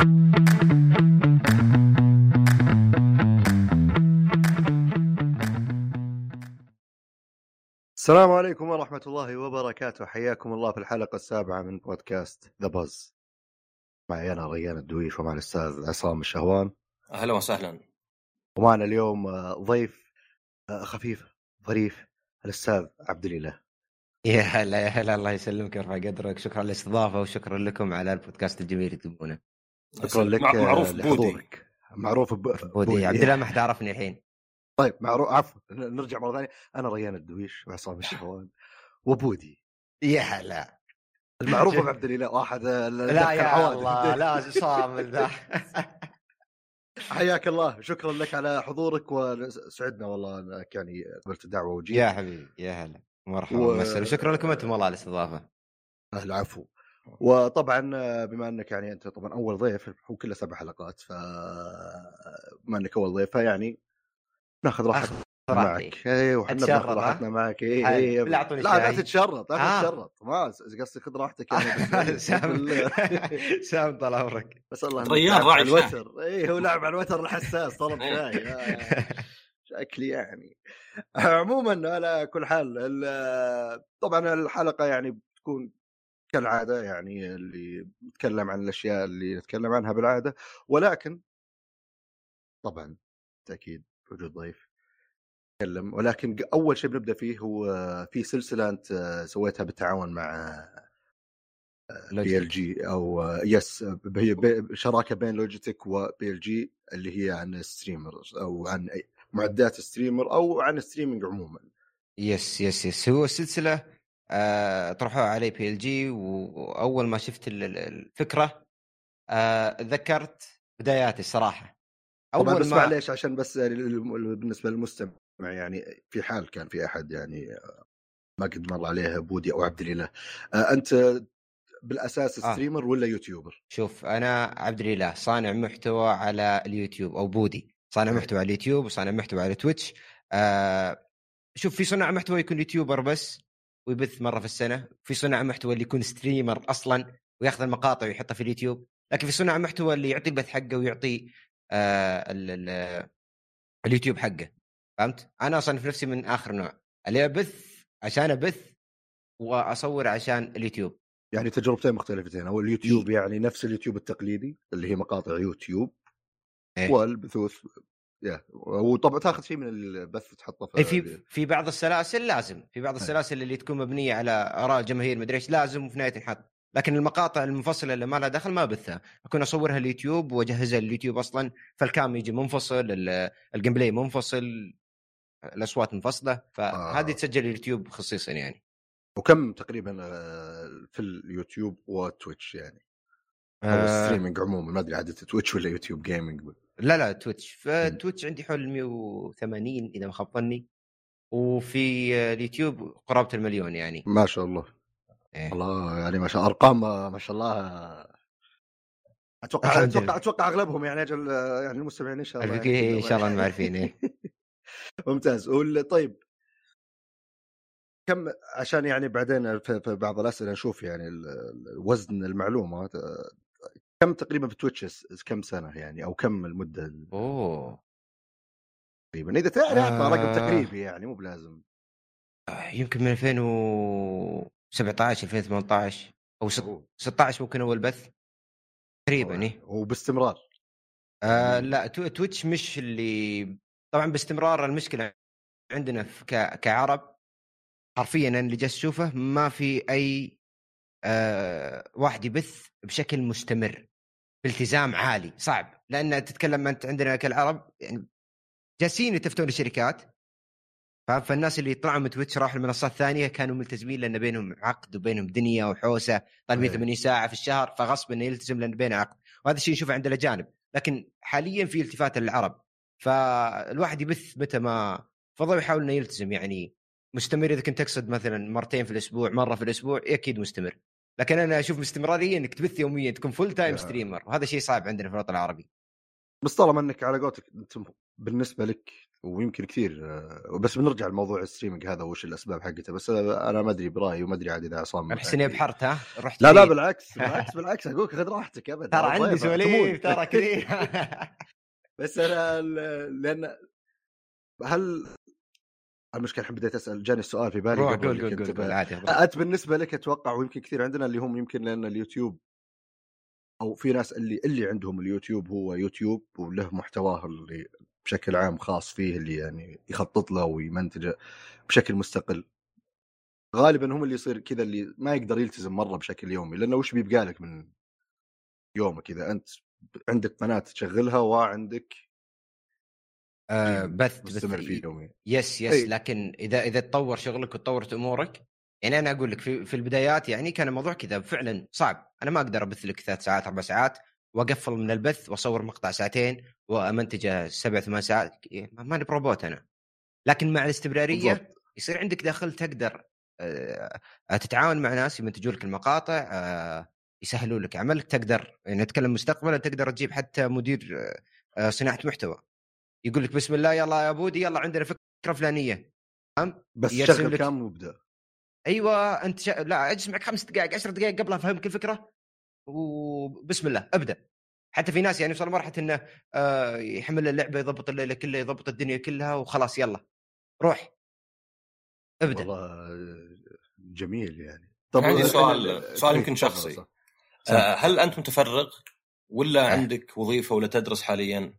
السلام عليكم ورحمة الله وبركاته. حياكم الله في الحلقة السابعة من بودكاست ذا باز معي أنا ريان الدويش ومع الأستاذ عصام الشهوان. أهلا وسهلا. ومعنا اليوم آه، ضيف آه، خفيف ظريف الأستاذ عبد الإله. يا هلا يا هلا. الله يسلمك ويرفع قدرك. شكرا على الاستضافه وشكرا لكم على البودكاست الجميل اللي تبونه. شكرا لك مع- آه، معروف بودي. لحضورك. معروف ب... بودي. عبد الله ما حد عرفني الحين. طيب معروف عفوا نرجع مرة ثانية. أنا ريان الدويش وعصام الشهوان وبودي. يا هلا. المعروف بعبد الإله واحد آه، لا يا. الله لا صامل ذا حياك الله. شكرا لك على حضورك وسعدنا والله أنك يعني قبلت الدعوة وجيت. يا حبيبي يا هلا. مرحبا و- و... وشكرا لكم أنتم والله على الاستضافة. العفو وطبعا آه، بما إنك يعني أنت طبعا أول ضيف هو كله سبع حلقات ف بما إنك أول ضيف فيعني ناخذ راحتنا راحتي. معك اي وحنا بناخذ؟ راحتنا معك اي. اي لا، لا لا شاي. تتشرط لا آه. تتشرط ما قصدي خذ راحتك يعني سام سام طال عمرك بس الله لعب راعي شاي. الوتر اي هو لعب على الوتر الحساس طلب شاي آه. شكلي يعني عموما على كل حال ال- طبعا الحلقة يعني بتكون كالعادة يعني اللي نتكلم عن الأشياء اللي نتكلم عنها بالعادة ولكن طبعا بالتأكيد وجود ضيف نتكلم ولكن أول شيء بنبدأ فيه هو في سلسلة أنت سويتها بالتعاون مع BLG أو yes هي شراكة بين لوجيتك و BLG اللي هي عن streamers أو عن معدات streamer أو عن streaming عموما. yes yes yes هو السلسله آه طرحوها علي BLG وأول ما شفت ال- ال- الفكرة آه ذكرت بداياتي الصراحه أول بس ما معليش عشان بس بالنسبة للمستمع يعني في حال كان في أحد يعني ما قد مر عليه بودي أو عبد الإله آه، أنت بالأساس آه. streamer ولا YouTuber؟ شوف أنا عبد الإله صانع محتوى على اليوتيوب أو بودي صانع. محتوى على اليوتيوب وصانع محتوى على تويتش آه شوف في صناع محتوى يكون YouTuber بس ويبث مرة في السنة. في صناع محتوى اللي يكون streamer أصلا وياخذ المقاطع ويحطها في اليوتيوب. لكن في صناع محتوى اللي يعطي البث حقه ويعطي آه ال ال اليوتيوب حقه. فهمت؟ أنا اصنف نفسي من آخر نوع. اللي أبث عشان أبث وأصور عشان اليوتيوب. يعني تجربتين مختلفتين. أو اليوتيوب يعني نفس اليوتيوب التقليدي اللي هي مقاطع يوتيوب إيه. والبثوث يا وطبعا تاخذ شيء من البث تحطه اي في في بعض السلاسل لازم في بعض أي. السلاسل اللي تكون مبنية على آراء جماهير مدري إيش لازم وفي النهايه تنحط لكن المقاطع المنفصلة اللي ما لها دخل ما بثها أكون أصورها اليوتيوب وأجهزها لليوتيوب أصلا. فال cam يجي منفصل ال- ال gameplay منفصل الأصوات منفصلة. فهذه آه. تسجل اليوتيوب خصيصا يعني. وكم تقريبا آه، في اليوتيوب وتويتش يعني؟ أو آه. ال streaming عموما ما أدري عادة تويتش ولا يوتيوب gaming لا لا تويتش فتويتش عندي حول 180 إذا ما خاب ظني. وفي اليوتيوب قرابة المليون يعني. ما شاء الله. إيه. الله يعني ما شاء أرقام آه، ما شاء الله أتوقع أتوقع. أتوقع أغلبهم يعني أجل آه، يعني المستمعين إن شاء الله يعني إن شاء الله انهم عارفين إيه. ممتاز. وال- طيب. كم عشان يعني بعدين في بعض الأسئلة نشوف يعني وزن المعلومات آه، كم تقريبا في تويتش كم سنة يعني أو كم المدة أوه. تقريبا. إذا تعرف آه. رقم تقريبي يعني مو بلازم. يمكن من 2017 2018 أو ست- 16 ممكن أول بث. تقريبا إيه. وباستمرار آه لا تو- تويتش مش اللي طبعا باستمرار المشكلة عندنا ك... كعرب. حرفيا أنا اللي جالس أشوفه ما في أي آه واحد يبث بشكل مستمر. بالتزام عالي صعب. لأن تتكلم أنت عندنا كالعرب يعني جالسين يتفتون الشركات؟ فالناس اللي يطلعوا من تويتش راحوا المنصات الثانية كانوا ملتزمين لأن بينهم عقد وبينهم دنيا وحوسة طالبين أيه. 80 ساعة في الشهر فغصب إنه يلتزم لأن بينه عقد. وهذا الشيء نشوفه عند الاجانب لكن حاليا في التفات للعرب. فالواحد يبث متى ما فضل يحاول إنه يلتزم. يعني مستمر إذا كنت تقصد مثلا مرتين في الأسبوع مرة في الأسبوع أكيد مستمر. لكن أنا أشوف استمراريه إنك تبث يوميا تكون full time. streamer وهذا شيء صعب عندنا في الوطن العربي. بس طالما إنك على قولتك أنت بالنسبة لك ويمكن كثير آه، بس بنرجع لموضوع ال streaming هذا وش الأسباب حقته بس أنا ما أدري برأيي وما أدري عاد إذا عصام احس إني أبحرت ها؟ رحت لا لا بالعكس بالعكس بالعكس أقول لك خذ راحتك ابدا. ترى عندي سواليف ترى كثير بس أنا لأن هل المشكلة الحين بديت أسأل جاني السؤال في بالي قول قول قول قول, عادي انت بالنسبة لك أتوقع ويمكن كثير عندنا اللي هم يمكن لأن اليوتيوب أو في ناس اللي اللي عندهم اليوتيوب هو يوتيوب وله محتواه اللي بشكل عام خاص فيه اللي يعني يخطط له ويمنتجه بشكل مستقل. غالبا هم اللي يصير كذا اللي ما يقدر يلتزم مرة بشكل يومي لأنه وش بيبقى لك من يومك؟ إذا أنت عندك قناة تشغلها وعندك آه بث مستمر فيه يومي yes yes. أي. لكن إذا إذا تطور شغلك وتطورت أمورك يعني أنا أقول لك في, في البدايات يعني كان الموضوع كذا فعلا صعب. أنا ما أقدر أبث لك ثلاث ساعات أربع ساعات وأقفل من البث وأصور مقطع ساعتين وامنتجه سبع ثمان ساعات. ماني بروبوت أنا. لكن مع الاستمرارية بالضبط. يصير عندك دخل تقدر آه، تتعاون مع ناس يمنتجوا لك المقاطع آه، يسهلوا لك عملك تقدر يعني نتكلم مستقبلا تقدر تجيب حتى مدير صناعة محتوى. يقول لك بسم الله يلا يا بودي يلا عندنا فكرة فلانية. فهم بس شغل كم مبدا أيوه أنت ش... لا اجلس معك خمس دقائق عشر دقائق قبلها افهمك الفكرة وبسم الله أبدأ. حتى في ناس يعني وصل مرحله إنه آه يحمل اللعبة يضبط الليلة كلها يضبط الدنيا كلها وخلاص يلا. روح. أبدأ. والله جميل يعني. طب عندي سؤال سؤال يمكن شخصي. آه هل انت متفرغ ولا أه. عندك وظيفة ولا تدرس حاليا؟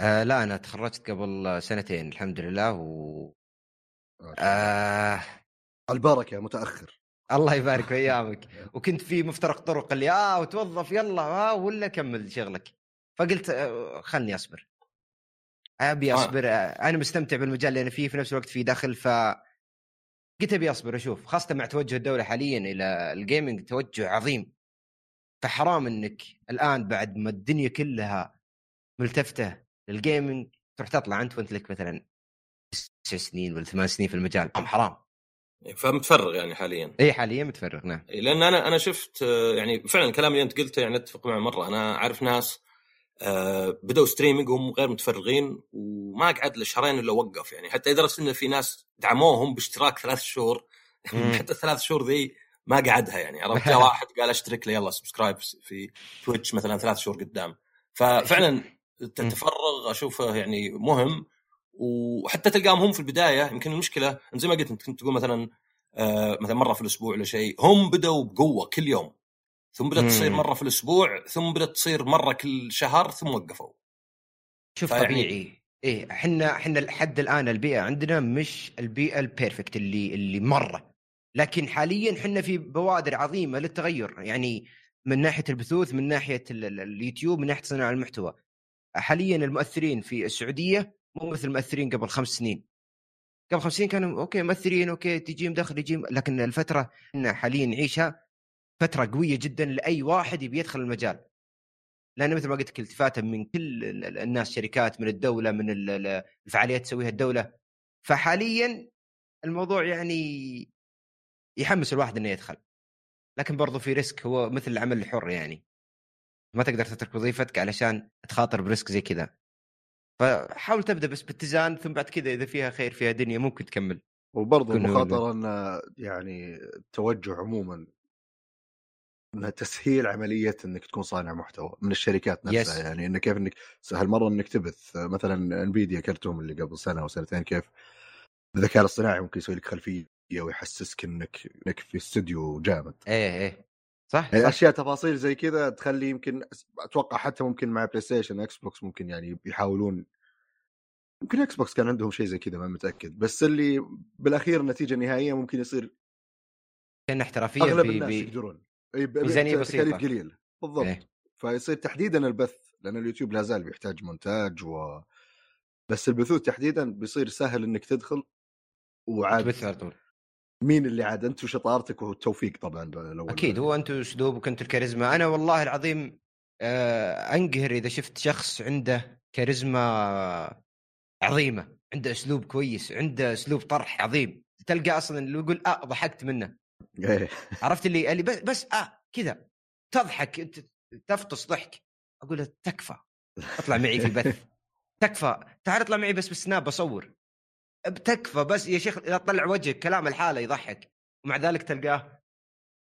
آه لا أنا تخرجت قبل سنتين الحمد لله و آه. البركة متأخر. الله يبارك في ايامك وكنت في مفترق طرق اللي آه وتوظف يلا آه ولا كمل شغلك. فقلت آه خلني أصبر. أبي آه. أصبر آه. أنا مستمتع بالمجال اللي أنا فيه في نفس الوقت في دخل ف قلت أبي أصبر أشوف. خاصة مع توجه الدولة حاليا إلى الجيمنج توجه عظيم. فحرام إنك الآن بعد ما الدنيا كلها ملتفتة للجيمنج تروح تطلع أنت وأنت لك مثلا تسع سنين ولا ثمان سنين في المجال حرام فمتفرغ يعني حاليا. اي حاليا متفرغ نعم. لأن أنا أنا شفت يعني فعلا الكلام اللي أنت قلته يعني أتفق معه مرة. أنا أعرف ناس آه، بدأوا streaming وهم غير متفرغين وما قعد له شهرين إلا وقف يعني. حتى لدرجة إنه في ناس دعموهم باشتراك ثلاث شهور. حتى الثلاث شهور ذي ما قعدها يعني. عرفت؟ جاء واحد قال أشترك لي يلا subscribe في تويتش مثلا ثلاث شهور قدام. ففعلا التفرغ أشوفه يعني مهم وحتى تلقاهم هم في البداية يمكن المشكلة زي ما قلت انت كنت تقول مثلا آه مثلا مرة في الأسبوع ولا شيء هم بدأوا بقوة كل يوم. ثم بدأت تصير مرة في الأسبوع ثم بدأت تصير مرة كل شهر ثم وقفوا. شوف طبيعي. إيه إحنا إحنا لحد الآن البيئة عندنا مش البيئة ال perfect اللي اللي مرة. لكن حاليا إحنا في بوادر عظيمة للتغير. يعني من ناحية البثوث من ناحية اليوتيوب من ناحية صناعة المحتوى. حاليا المؤثرين في السعودية مو مثل المؤثرين قبل خمس سنين. قبل خمس سنين كانوا okay مؤثرين okay تجيهم دخل يجيهم لكن الفترة إحنا حاليا نعيشها فترة قوية جدا لأي واحد يبي يدخل المجال. لأن مثل ما قلت لك التفاتا من كل الناس شركات من الدولة من الفعاليات تسويها الدولة. فحاليا الموضوع يعني يحمس الواحد إنه يدخل. لكن برضو في risk هو مثل العمل الحر يعني. ما تقدر تترك وظيفتك علشان تخاطر ب risk زي كذا. فحاول تبدأ بس باتزان ثم بعد كذا إذا فيها خير فيها دنيا ممكن تكمل. وبرضه المخاطرة إن يعني التوجه عموما إنها تسهيل عملية إنك تكون صانع محتوى من الشركات نفسها. yes. يعني انه كيف إنك سهل مره إنك تبث مثلا انفيديا كرتهم اللي قبل سنة أو سنتين كيف الذكاء الاصطناعي ممكن يسوي لك خلفية ويحسسك إنك إنك في استوديو جامد. إيه إيه. صح, يعني صح. اشياء تفاصيل زي كذا تخلي يمكن أتوقع حتى ممكن مع بلاي ستيشن إكس بوكس ممكن يعني يحاولون يمكن إكس بوكس كان عندهم شيء زي كذا ما متأكد. بس اللي بالأخير النتيجه النهائيه ممكن يصير كان احترافية أغلب الناس يقدرون. ميزانيه بسيطة. قليل بالضبط. إيه. فيصير تحديدا البث لأن اليوتيوب لا زال بيحتاج مونتاج و بس البثوث تحديدا بيصير سهل إنك تدخل وعاد تبث على طول. مين اللي عاد؟ أنت وشطارتك والتوفيق طبعا الأول أكيد هو أنت اسلوبك انت الكاريزما. أنا والله العظيم آه أنقهر إذا شفت شخص عنده كاريزما عظيمة عنده أسلوب كويس عنده أسلوب طرح عظيم. تلقى أصلا اللي يقول آه ضحكت منه. إيه. عرفت اللي اللي بس, بس آه كذا. تضحك تفطس ضحك. أقول تكفى اطلع معي في البث. تكفى. تعال اطلع معي بس بالسناب بصور. بتكفى بس يا شيخ لا تطلع وجهك كلام الحالة يضحك. ومع ذلك تلقاه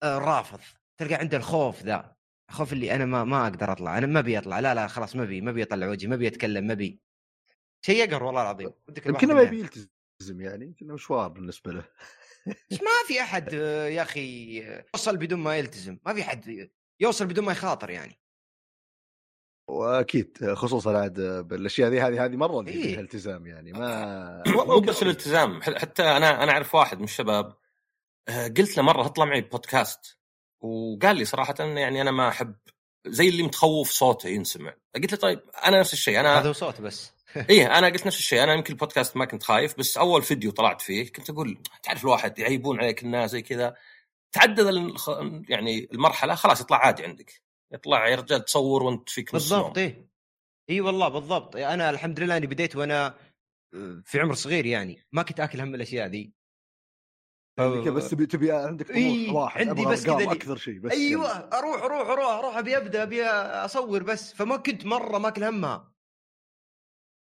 آه، رافض. تلقى عنده الخوف ذا خوف اللي أنا ما ما أقدر أطلع أنا ما أبي أطلع لا لا خلاص ما أبي ما أبي أطلع وجهي ما أبي أتكلم ما أبي. شيء يقهر والله العظيم. الواحد يمكن ما. يبي يلتزم يعني يمكن مشوار بالنسبة له. ما في أحد آه، يا أخي يوصل بدون ما يلتزم. ما في حد يوصل بدون ما يخاطر يعني. وأكيد خصوصا عاد بالأشياء ذي هذه هذه مرة اللي إيه. فيها التزام يعني ما مو مو بس الالتزام حتى أنا أنا أعرف واحد من الشباب آه، قلت له مرة اطلع معي بودكاست وقال لي صراحة إن يعني أنا ما أحب زي اللي متخوف صوته ينسمع قلت له طيب أنا نفس الشيء أنا هذا هو صوت بس إيه أنا قلت نفس الشيء أنا يمكن البودكاست ما كنت خايف بس أول فيديو طلعت فيه كنت أقول تعرف الواحد يعيبون عليك الناس زي كذا تعدد. يعني المرحلة خلاص يطلع عادي عندك يطلع يا رجال تصور وانت فيك نص بالضبط. إيه. إي والله بالضبط. أنا الحمد لله إني بديت وأنا آه، في عمر صغير يعني ما كنت آكل هم الأشياء ذي. يعني كذا بس تبي تبي عندك طموح إيه، واحد عندي بس كذا أكثر شيء بس أيوه يلا. أروح أروح أروح أروح أبي أبدأ أبي أصور بس. فما كنت مرة ماكل همها.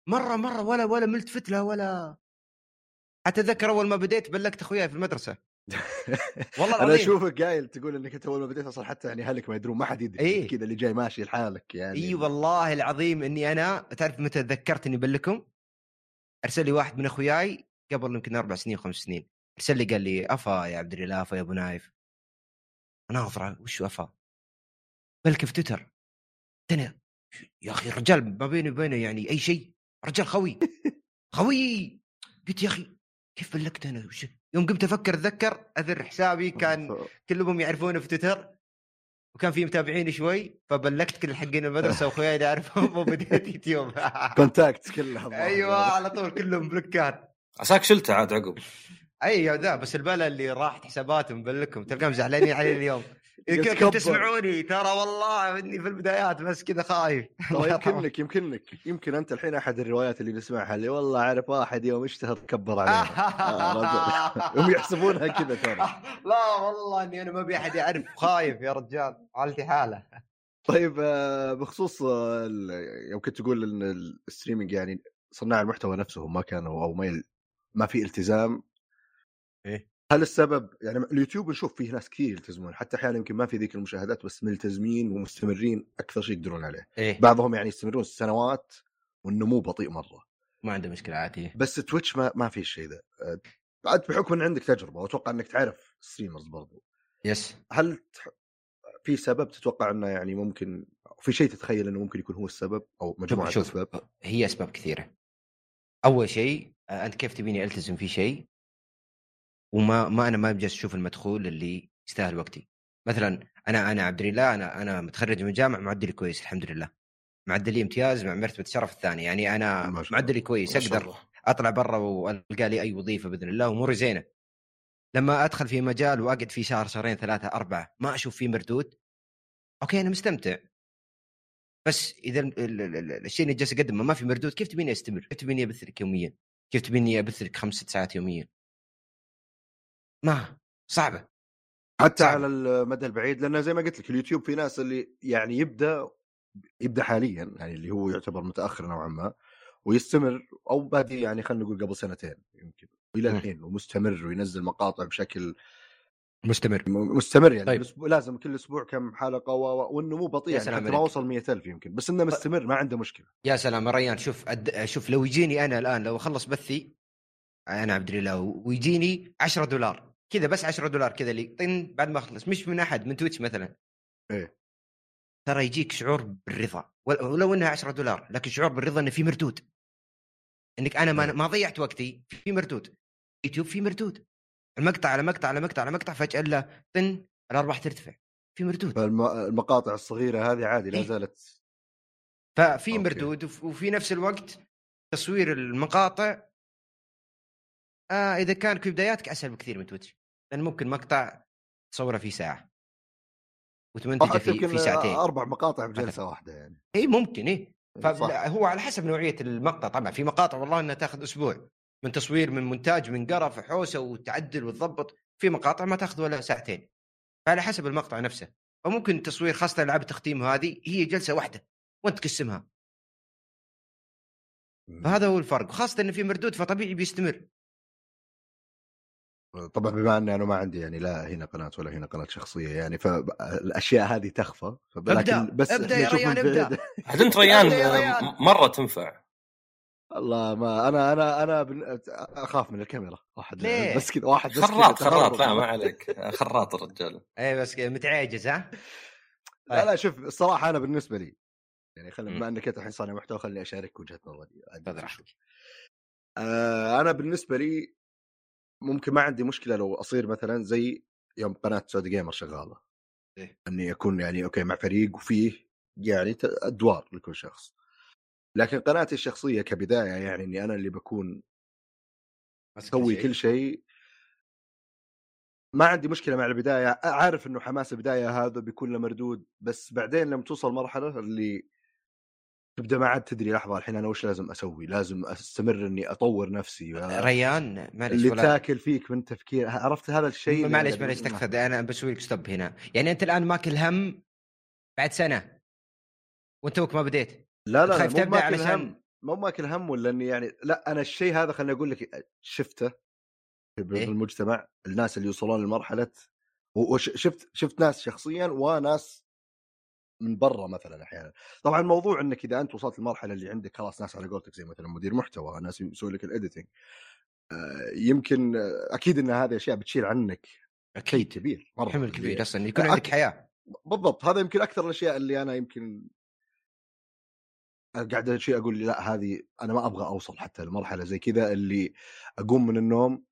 مرة مرة ولا ولا ملتفت لها ولا. أتذكر أول ما بديت بلغت أخوياي في المدرسة. والله أنا أشوفك قايل تقول إنك أنت أول ما بديت أصلا حتى يعني أهلك ما يدرون ما حد يدري إيه. كذا اللي جاي ماشي لحالك يعني. إي والله العظيم إني أنا تعرف متى تذكرت اني بلكم؟ أرسل لي واحد من أخوياي قبل يمكن أربع سنين خمس سنين. أرسل لي قال لي أفا يا عبد الاله أفا يا أبو نايف. أنا أدرعم وش أفا؟ بلك في تويتر؟ أنا يا أخي الرجال ما بيني وبينه يعني أي شيء رجال خوي. خوي! قلت يا أخي كيف بلكت أنا؟ وش يوم قمت أفكر أتذكر أذر حسابي كان كلهم يعرفونه في تويتر وكان في متابعين شوي فبلكت كل حقين المدرسة واخوياي اللي أعرفهم وبديت يوتيوب contact الظاهر. أيوه على طول كلهم بلوكات. عساك شلته عاد عقب. اي ذا بس البلا اللي راحت حساباتهم بلكم تلقاهم زعلانين علي اليوم. كبر. تسمعوني ترى والله إني في البدايات بس كذا خايف. يمكنك يمكنك يمكن أنت الحين أحد الروايات اللي نسمعها اللي والله أعرف واحد يوم اشتهر كبر علينا آه،. هم يحسبونها كذا ترى لا والله إني أنا ما أبي أحد يعرف خايف يا رجال حالتي حالة طيب آه، بخصوص آه، يوم كنت تقول إن الستريمنج يعني صناع المحتوى نفسهم ما كانوا أو ما. ما في التزام إيه. هل السبب يعني اليوتيوب نشوف فيه ناس كثير يلتزمون حتى أحيانا يمكن ما في ذيك المشاهدات بس ملتزمين ومستمرين أكثر شيء يقدرون عليه. إيه. بعضهم يعني يستمرون سنوات والنمو بطيء مرة. ما عنده مشكلة عادي بس تويتش ما ما في الشيء ذا. آه، بعد بحكم إن عندك تجربة وأتوقع إنك تعرف streamers برضو. yes هل. في سبب تتوقع إنه يعني ممكن في شيء تتخيل إنه ممكن يكون هو السبب أو مجموعة شوف أسباب؟ هي أسباب كثيرة. أول شيء أنت كيف تبيني ألتزم في شيء؟ وما ما أنا ما بجلس أشوف المدخول اللي يستاهل وقتي مثلا أنا أنا عبد الله أنا أنا متخرج من الجامعة معدلي كويس الحمد لله معدلي امتياز مع مرتبة الشرف الثانية يعني أنا. معدلي كويس أقدر. أطلع برا وألقى لي أي وظيفة بإذن الله وأموري زينة لما أدخل في مجال وأقعد فيه شهر شهرين ثلاثة أربعة ما أشوف فيه مردود أوكي أنا مستمتع بس إذا ال- ال- ال- ال- الشيء اللي جالس أقدمه ما في مردود كيف تبيني أستمر؟ كيف تبيني ابث لك يوميا؟ كيف تبيني ابث لك خمس ست ساعات يوميا؟ ما صعبة حتى صعب. على المدى البعيد لأن زي ما قلت لك اليوتيوب في ناس اللي يعني يبدأ يبدأ حاليا يعني اللي هو يعتبر متأخر نوعا ما ويستمر أو بادي يعني خلينا نقول قبل سنتين يمكن والى مم. الحين ومستمر وينزل مقاطع بشكل مستمر مستمر يعني طيب. لازم كل أسبوع كم حلقة و... و- والنمو بطيء يعني حتى ما. وصل 100000 يمكن بس إنه مستمر ما عنده مشكلة يا سلام يا ريان شوف أد... شوف لو يجيني أنا الآن لو أخلص بثي أنا عبد الله ويجيني 10 دولار. كذا بس 10 دولار كذا اللي طن بعد ما أخلص. مش من أحد من تويتش مثلا. إيه. ترى يجيك شعور بالرضا. ول- ولو إنها 10 دولار لكن شعور بالرضا إنه في مردود. إنك أنا ما, نعم. ما ضيعت وقتي في مردود. يوتيوب في مردود. المقطع على مقطع على مقطع على مقطع فجأة له طن الأرباح ترتفع. في مردود. فالمقاطع الصغيرة هذه عادي لا إيه. زالت. ففي. مردود وف- وفي نفس الوقت تصوير المقاطع آه إذا كان في بداياتك أسهل بكثير من تويتش لأن ممكن مقطع تصوره في ساعة. وتمنتجه في في ساعتين. أربع مقاطع بجلسه واحدة يعني. إي ممكن إي. فهو على حسب نوعية المقطع. طبعا في مقاطع والله إنها تأخذ أسبوع. من تصوير من مونتاج من قرف حوسة وتعدل وتضبط. في مقاطع ما تأخذ ولا ساعتين. فعلى حسب المقطع نفسه. وممكن تصوير خاصة العاب التختيم هذه هي جلسة واحدة وأنت تقسمها. فهذا هو الفرق. وخاصة انه في مردود فطبيعي بيستمر. طبعا بما أني أنا ما عندي يعني لا هنا قناة ولا هنا قناة شخصية يعني فالأشياء هذه تخفى ابدأ بس ابدأ يا ريان ابدأ. عاد أنت ريان مرة تنفع. والله ما أنا أنا أنا بن... أخاف من الكاميرا واحد ليه؟ بس كذا واحد بس خراط خراط لا ما عليك. خراط الرجال. اي بس متعاجز ها؟ لا لا شوف الصراحة أنا بالنسبة لي يعني خلينا بما أنك أنت الحين صانع محتوى خليني اشارك وجهة نظري آه أنا بالنسبة لي ممكن ما عندي مشكلة لو أصير مثلا زي يوم قناة سعودي جيمر شغالة. إيه؟ إني أكون يعني أوكي مع فريق وفيه يعني أدوار لكل شخص. لكن قناتي الشخصية كبداية يعني إني أنا اللي بكون أسوي كل شيء. ما عندي مشكلة مع البداية. عارف إنه حماس البداية هذا بيكون له مردود بس بعدين لما توصل مرحلة اللي تبدأ ما عاد تدري لحظة الحين أنا وش لازم أسوي؟ لازم أستمر إني أطور نفسي. ريان معلش اللي ولا... تاكل فيك من تفكير عرفت هذا الشيء؟ معلش معلش تكفى أنا بسوي لك stop هنا. يعني أنت الآن ماكل هم بعد سنة وأنت ما بديت؟ لا لا خايف تبدأ علشان مو ماكل هم ولا إني يعني لا أنا الشيء هذا خليني أقول لك شفته في إيه؟ المجتمع الناس اللي يوصلون لمرحلة وشفت شفت ناس شخصيا وناس من برا مثلا أحيانا. طبعا الموضوع إنك إذا أنت وصلت للمرحله اللي عندك خلاص ناس على قولتك زي مثلا مدير محتوى ناس يسوي لك الايديتنج آه، يمكن أكيد إن هذه أشياء بتشيل عنك أكيد كبير مرة حمل كبير. أصلا يكون عندك حياة. بالضبط هذا يمكن أكثر الأشياء اللي أنا يمكن قاعد شيء أقول لا هذه أنا ما أبغى أوصل حتى لمرحلة زي كذا اللي أقوم من النوم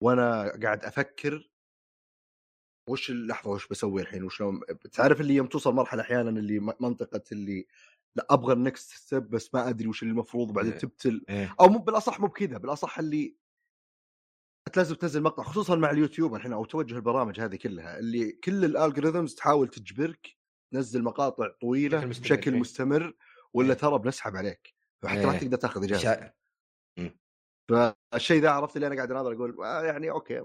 وأنا قاعد أفكر وش اللحظة وش بسوي الحين وشلون تعرف اللي يوم توصل مرحلة أحيانا اللي منطقة اللي لا أبغى ال next step بس ما أدري وش اللي المفروض وبعدين إيه. تبتل إيه. أو مو بالأصح مو بكذا بالأصح اللي أنت لازم تنزل مقطع خصوصا مع اليوتيوب الحين أو توجه البرامج هذه كلها اللي كل ال algorithms تحاول تجبرك تنزل مقاطع طويلة بشكل مستمر إيه. ولا ترى بنسحب عليك فحتى ما تقدر تاخذ إجازة فالشيء ذا عرفت اللي أنا قاعد أناظر أقول آه يعني أوكي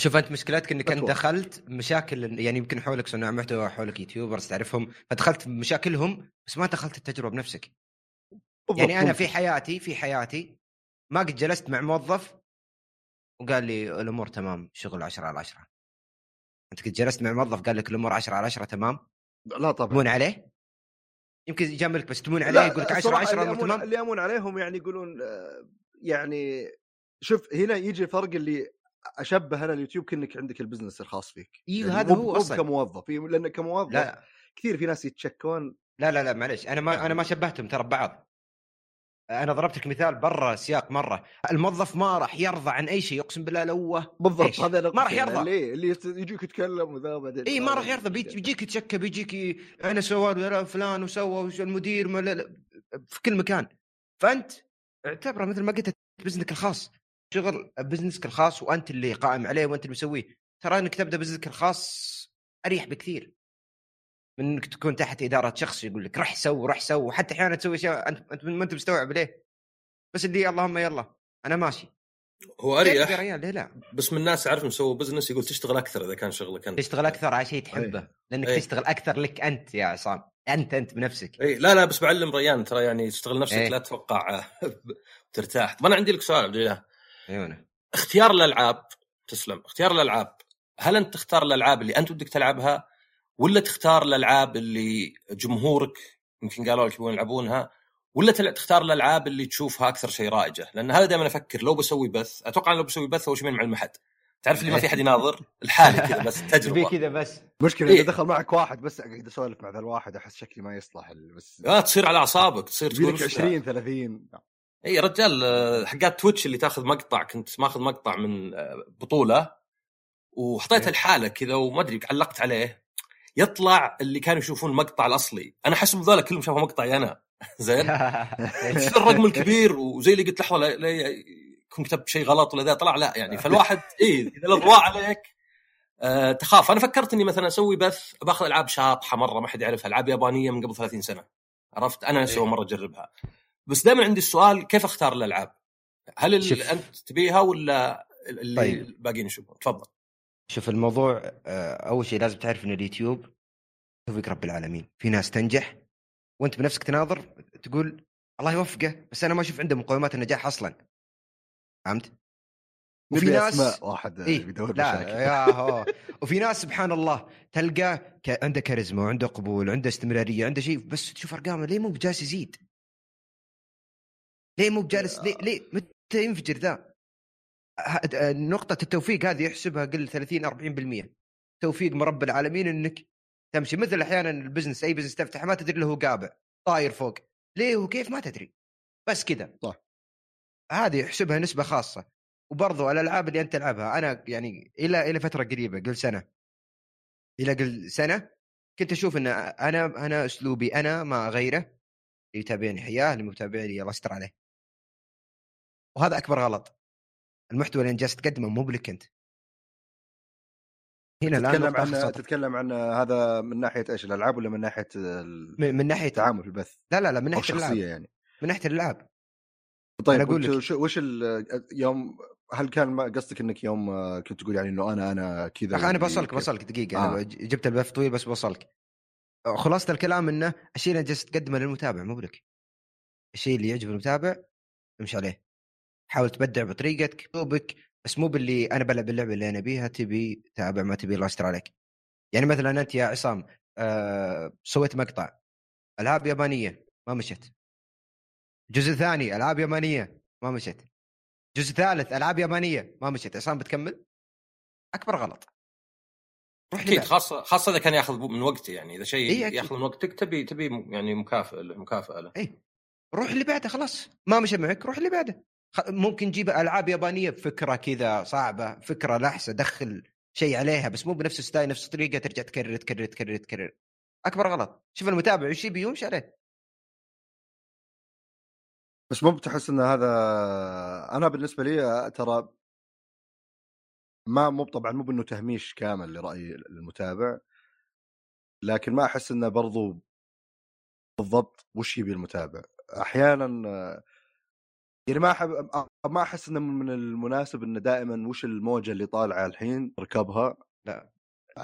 شوف أنت مشكلتك إنك أنت دخلت مشاكل يعني يمكن حولك صناع محتوى حولك يوتيوبرز تعرفهم فدخلت مشاكلهم بس ما دخلت التجربة بنفسك. يعني أنا في حياتي في حياتي ما قد جلست مع موظف وقال لي الأمور تمام شغل 10 على 10 أنت قد جلست مع موظف قال لك الأمور 10 على 10 تمام؟ لا طبعا. تمون عليه؟ يمكن يجاملك بس تمون عليه يقول لك 10 10 الأمور تمام؟ اللي امون عليهم يعني يقولون آه، يعني شوف هنا يجي الفرق اللي أشبه أنا اليوتيوب كأنك عندك ال business الخاص فيك. إيوه يعني هذا هو أصلا. كموظف لأن كموظف لا. كثير في ناس يتشكون. لا لا لا معلش أنا ما أنا ما شبهتهم ترى ببعض. أنا ضربت لك مثال برا سياق مرة. الموظف ما راح يرضى عن أي شيء اقسم بالله لو بالضبط هذا ما راح يرضى. ليه؟ اللي يجيك يتكلم وذا بعدين اي ما راح يرضى بيجيك يتشكى بيجيك أنا سوى فلان وسوى المدير ما لا لا في كل مكان. فأنت اعتبره مثل ما قلت business ك الخاص. شغل business ك الخاص وأنت اللي قائم عليه وأنت اللي مسويه. ترى إنك تبدأ business ك الخاص أريح بكثير. من إنك تكون تحت إدارة شخص يقول لك رح سو رح سو وحتى أحيانا تسوي أشياء أنت أنت ما أنت مستوعب ليه. بس اللي اللهم يلا أنا ماشي. هو أريح. ريال؟ ليه لا؟ بس من الناس اعرف مسوي business يقول تشتغل أكثر إذا كان شغلك أنت. تشتغل أكثر على شيء تحبه. أيه. لأنك أيه. تشتغل أكثر لك أنت يا عصام. أنت أنت بنفسك. اي لا لا بس بعلم ريان ترى يعني تشتغل نفسك أيه. لا تتوقع ترتاح. طب أنا عندي لك سؤال عبد الله أيوه اختيار الألعاب تسلم اختيار الألعاب. هل أنت تختار الألعاب اللي أنت ودك تلعبها ولا تختار الألعاب اللي جمهورك يمكن قالوا لك يبغون يلعبونها ولا تختار الألعاب اللي تشوفها أكثر شيء رائجة؟ لأن هذا دائما أفكر لو بسوي بث أتوقع لو بسوي بث أول شيء مع المحد تعرف اللي ما في أحد يناظر؟ الحالة كذا بس تجربة. كذا بس. مشكلة إذا إيه؟ دخل معك واحد بس أقعد أسولف مع ذا الواحد أحس شكلي ما يصلح بس آه تصير على أعصابك تصير تقول 20 30 اي رجال آه، حقات تويتش اللي تاخذ مقطع كنت ماخذ مقطع من آه، بطولة وحطيت إيه. الحاله كذا وما أدري علقت عليه. يطلع اللي كانوا يشوفون المقطع الأصلي. أنا حسب ذولا كلهم شافوا مقطعي أنا. زين؟ الرقم الكبير؟ وزي اللي قلت لحظة لا, لا يكون كتبت شيء غلط ولا ذا طلع لا يعني فالواحد اي إذا الاضواء عليك آه تخاف. أنا فكرت إني مثلا أسوي بث باخذ ألعاب شاطحة مرة ما حد يعرفها ألعاب يابانية من قبل 30 سنة. عرفت؟ أنا نفسي اول مرة أجربها. بس دائما عندي السؤال كيف أختار الألعاب؟ هل اللي أنت تبيها ولا اللي طيب. الباقيين يشوفون؟ تفضل شوف الموضوع آه، أول شيء لازم تعرف ان اليوتيوب توفيق رب العالمين في ناس تنجح وأنت بنفسك تناظر تقول الله يوفقه بس أنا ما أشوف عنده مقومات النجاح أصلا فهمت؟ وفي ناس واحد إيه؟ بيدور لا مشاكل يا هو وفي ناس سبحان الله تلقى ك... عنده كاريزما وعنده قبول وعنده استمرارية عنده شيء بس تشوف أرقامه ليه مو بجالس يزيد؟ ليه مو بجالس؟ ليه ليه؟ متى ينفجر ذا؟ ه- نقطة التوفيق هذه يحسبها قل 30 40% توفيق من رب العالمين إنك تمشي. مثل أحيانا ال business أي business تفتح ما تدري له هو قابع طاير فوق. ليه وكيف ما تدري. بس كذا. صح. هذه يحسبها نسبة خاصة. وبرضو الألعاب اللي أنت تلعبها أنا يعني إلى إلى فترة قريبة قل سنة. إلى قل سنة كنت أشوف إن أنا أنا أسلوبي أنا ما غيره. اللي يتابعني حياة اللي متابعني الله يستر عليه. وهذا أكبر غلط. المحتوى اللي جالس تقدمه مو بلك أنت. هنا تتكلم عن. تتكلم عن هذا من ناحية إيش؟ الألعاب ولا من ناحية ال- من من ناحية التعامل في البث؟ لا لا لا من ناحية الألعاب. شخصية يعني. من ناحية الألعاب. طيب أنا أقول وش. وش, ال- يوم هل كان ما قصدك إنك يوم كنت تقول يعني إنه أنا أنا كذا أخي أنا اللي بوصلك بوصلك دقيقة. آه. أنا ج- جبت البث طويل بس بوصلك. خلاصة الكلام إنه الشيء اللي جالس تقدمه للمتابع مو بلك. الشيء اللي يعجب المتابع امشي عليه. حاول تبدع بطريقتك اسلوبك بس مو باللي أنا بلعب اللعبة اللي أنا بيها تبي تابع ما تبي الله يستر عليك. يعني مثلا أنت يا عصام آه سويت مقطع ألعاب يابانية ما مشت جزء ثاني ألعاب يابانية ما مشت جزء ثالث ألعاب يابانية ما مشت عصام بتكمل؟ أكبر غلط. روح أكيد. خاصة خاصة إذا كان يأخذ من وقتي يعني. إذا شيء إيه،. يأخذ من وقتك تبي تبي يعني مكافاه مكافأة له. إي. روح اللي بعده خلاص. ما مشى معك روح اللي بعده ممكن تجيب ألعاب يابانية بفكرة كذا صعبة فكرة لحسة دخل شيء عليها بس مو بنفس الستايل نفس الطريقة ترجع تكرر تكرر تكرر تكرر. أكبر غلط. شوف المتابع وش يبي يمشي عليه. بس مو بتحس إن هذا أنا بالنسبة لي ترى ما مو طبعا مو بإنه تهميش كامل لرأي المتابع لكن ما أحس إنه برضو بالضبط وش يبي المتابع. أحيانا يعني ما احب ما أحس إنه من المناسب إنه دائما وش الموجة اللي طالعة الحين ركبها لا.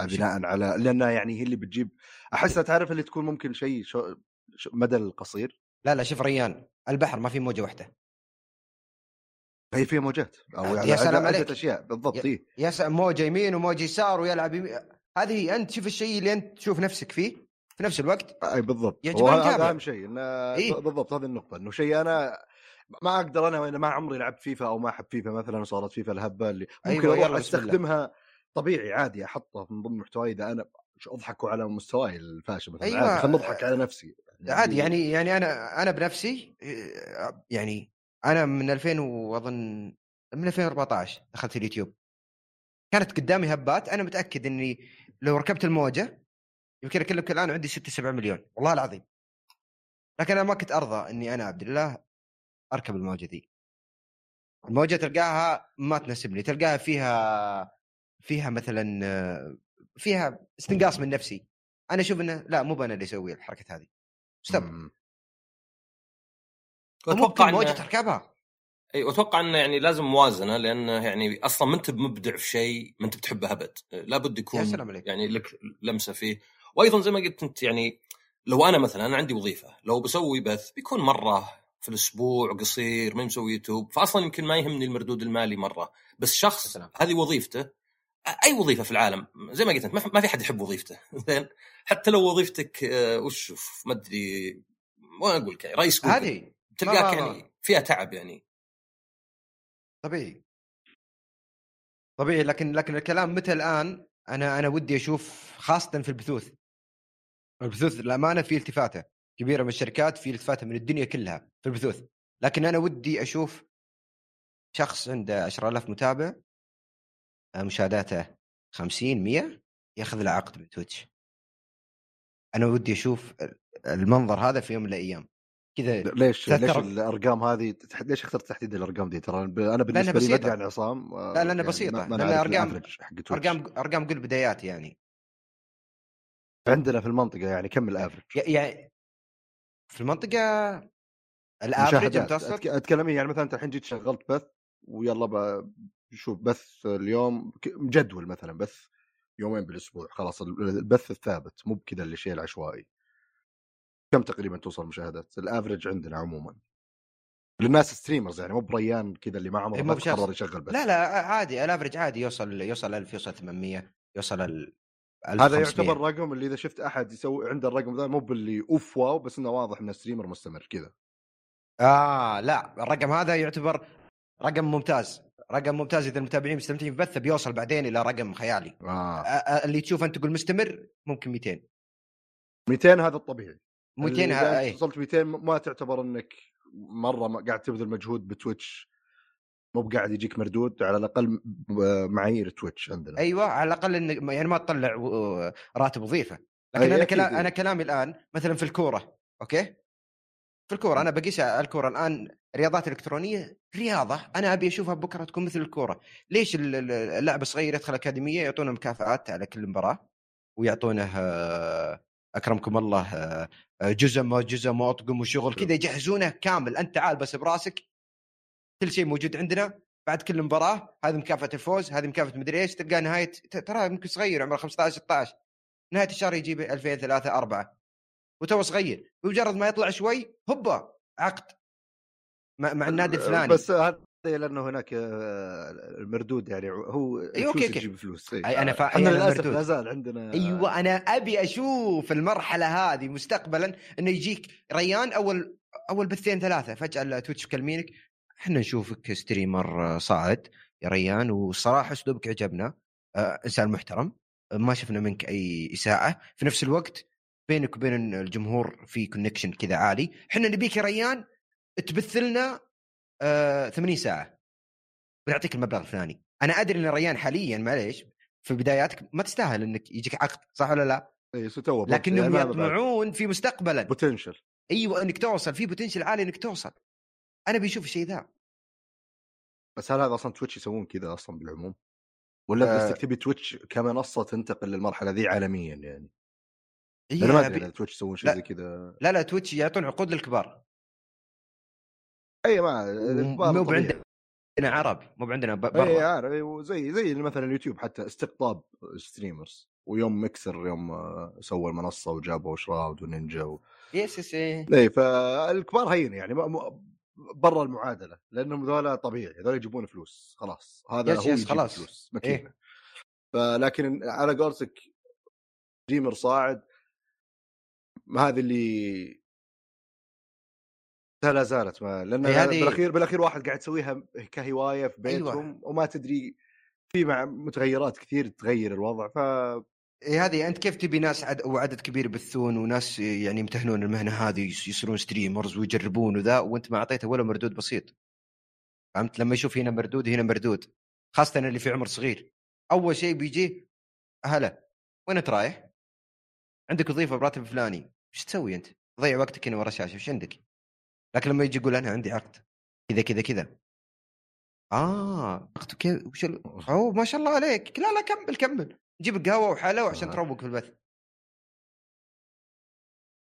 بناء على لأنها يعني هي اللي بتجيب احسها تعرف اللي تكون ممكن شيء شو... شو... مدى القصير لا لا شوف ريان البحر ما في موجة واحدة هي فيها موجات أو يا يعني سلام عدة عليك. أشياء بالضبط يا-. يا سلام موجة يمين وموجة يسار ويلعب يمين هذه أنت شوف الشيء اللي أنت تشوف نفسك فيه في نفس الوقت أي بالضبط وهذا المتابع. هذا أهم شيء إنه إيه. بالضبط هذه النقطة إنه شيء أنا ما أقدر أنا ما عمري لعبت فيفا أو ما أحب فيفا مثلا وصارت فيفا الهبة اللي ممكن أيوة، أروح بسم الله. أستخدمها طبيعي عادي أحطها من ضمن محتواي إذا أنا اضحكوا على مستواي الفاشل مثلا أيوة. عادي خلينا نضحك على نفسي عادي يعني يعني أنا أنا بنفسي آه، يعني أنا من 2000 وأظن من 2014 دخلت اليوتيوب كانت قدامي هبات أنا متأكد إني لو ركبت الموجة يمكن أكلمك الآن عندي 6 7 مليون والله العظيم لكن أنا ما كنت أرضى إني أنا عبد الله أركب الموجة ذي الموجة تلقاها ما تناسبني تلقاها فيها فيها مثلا فيها استنقاص من نفسي. أنا أشوف إنه لا مو أنا اللي أسوي الحركة هذه. واتوقع ممكن موجة تركبها. إي وأتوقع إنه يعني لازم موازنة لأنه يعني أصلا ما أنت بمبدع في شيء ما أنت بتحبه أبد. لابد يكون يا سلام عليك. يعني لك لمسة فيه. وأيضا زي ما قلت أنت يعني لو أنا مثلا أنا عندي وظيفة. لو بسوي بث بيكون مرة في الأسبوع قصير ما مسوي يوتيوب فاصلا يمكن ما يهمني المردود المالي مرة. بس شخص سلام. هذه وظيفته أي وظيفة في العالم زي ما قلت انت ما في- حد يحب وظيفته. زين؟ حتى لو وظيفتك آه، وش ما أدري ما أقول لك رئيس جوجل هذه تلقاك يعني فيها تعب يعني. طبيعي. طبيعي لكن لكن الكلام متى الآن؟ أنا أنا ودي أشوف خاصة في البثوث. البثوث للأمانة في التفاته. كبيرة من الشركات في التفاته من الدنيا كلها في البثوث. لكن أنا ودي أشوف شخص عنده 10000 متابع آه، مشاهداته 50 100 ياخذ له عقد من تويتش. أنا ودي أشوف المنظر هذا في يوم من الأيام. كذا ليش؟ ليش الأرقام هذه؟ ليش اخترت تحديد الأرقام دي؟ ترى أنا بالنسبة لي. بدري عن عصام آه، لا، لأنها يعني ال average حق تويتش. أرقام أرقام قل بدايات يعني. عندنا في المنطقة يعني كم ال average؟ يعني في المنطقة ال average مشاهدات المتوسط أتكلم يعني مثلا أنت الحين جيت شغلت بث ويلا ب- شوف بث اليوم مجدول مثلا بث يومين بالأسبوع خلاص ال- البث الثابت مو بكذا اللي شيء العشوائي. كم تقريبا توصل المشاهدات ال average عندنا عموما. للناس streamers يعني مو بريان كذا اللي ما عمره إيه،. قرر يشغل بس لا لا عادي ال average عادي يوصل يوصل 1000 يوصل 800 يوصل هذا 1500. يعتبر رقم اللي إذا شفت أحد يسوي عنده الرقم ذا مو باللي أوف wow بس إنه واضح إنه streamer مستمر كذا. آه لا الرقم هذا يعتبر رقم ممتاز. رقم ممتاز إذا المتابعين مستمتعين ببثه بيوصل بعدين إلى رقم خيالي. آه. اللي تشوف أنت تقول مستمر ممكن 200 200 هذا الطبيعي. 200 إذا ها- أنت اي وصلت 200 ما تعتبر إنك مرة ما قاعد تبذل مجهود بتويتش. مو بقاعد يجيك مردود على الأقل معايير تويتش عندنا. أيوه على الأقل إن يعني ما تطلع راتب وظيفة. لكن أنا كلام. أنا كلامي الآن مثلا في الكورة أوكي؟ في الكورة أنا بقيس الكورة الآن رياضات إلكترونية رياضة أنا أبي أشوفها بكرة تكون مثل الكورة. ليش ال- ال- اللاعب الصغير يدخل اكاديميه يعطونه مكافآت على كل مباراة ويعطونه آه، أكرمكم الله آه، آه، جزء ما جزء ما أطقم وشغل كذا يجهزونه كامل. أنت تعال بس براسك كل شيء موجود عندنا بعد كل مباراة هذه مكافأة الفوز هذه مكافأة مدري إيش تلقى نهاية ترى يمكن صغير عمره 15 16 نهاية الشهر يجيب 2000 3 4 وتو صغير. بمجرد ما يطلع شوي هوبا عقد. مع, مع النادي الفلاني. بس هذا لأنه هناك آه، المردود يعني هو أوكي، أوكي. تجيب فلوس. أي. أنا فا- إحنا أي أنا للأسف. لا زال عندنا أيوه أنا أبي أشوف المرحلة هذه مستقبلا إنه يجيك ريان أول أول بثين ثلاثة. فجاه التويتش يكلمينك إحنا نشوفك streamer صاعد يا ريان والصراحة أسلوبك عجبنا. آه إنسان محترم آه، ما شفنا منك أي إساءة. في نفس الوقت بينك وبين الجمهور في connection كذا عالي. إحنا نبيك يا ريان تبث لنا آه 80 ساعة. بنعطيك المبلغ الفلاني أنا أدري إن ريان حاليا معليش في بداياتك ما تستاهل إنك يجيك عقد صح ولا لا؟ اي تو لكنهم يطمعون في مستقبلا. potential أيوه إنك توصل في potential عالي إنك توصل. أنا بيشوف الشيء ذا بس هل هذا أصلا تويتش يسوون كذا أصلا بالعموم؟ ولا آه. قصدك تبي تويتش كمنصة تنتقل للمرحلة ذي عالميا يعني؟ أنا ما أدري بي- تويتش يسوون شيء. زي كذا لا لا تويتش يعطون عقود للكبار أي ما الكبار مو طبيعي. عندنا عرب مو عندنا ب- أي برا عارف وزي زي مثلا اليوتيوب حتى استقطاب streamers ويوم ميكسر يوم آه، سوى المنصة وجابوا شراود ونينجا و... yes yes. اي فالكبار هين يعني برا المعادلة لأنهم ذولا طبيعي هذول يجيبون فلوس خلاص هذا يس- هو yes، خلاص. فلوس ماكينة إيه. فلكن على قولتك streamer صاعد ما هذه اللي لا زالت ما لأن إيه، هذه- بالأخير بالأخير واحد قاعد يسويها كهواية في أيوة. بيتهم وما تدري في مع متغيرات كثير تغير الوضع ف إيه هذه أنت كيف تبي ناس عد... وعدد كبير يبثون وناس يعني يمتهنون المهنة هذه يصيرون streamers ويجربون وذا وأنت ما أعطيته ولا مردود بسيط. فهمت؟ لما يشوف هنا مردود هنا مردود. خاصة اللي في عمر صغير. أول شيء بيجي هلا وين أنت رايح؟ عندك وظيفة براتب فلاني. إيش تسوي أنت؟ تضيع وقتك هنا ورا الشاشة إيش عندك؟ لكن لما يجي يقول أنا عندي عقد. كذا كذا كذا. آه عقد كذا وش ما شاء الله عليك. لا لا كمل كمل. نجيب قهوه وحلاوه عشان آه. تروق في البث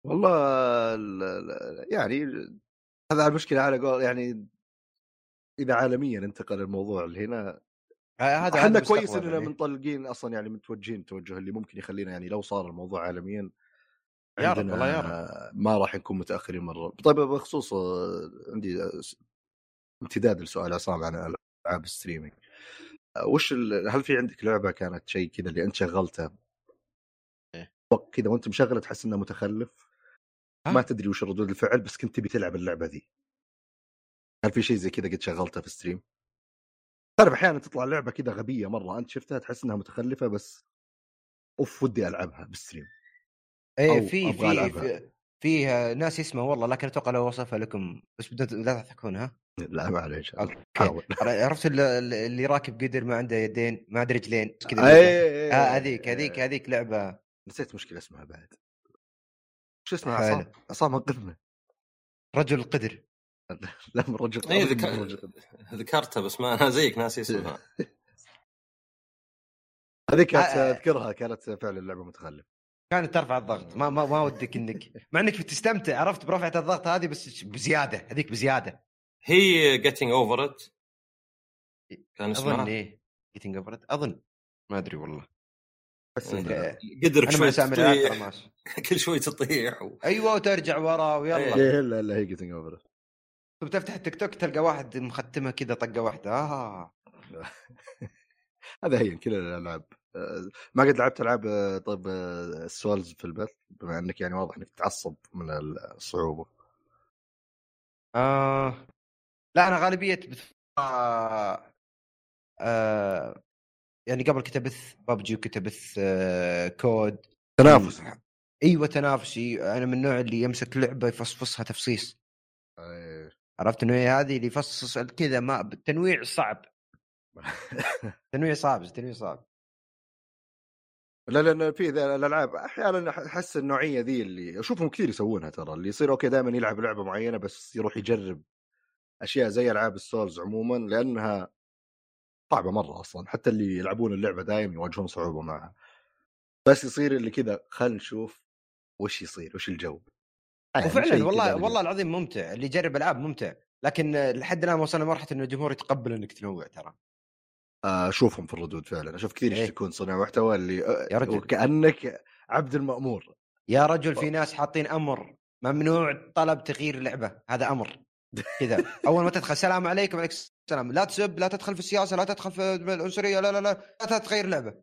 والله ال- ال- يعني هذا المشكلة على قول يعني إذا عالميا انتقل الموضوع لهنا آه، هذا إحنا كويس إننا يعني. منطلقين أصلا يعني متوجهين التوجه اللي ممكن يخلينا يعني لو صار الموضوع عالميا يا رب، والله يا رب. ما راح نكون متأخرين مرة طيب بخصوص عندي امتداد لسؤال عصام عن ألعاب الستريمينج آه، وش ال- هل في عندك لعبة كانت شيء كذا اللي أنت شغلتها إيه. وقت كذا وأنت مشغلة تحس إنه متخلف؟ ما تدري وش ردود الفعل بس كنت تبي تلعب اللعبة ذي هل في شيء زي كذا قد شغلته في stream؟ تعرف أحيانا تطلع لعبة كذا غبية مرة أنت شفتها تحس إنها متخلفة بس أوف ودي ألعبها بال stream إيه في في. في آه، ناس يسمع والله لكن أتوقع لو وصفها لكم بس بدون لا تضحكون ها؟ لا معليش. أوكي. عرفت ال- ال- اللي راكب قدر ما عنده يدين ما عنده رجلين كذا أي- يدين. أي- آه أي- هذيك هذيك هذيك لعبة. نسيت مشكلة اسمها بعد. شو اسمها. عصام؟ عصام انقذنا رجل القدر. لا من رجل إيه، رجل- ذكرتها بس ما أنا زيك ناسي اسمها هذيك كانت آه. أذكرها كانت فعلا لعبة متخلفه كانت ترفع الضغط. ما ما, ما ودك انك مع إنك بتستمتع. عرفت برفعة الضغط هذه بس بزيادة. هذيك بزيادة. هي جيتنج اوفر ات كان أظن إسمها. إيه. Getting Over أظن. ما أدري والله. إيه. إنه- قدرك أنا شوي تطيح. كل شوي تطيح و... أيوه وترجع ورا ويلا. إيه. الا الا هي جيتنج اوفر ثم تفتح التيك توك تلقى واحد مختمها كذا طقة واحدة. آه. هذا هي كل الألعاب. آه، ما قد لعبت ألعاب آه، طيب آه، ال Souls في البث بما إنك يعني واضح إنك تتعصب من الصعوبة. آه. لا أنا غالبية بث... آه آه يعني قبل كنت أبث ببجي وكنت أبث آه كود. تنافس. أيوه تنافسي أنا من النوع اللي يمسك لعبة يفصفصها تفصيص. إيه. عرفت النوعية هذه؟ اللي يفصص كذا ما التنويع صعب. تنويع صعب تنويع صعب. لا لأن في الألعاب أحيانا أحس النوعية ذي اللي أشوفهم كثير يسوونها ترى اللي يصير أوكي دائما يلعب لعبة معينة بس يروح يجرب أشياء زي ألعاب السولز عموما لأنها صعبة مرة أصلا حتى اللي يلعبون اللعبة دائما يواجهون صعوبة معها. بس يصير اللي كذا خل نشوف وش يصير وش الجو. يعني وفعلا والله والله العظيم ممتع اللي يجرب ألعاب ممتع لكن لحد الآن وصلنا مرحلة انه الجمهور يتقبل إنك تنوع ترى. أشوفهم في الردود فعلا. أشوف كثير إيه. يشتكون صناع محتوى اللي آه، يا رجل. وكأنك عبد المأمور. يا رجل في ناس حاطين أمر. ممنوع طلب تغيير لعبه هذا أمر. كذا. أول ما تدخل السلام عليكم. وعليكم السلام. لا تسب لا تدخل في السياسة لا تدخل في العنصرية. لا لا لا. لا تغير لعبه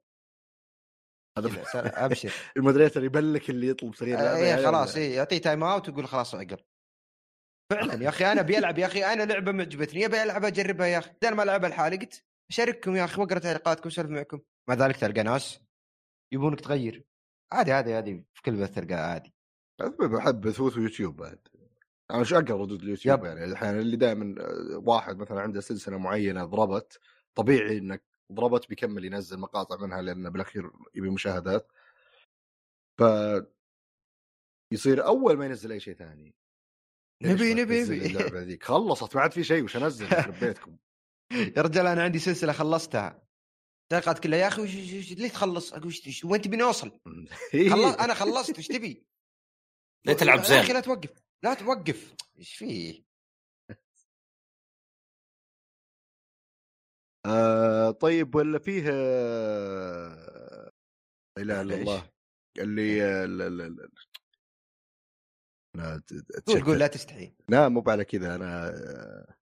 هذا أبشر. ال moderator يبلك اللي يطلب تغيير لعبة إيه يعني خلاص إيه يعطيه timeout ويقول خلاص عقل فعلا يا أخي أنا بيلعب يا أخي أنا لعبة معجبتني. ابي ألعبها أجربها يا أخي. بدل ما ألعبها لحالي قلت أشارككم يا أخي واقرا تعليقاتكم واسولف معكم. مع ذلك تلقى ناس يبونك تغير. عادي عادي عادي في كل بث تلقى عادي. بحب بثوث ويوتيوب بعد. أنا شو أقرأ ردود اليوتيوب يب. يعني؟ أحيانا اللي دائما واحد مثلا عنده سلسلة معينة ضربت طبيعي إنك ضربت بيكمل ينزل مقاطع منها لأنه بالأخير يبي مشاهدات. ف يصير أول ما ينزل أي شيء ثاني. نبي- نبي- نبي. اللعبة ذيك؟ خلصت ما عاد في شيء وش أنزل؟ بيتكم يا رجال أنا عندي سلسلة خلصتها تعليقات كلها يا أخي وش وش وش ليه تخلص؟ أقول وش- وش- وين تبي نوصل؟ خلص أنا خلصت وش تبي؟ ليه تلعب يا أخي زين لا توقف لا توقف إيش فيه؟ آه طيب ولا فيه آه، لا إله إلا؟ الله اللي آه، ال- ال- ال- أنا ت- قول قول أتشتت. لا تستحي لا مو على كذا أنا آه،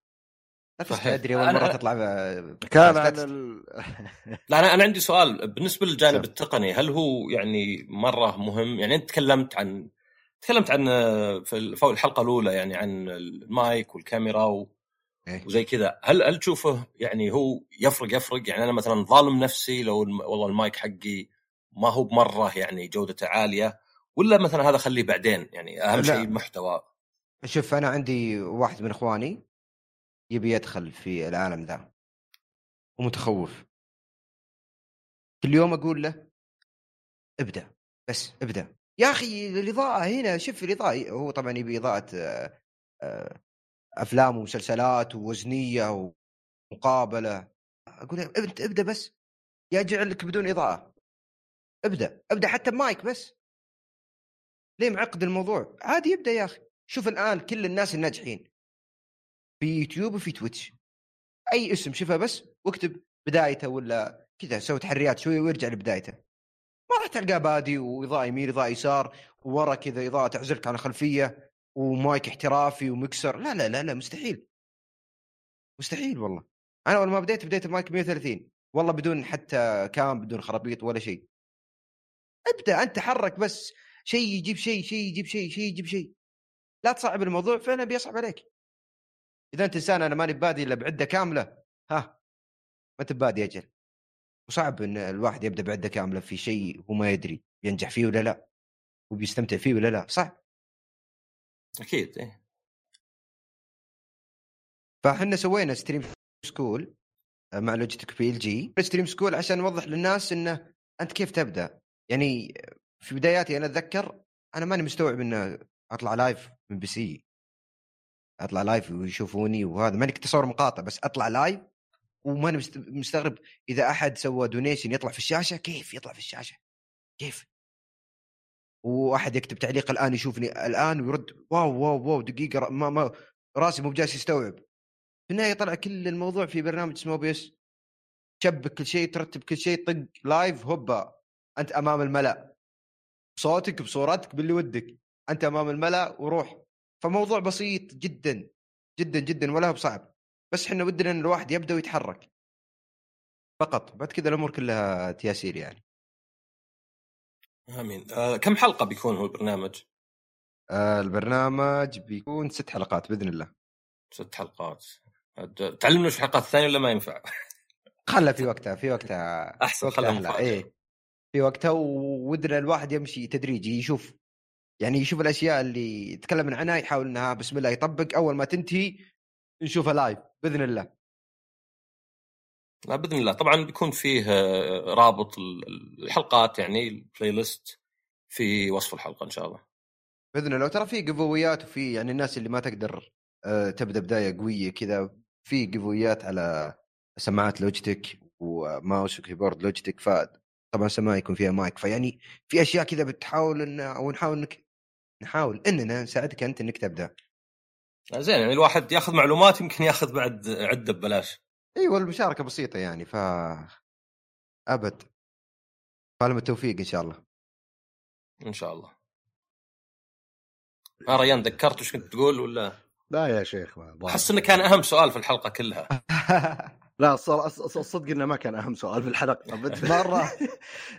لا صحيح. ادري أول أنا- مرة تطلع ب- كان لا عن تستحي. ال... لا أنا أنا عندي سؤال بالنسبة للجانب. التقني هل هو يعني مرة مهم يعني أنت تكلمت عن تكلمت عن في ال- في الحلقة الأولى يعني عن المايك والكاميرا و... إيه. وزي كذا هل هل تشوفه يعني هو يفرق يفرق يعني أنا مثلا ظالم نفسي لو الم... والله المايك حقي ما هو بمرة يعني جودته عالية ولا مثلا هذا خليه بعدين يعني أهم لا. شيء المحتوى شوف أنا عندي واحد من إخواني يبي يدخل في العالم ذا ومتخوف. كل يوم أقول له ابدأ بس ابدأ. يا أخي الإضاءة هنا شوف الإضاءة. هو طبعا يبي إضاءة آه، آه، أفلام ومسلسلات ووزنية ومقابلة. أقول له ابد- ابدأ بس. يا اجعل لك بدون إضاءة. ابدأ ابدأ حتى بمايك بس. ليه معقد الموضوع؟ عادي ابدا يا أخي. شوف الآن كل الناس الناجحين. في يوتيوب وفي تويتش. أي اسم شوفه بس واكتب بدايته ولا كذا سوي تحريات شوي ويرجع لبدايته. ما راح تلقاه بادي وإضاءة يمين إضاءة يسار وورا كذا إضاءة تعزلك عن الخلفية ومايك احترافي ومكسر. لا لا لا لا مستحيل. مستحيل والله. أنا أول ما بديت بديت بمايك 130 والله بدون حتى كام بدون خرابيط ولا شيء. ابدأ أنت حرك بس. شيء يجيب شيء شيء يجيب شيء شيء يجيب شيء. لا تصعب الموضوع فعلا بيصعب عليك. إذا أنت إنسان أنا ماني بادي إلا بعدة كاملة ها ما انت بادي أجل. وصعب إن الواحد يبدأ بعدة كاملة في شيء هو ما يدري ينجح فيه ولا لا وبيستمتع فيه ولا لا صعب. أكيد إيه. فإحنا سوينا Stream School مع Logitech بي ال جي Stream School عشان نوضح للناس إنه أنت كيف تبدأ؟ يعني في بداياتي أنا أتذكر أنا ماني مستوعب إنه أطلع live من PC أطلع live ويشوفوني وهذا. ماني كنت أصور مقاطع بس أطلع live وماني مست- مستغرب إذا أحد سوى donation يطلع في الشاشة كيف يطلع في الشاشة؟ كيف؟ واحد يكتب تعليق الآن يشوفني الآن ويرد واو واو واو دقيقة ما ما راسي مو بجالس يستوعب. في النهاية طلع كل الموضوع في برنامج اسمه OBS تشبك كل شيء ترتب كل شيء طق live هوبا أنت أمام الملأ. بصوتك بصورتك باللي ودك. أنت أمام الملأ وروح. فموضوع بسيط جدا جدا جدا ولا هو بصعب. بس إحنا ودنا إن الواحد يبدأ ويتحرك. فقط بعد كذا الأمور كلها تياسير يعني. آمين. آه كم حلقة بيكون هو البرنامج؟ آه البرنامج بيكون ست حلقات بإذن الله. ست حلقات. تعلمنا في الحلقات الثانية ولا ما ينفع؟ خلها في وقتها في وقتها أحسن في وقتها خلها إيه في وقتها ودنا الواحد يمشي تدريجي يشوف يعني يشوف الأشياء اللي تكلمنا عنها يحاول إنها بسم الله يطبق أول ما تنتهي نشوفها live بإذن الله. لا بإذن الله. طبعا بيكون فيه آه، رابط الحلقات يعني ال playlist في وصف الحلقة إن شاء الله. بإذن الله. ترى في giveaway ات وفي يعني الناس اللي ما تقدر آه، تبدأ بداية قوية كذا في giveaway ات على سماعات Logitech و mouse و keyboard Logitech ف طبعا سماعه يكون فيها مايك فيعني في أشياء كذا بتحاول ان أو نحاول إنك نحاول إننا نساعدك أنت إنك تبدأ. زين يعني الواحد ياخذ معلومات يمكن ياخذ بعد عدة ببلاش. إيوه المشاركة بسيطة يعني ف أبد. فالم التوفيق إن شاء الله. إن شاء الله. آه ريان ذكرت وش كنت تقول ولا؟ لا يا شيخ ما أحس إنه كان أهم سؤال في الحلقة كلها. لا الصدق إنه ما كان أهم سؤال في الحلقة. مرة.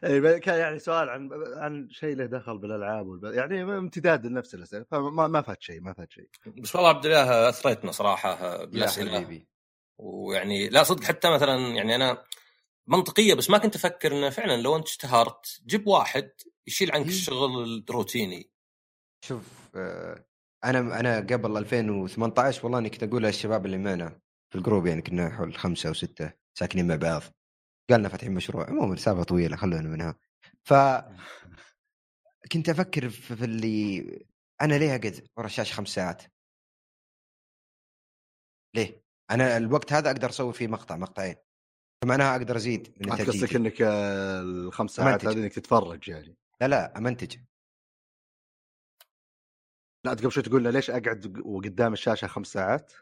إيه، كان يعني سؤال عن عن شيء له دخل بالألعاب والب... يعني امتداد لنفس الأسئلة. فما ما فات شيء ما فات شيء. بس والله عبد الله أثريتنا صراحة بالأسئلة. ويعني لا صدق حتى مثلا يعني أنا منطقية بس ما كنت أفكر إنه فعلا لو أنت اشتهرت جيب واحد يشيل عنك الشغل الروتيني. شوف آه، أنا أنا قبل 2018 والله إني كنت أقول للشباب اللي معنا في الجروب يعني كنا حول خمسة أو ستة ساكنين مع بعض. قالنا فاتحين مشروع عموما سالفه طويلة خلونا منها. ف كنت أفكر في اللي أنا ليه أقعد ورا الشاشة خمس ساعات؟ ليه؟ أنا الوقت هذا أقدر أسوي فيه مقطع مقطعين. فمعناها أقدر أزيد من قصدك إنك الخمس ساعات هذه إنك تتفرج يعني؟ لا لا امنتج لا قبل شوي تقول ليش أقعد وقدام الشاشة خمس ساعات؟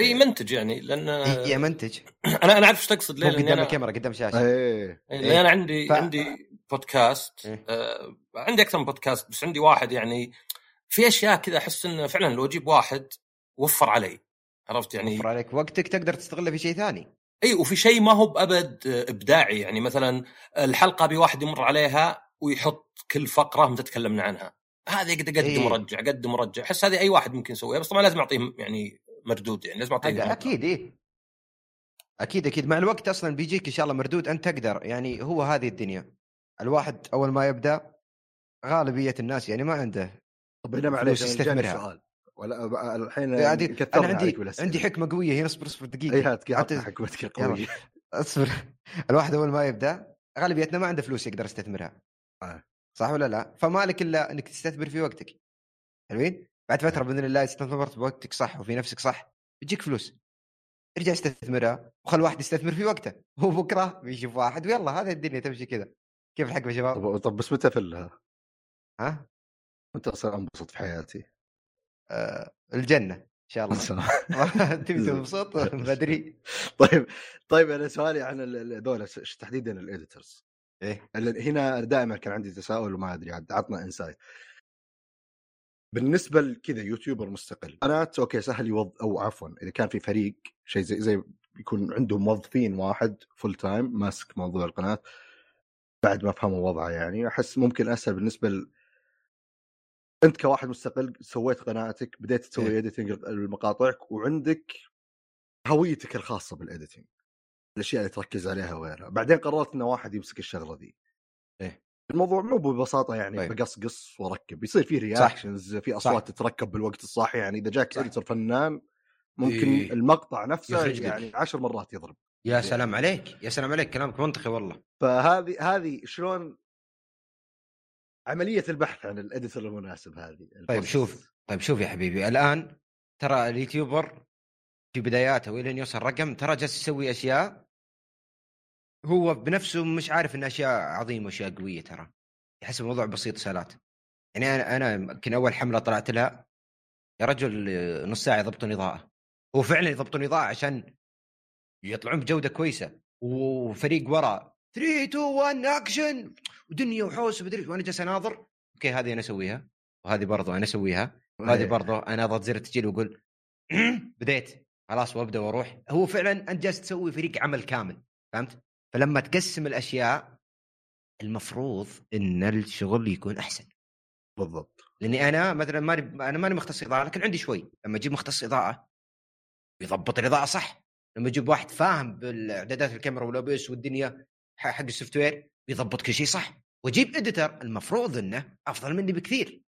إي منتج يعني لأن إي منتج. أنا أنا أعرف إيش تقصد ليه قدام أنا... الكاميرا قدام الشاشة. إيه. لأن أنا عندي ف... عندي بودكاست إيه؟ آه عندي أكثر من بودكاست بس عندي واحد يعني في أشياء كذا أحس إنه فعلا لو أجيب واحد وفر علي عرفت يعني؟ وفر عليك وقتك تقدر تستغله في شيء ثاني. إي وفي شيء ما هو بأبد إبداعي يعني مثلا الحلقة بواحد يمر عليها ويحط كل فقرة متى تكلمنا عنها. هذه قد قدم إيه؟ مرجع قدم مرجع. أحس هذه أي واحد ممكن يسويها بس طبعا لازم اعطيه يعني مردود يعني لازم أعطيه أكيد إيه. أكيد أكيد. مع الوقت أصلا بيجيك إن شاء الله مردود أنت تقدر. يعني هو هذه الدنيا. الواحد أول ما يبدأ غالبية الناس يعني ما عنده طب هنا معليش يستثمرها. سؤال. ولا الحين أنا عندي عندي حكمة قوية هنا اصبر اصبر دقيقة. اي هات حكمتك القويه اصبر. الواحد أول ما يبدأ غالبيتنا ما عنده فلوس يقدر يستثمرها. آه. صح ولا لا؟ فما لك إلا إنك تستثمر في وقتك. حلوين؟ بعد فترة بإذن الله استثمرت بوقتك صح وفي نفسك صح بيجيك فلوس. ارجع استثمرها وخل واحد يستثمر في وقته هو بكرة بيشوف واحد ويلا هذه الدنيا تمشي كذا. كيف الحق يا شباب؟ طب, طب بس متى فلها؟ ها؟ متى أصير أنبسط في حياتي؟ آه الجنة إن شاء الله. تبي تنبسط؟ بدري طيب طيب أنا سؤالي عن هذول تحديدا ال editors إيه. هنا دائما كان عندي تساؤل وما أدري عطنا insight بالنسبة لكذا YouTuber مستقل قناة أوكي سهل يوظ أو عفوا إذا كان في فريق شيء زي زي يكون عندهم موظفين واحد full time ماسك موضوع القناة بعد ما فهموا وضعه يعني أحس ممكن أسهل بالنسبة ل... أنت كواحد مستقل سويت قناتك بديت تسوي إيه؟ editing لمقاطعك وعندك هويتك الخاصة بال editing الأشياء اللي تركز عليها وغيرها بعدين قررت انه واحد يمسك الشغلة ذي إيه الموضوع مو ببساطة يعني طيب. بقصقص واركب يصير في reactions في أصوات صح. تتركب بالوقت الصح يعني إذا جاك editor فنان ممكن إيه. المقطع نفسه يعني عشر مرات يضرب. يا سلام عليك يا سلام عليك كلامك منطقي والله. فهذه هذه شلون عملية البحث عن ال editor المناسب هذه طيب شوف طيب شوف يا حبيبي الآن ترى ال YouTuber في بداياته والين يوصل رقم ترى جالس يسوي أشياء هو بنفسه مش عارف إن أشياء عظيمة وأشياء قوية ترى. يحس الموضوع بسيط سالات يعني أنا أنا يمكن أول حملة طلعت لها يا رجل نص ساعة يضبطون إضاءة. هو فعلا يضبطون إضاءة عشان يطلعون بجودة كويسة. وفريق ورا 3 2 1 اكشن ودنيا وحوس ومدري وأنا جالس أناظر. أوكي هذه أنا أسويها. وهذه برضو أنا أسويها. وهذه إيه. برضو أنا أضغط زر التسجيل وأقول بديت. خلاص وأبدأ وأروح. هو فعلا أنت جالس تسوي فريق عمل كامل. فهمت؟ فلما تقسم الأشياء المفروض إن الشغل يكون أحسن. بالضبط. لأني أنا مثلا ماني أنا ماني مختص إضاءة لكن عندي شوي. لما أجيب مختص إضاءة يضبط الإضاءة صح. لما أجيب واحد فاهم بالإعدادات الكاميرا وال OBS والدنيا حق ال software يضبط كل شيء صح. وأجيب editor المفروض إنه أفضل مني بكثير.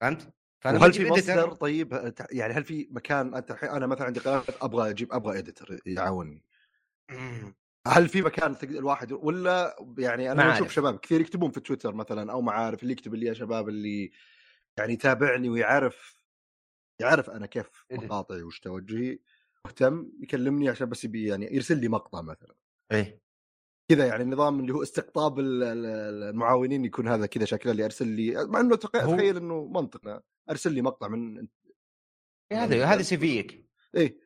فهمت؟ وهل في مصدر طيب يعني هل في مكان انت الحين أنا مثلا عندي قناة أبغى أجيب أبغى editor يعاونني. هل في مكان الواحد ولا يعني أنا. أشوف شباب كثير يكتبون في تويتر مثلا أو معارف اللي يكتب لي يا شباب اللي يعني يتابعني ويعرف يعرف أنا كيف إيه. مقاطعي وش توجهي مهتم يكلمني عشان بس يبي يعني يرسل لي مقطع مثلا إيه كذا يعني النظام اللي هو استقطاب ال- ال- المعاونين يكون هذا كذا شكله اللي أرسل لي مع إنه تخيل إنه منطق أرسل لي مقطع من إيه، هذا هذا سي فيك إيه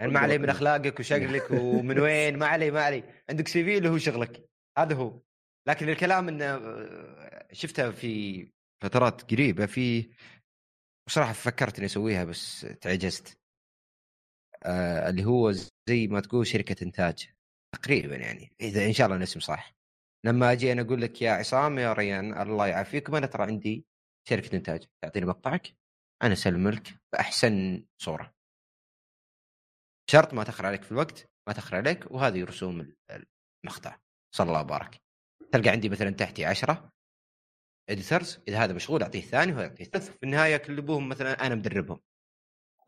يعني ما عليه من أخلاقك وشغلك ومن وين ما عليه ما عليه. عندك سي في اللي هو شغلك. هذا هو. لكن الكلام إنه آه، شفتها في فترات قريبة في بصراحة فكرت اني أسويها بس تعجزت. آه اللي هو زي ما تقول شركة إنتاج. تقريبا يعني إذا إن شاء الله الاسم صح. لما أجي أنا أقول لك يا عصام يا ريان الله يعافيكم أنا ترى عندي شركة إنتاج. تعطيني مقطعك أنا اسلم لك بأحسن صورة. شرط ما تاخر عليك في الوقت ما تاخر عليك وهذه رسوم المقطع. صلى الله وبارك تلقى عندي مثلا تحتي عشرة editors إذا هذا مشغول أعطيه الثاني وهذا أعطيه الثالث. في النهاية كلبوهم مثلا أنا مدربهم.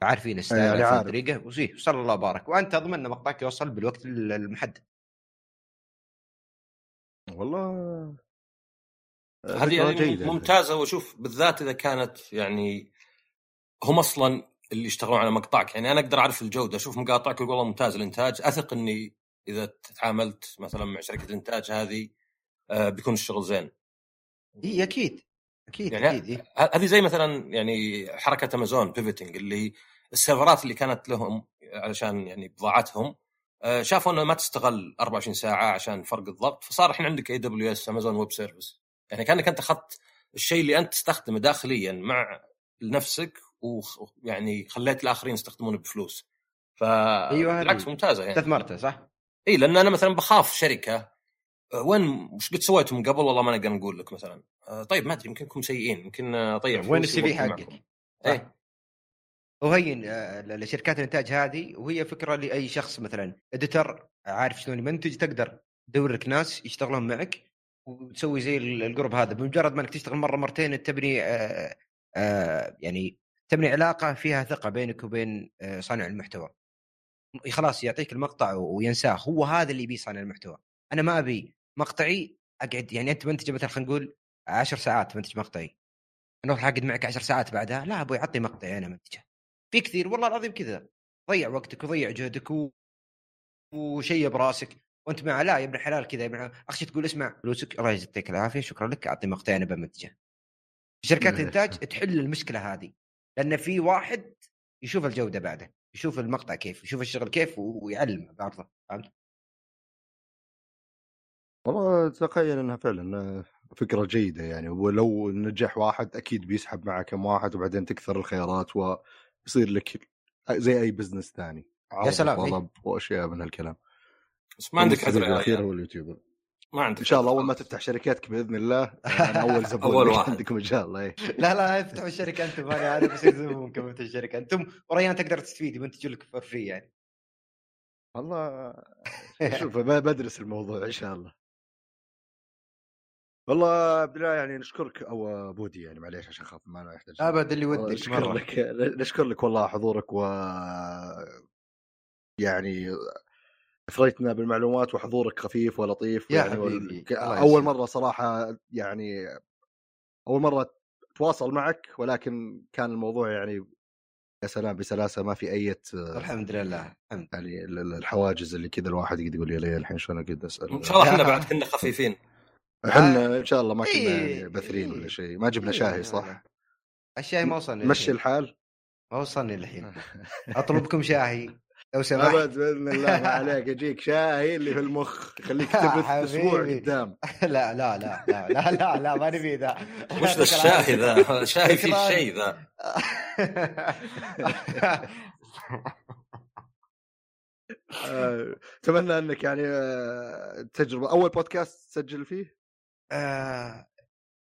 عارفين ال style يعني عارفين عارف. الطريقة وزيه صلى الله وبارك وأنت تضمن إن مقطعك يوصل بالوقت المحدد. والله هذه يعني. ممتازة. واشوف بالذات إذا كانت يعني هم أصلا اللي يشتغلون على مقطعك. يعني أنا أقدر أعرف الجودة أشوف مقاطعك والله ممتاز الإنتاج. أثق إني إذا تعاملت مثلا مع شركة الانتاج هذه آه، بيكون الشغل زين. إي أكيد. أكيد يعني أكيد هذه زي مثلا يعني حركة أمازون بيفتنج اللي السيرفرات اللي كانت لهم علشان يعني بضاعتهم آه، شافوا إنه ما تستغل 24 ساعة عشان فرق الضغط فصار الحين عندك AWS Amazon Web Service يعني كأنك أنت اخذت الشيء اللي أنت تستخدمه داخليا مع نفسك ويعني خليت الآخرين يستخدمونه بفلوس. ف أيوة. بالعكس ممتازة يعني. استثمرته صح؟ إي لأن أنا مثلا بخاف شركة آه، وين وش قد سويتوا من قبل؟ والله ما نقدر نقول لك مثلا. آه، طيب ما أدري يمكن أنكم سيئين يمكن اضيع وين ال CV حقك؟ إيه وهين آه، لشركات الإنتاج هذه وهي فكرة لأي شخص مثلا. إديتر عارف شلون يمنتج تقدر تدور لك ناس يشتغلون معك وتسوي زي ال- الجروب هذا. بمجرد ما إنك تشتغل مرة مرتين تبني يعني تبني علاقة فيها ثقة بينك وبين آه صانع المحتوى. خلاص يعطيك المقطع وينساه. هو هذا اللي يبيه صانع المحتوى. أنا ما أبي مقطعي أقعد يعني أنت منتج مثلا خلينا نقول 10 ساعات منتج مقطعي. أنا أروح أقعد معك 10 ساعات بعدها لا أبوي عطني مقطعي أنا منتجه. في كثير والله العظيم كذا. ضيع وقتك وضيع جهدك و... وشيء براسك. وأنت مع لا يا ابن الحلال كذا يا ابن اخشى تقول؟ اسمع فلوسك. الله يجزيك العافية. شكرا لك. أعطني مقطعي أنا بمنتجه شركات. الانتاج تحل المشكلة هذه. لأن في واحد يشوف الجودة بعده يشوف المقطع كيف يشوف الشغل كيف ويعلمه بعرضه فهمت؟ والله أتخيل إنها فعلا فكرة جيدة يعني ولو نجح واحد أكيد بيسحب معه كم واحد وبعدين تكثر الخيارات ويصير لك زي أي business ثاني عرض سلام، إيه. وطلب وأشياء من هالكلام بس ما عندك عذر يا الأخير. هو ال YouTuber ما عندك إن شاء الله أول ما. تفتح شركتك بإذن الله. أنا أول زبون لك واحد. عندكم إن شاء الله. إيه. لا لا افتحوا الشركة أنتم. أنا أنا بصير زبونكم أنتم الشركة. أنتم وريان تقدر تستفيد يمنتجوا لك for free يعني. والله شوف ب- بدرس الموضوع إن شاء الله. والله بالله يعني نشكرك أو بودي يعني معليش عشان خاطر ما يحتاج ابد اللي ودك نشكر لك نشكر لك والله حضورك و يعني أثريتنا بالمعلومات وحضورك خفيف ولطيف يا يعني حبيبي، أول. مرة صراحة يعني أول مرة أتواصل معك ولكن كان الموضوع يعني يا سلام بسلاسة ما في أي الحمد لله الحمد يعني ال- ال- الحواجز اللي كذا الواحد يقعد يقول يا ليه الحين شلون أقعد أسأل إن شاء الله إحنا بعد كنا خفيفين إحنا إن شاء الله ما كنا إيه، يعني بثرين إيه. ولا شيء ما جبنا إيه، شاهي صح؟ الشاي ما وصلني مشي. الحال ما وصلني الحين أطلبكم شاهي لو سمحت. ابد بإذن الله ما عليك. يجيك شاهي اللي في المخ يخليك تبث أسبوع. قدام. لا لا لا لا لا لا لا ما نبي ذا. وش ذا الشاهي ذا؟ شاهي فيه شكراً. شيء ذا. أتمنى أنك يعني آه، تجربة. أول بودكاست تسجل فيه؟ آه،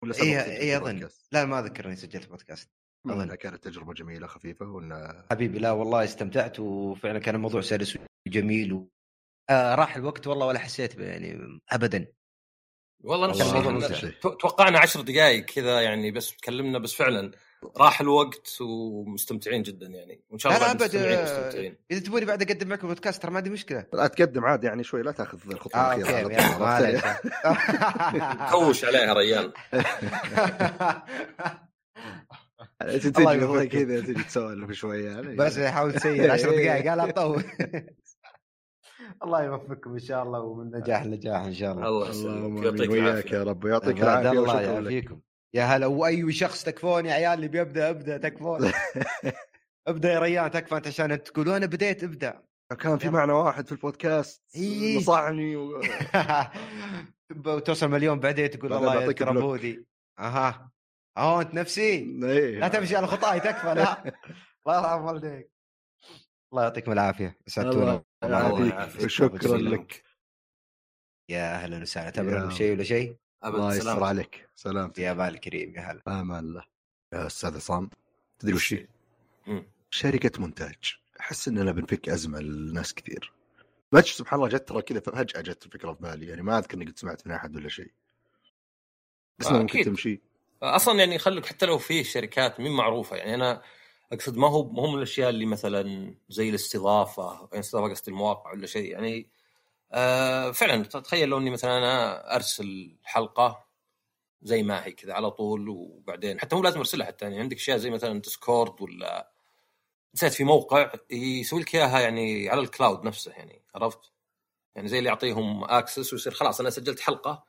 ولا اي سجلت اي أظن. بودكاست؟ لا ما أذكر إني سجلت بودكاست انها كانت تجربه جميله خفيفه وان حبيبي لا والله استمتعت وفعلا كان الموضوع سلس وجميل و... آه راح الوقت والله ولا حسيت به يعني ابدا والله نفس الشيء توقعنا عشر دقائق كذا يعني بس تكلمنا بس فعلا راح الوقت ومستمتعين جدا يعني وان شاء الله لا ابد آه، مستمتعين اذا تبوني بعد اقدم معكم بودكاست ترى ما عندي مشكله لا تقدم عادي يعني شوي لا تاخذ الخطوه آه الاخيره؟ عليك كوش عليها الله تجي. كذا تجي تسولف شوية. يعني بس يحاول تسير. 10 إيه. دقائق. قال اطول الله يوفقكم إن شاء الله ومن نجاح لنجاح إن شاء الله. الله اللهم يسلمك. يعطيك وياك العافية. يا رب. ويعطيك العافية الله يعافيكم يا هلا واي شخص تكفون يا عيال اللي بيبدأ ابدأ تكفون. ابدأ يا ريان تكفى أنت عشان تقولوا أنا بديت ابدأ. كان في معنى واحد في البودكاست. إيه. نصحني و... وتوصل مليون بعدين تقول الله يذكر بلوك. ابودي أها. آه أنت نفسي؟ إيه. لا تمشي على خطاي تكفى لا. الله يرحم والديك. الله يعطيكم العافية. أسعدتونا. الله يعافيك. يسلمك. لك. يا أهلا وسهلا. يا تبرر بشيء ولا شيء أبد. الله يستر سلام عليك. سلامتك. يا بال كريم يا هلا. أمان الله. يا أستاذ عصام تدري وش. شركة مونتاج. أحس اننا بنفك أزمة لناس كثير. بس سبحان الله جت ترى كذا فجأة جت الفكرة في بالي. يعني ما أذكر إني قد سمعت من أحد ولا شيء. بس آه، ممكن أكيد. تمشي. أصلا يعني خليك حتى لو في شركات مين معروفة يعني أنا أقصد ما هو ما الأشياء اللي مثلا زي الاستضافة يعني استضافة قصدي المواقع ولا شيء يعني آه فعلا تخيل لو إني مثلا أنا أرسل حلقة زي ما هي كذا على طول وبعدين حتى مو لازم أرسلها حتى يعني عندك أشياء زي مثلا Discord ولا نسيت في موقع يسوي لك إياها يعني على ال cloud نفسه يعني عرفت؟ يعني زي اللي يعطيهم access ويصير خلاص أنا سجلت حلقة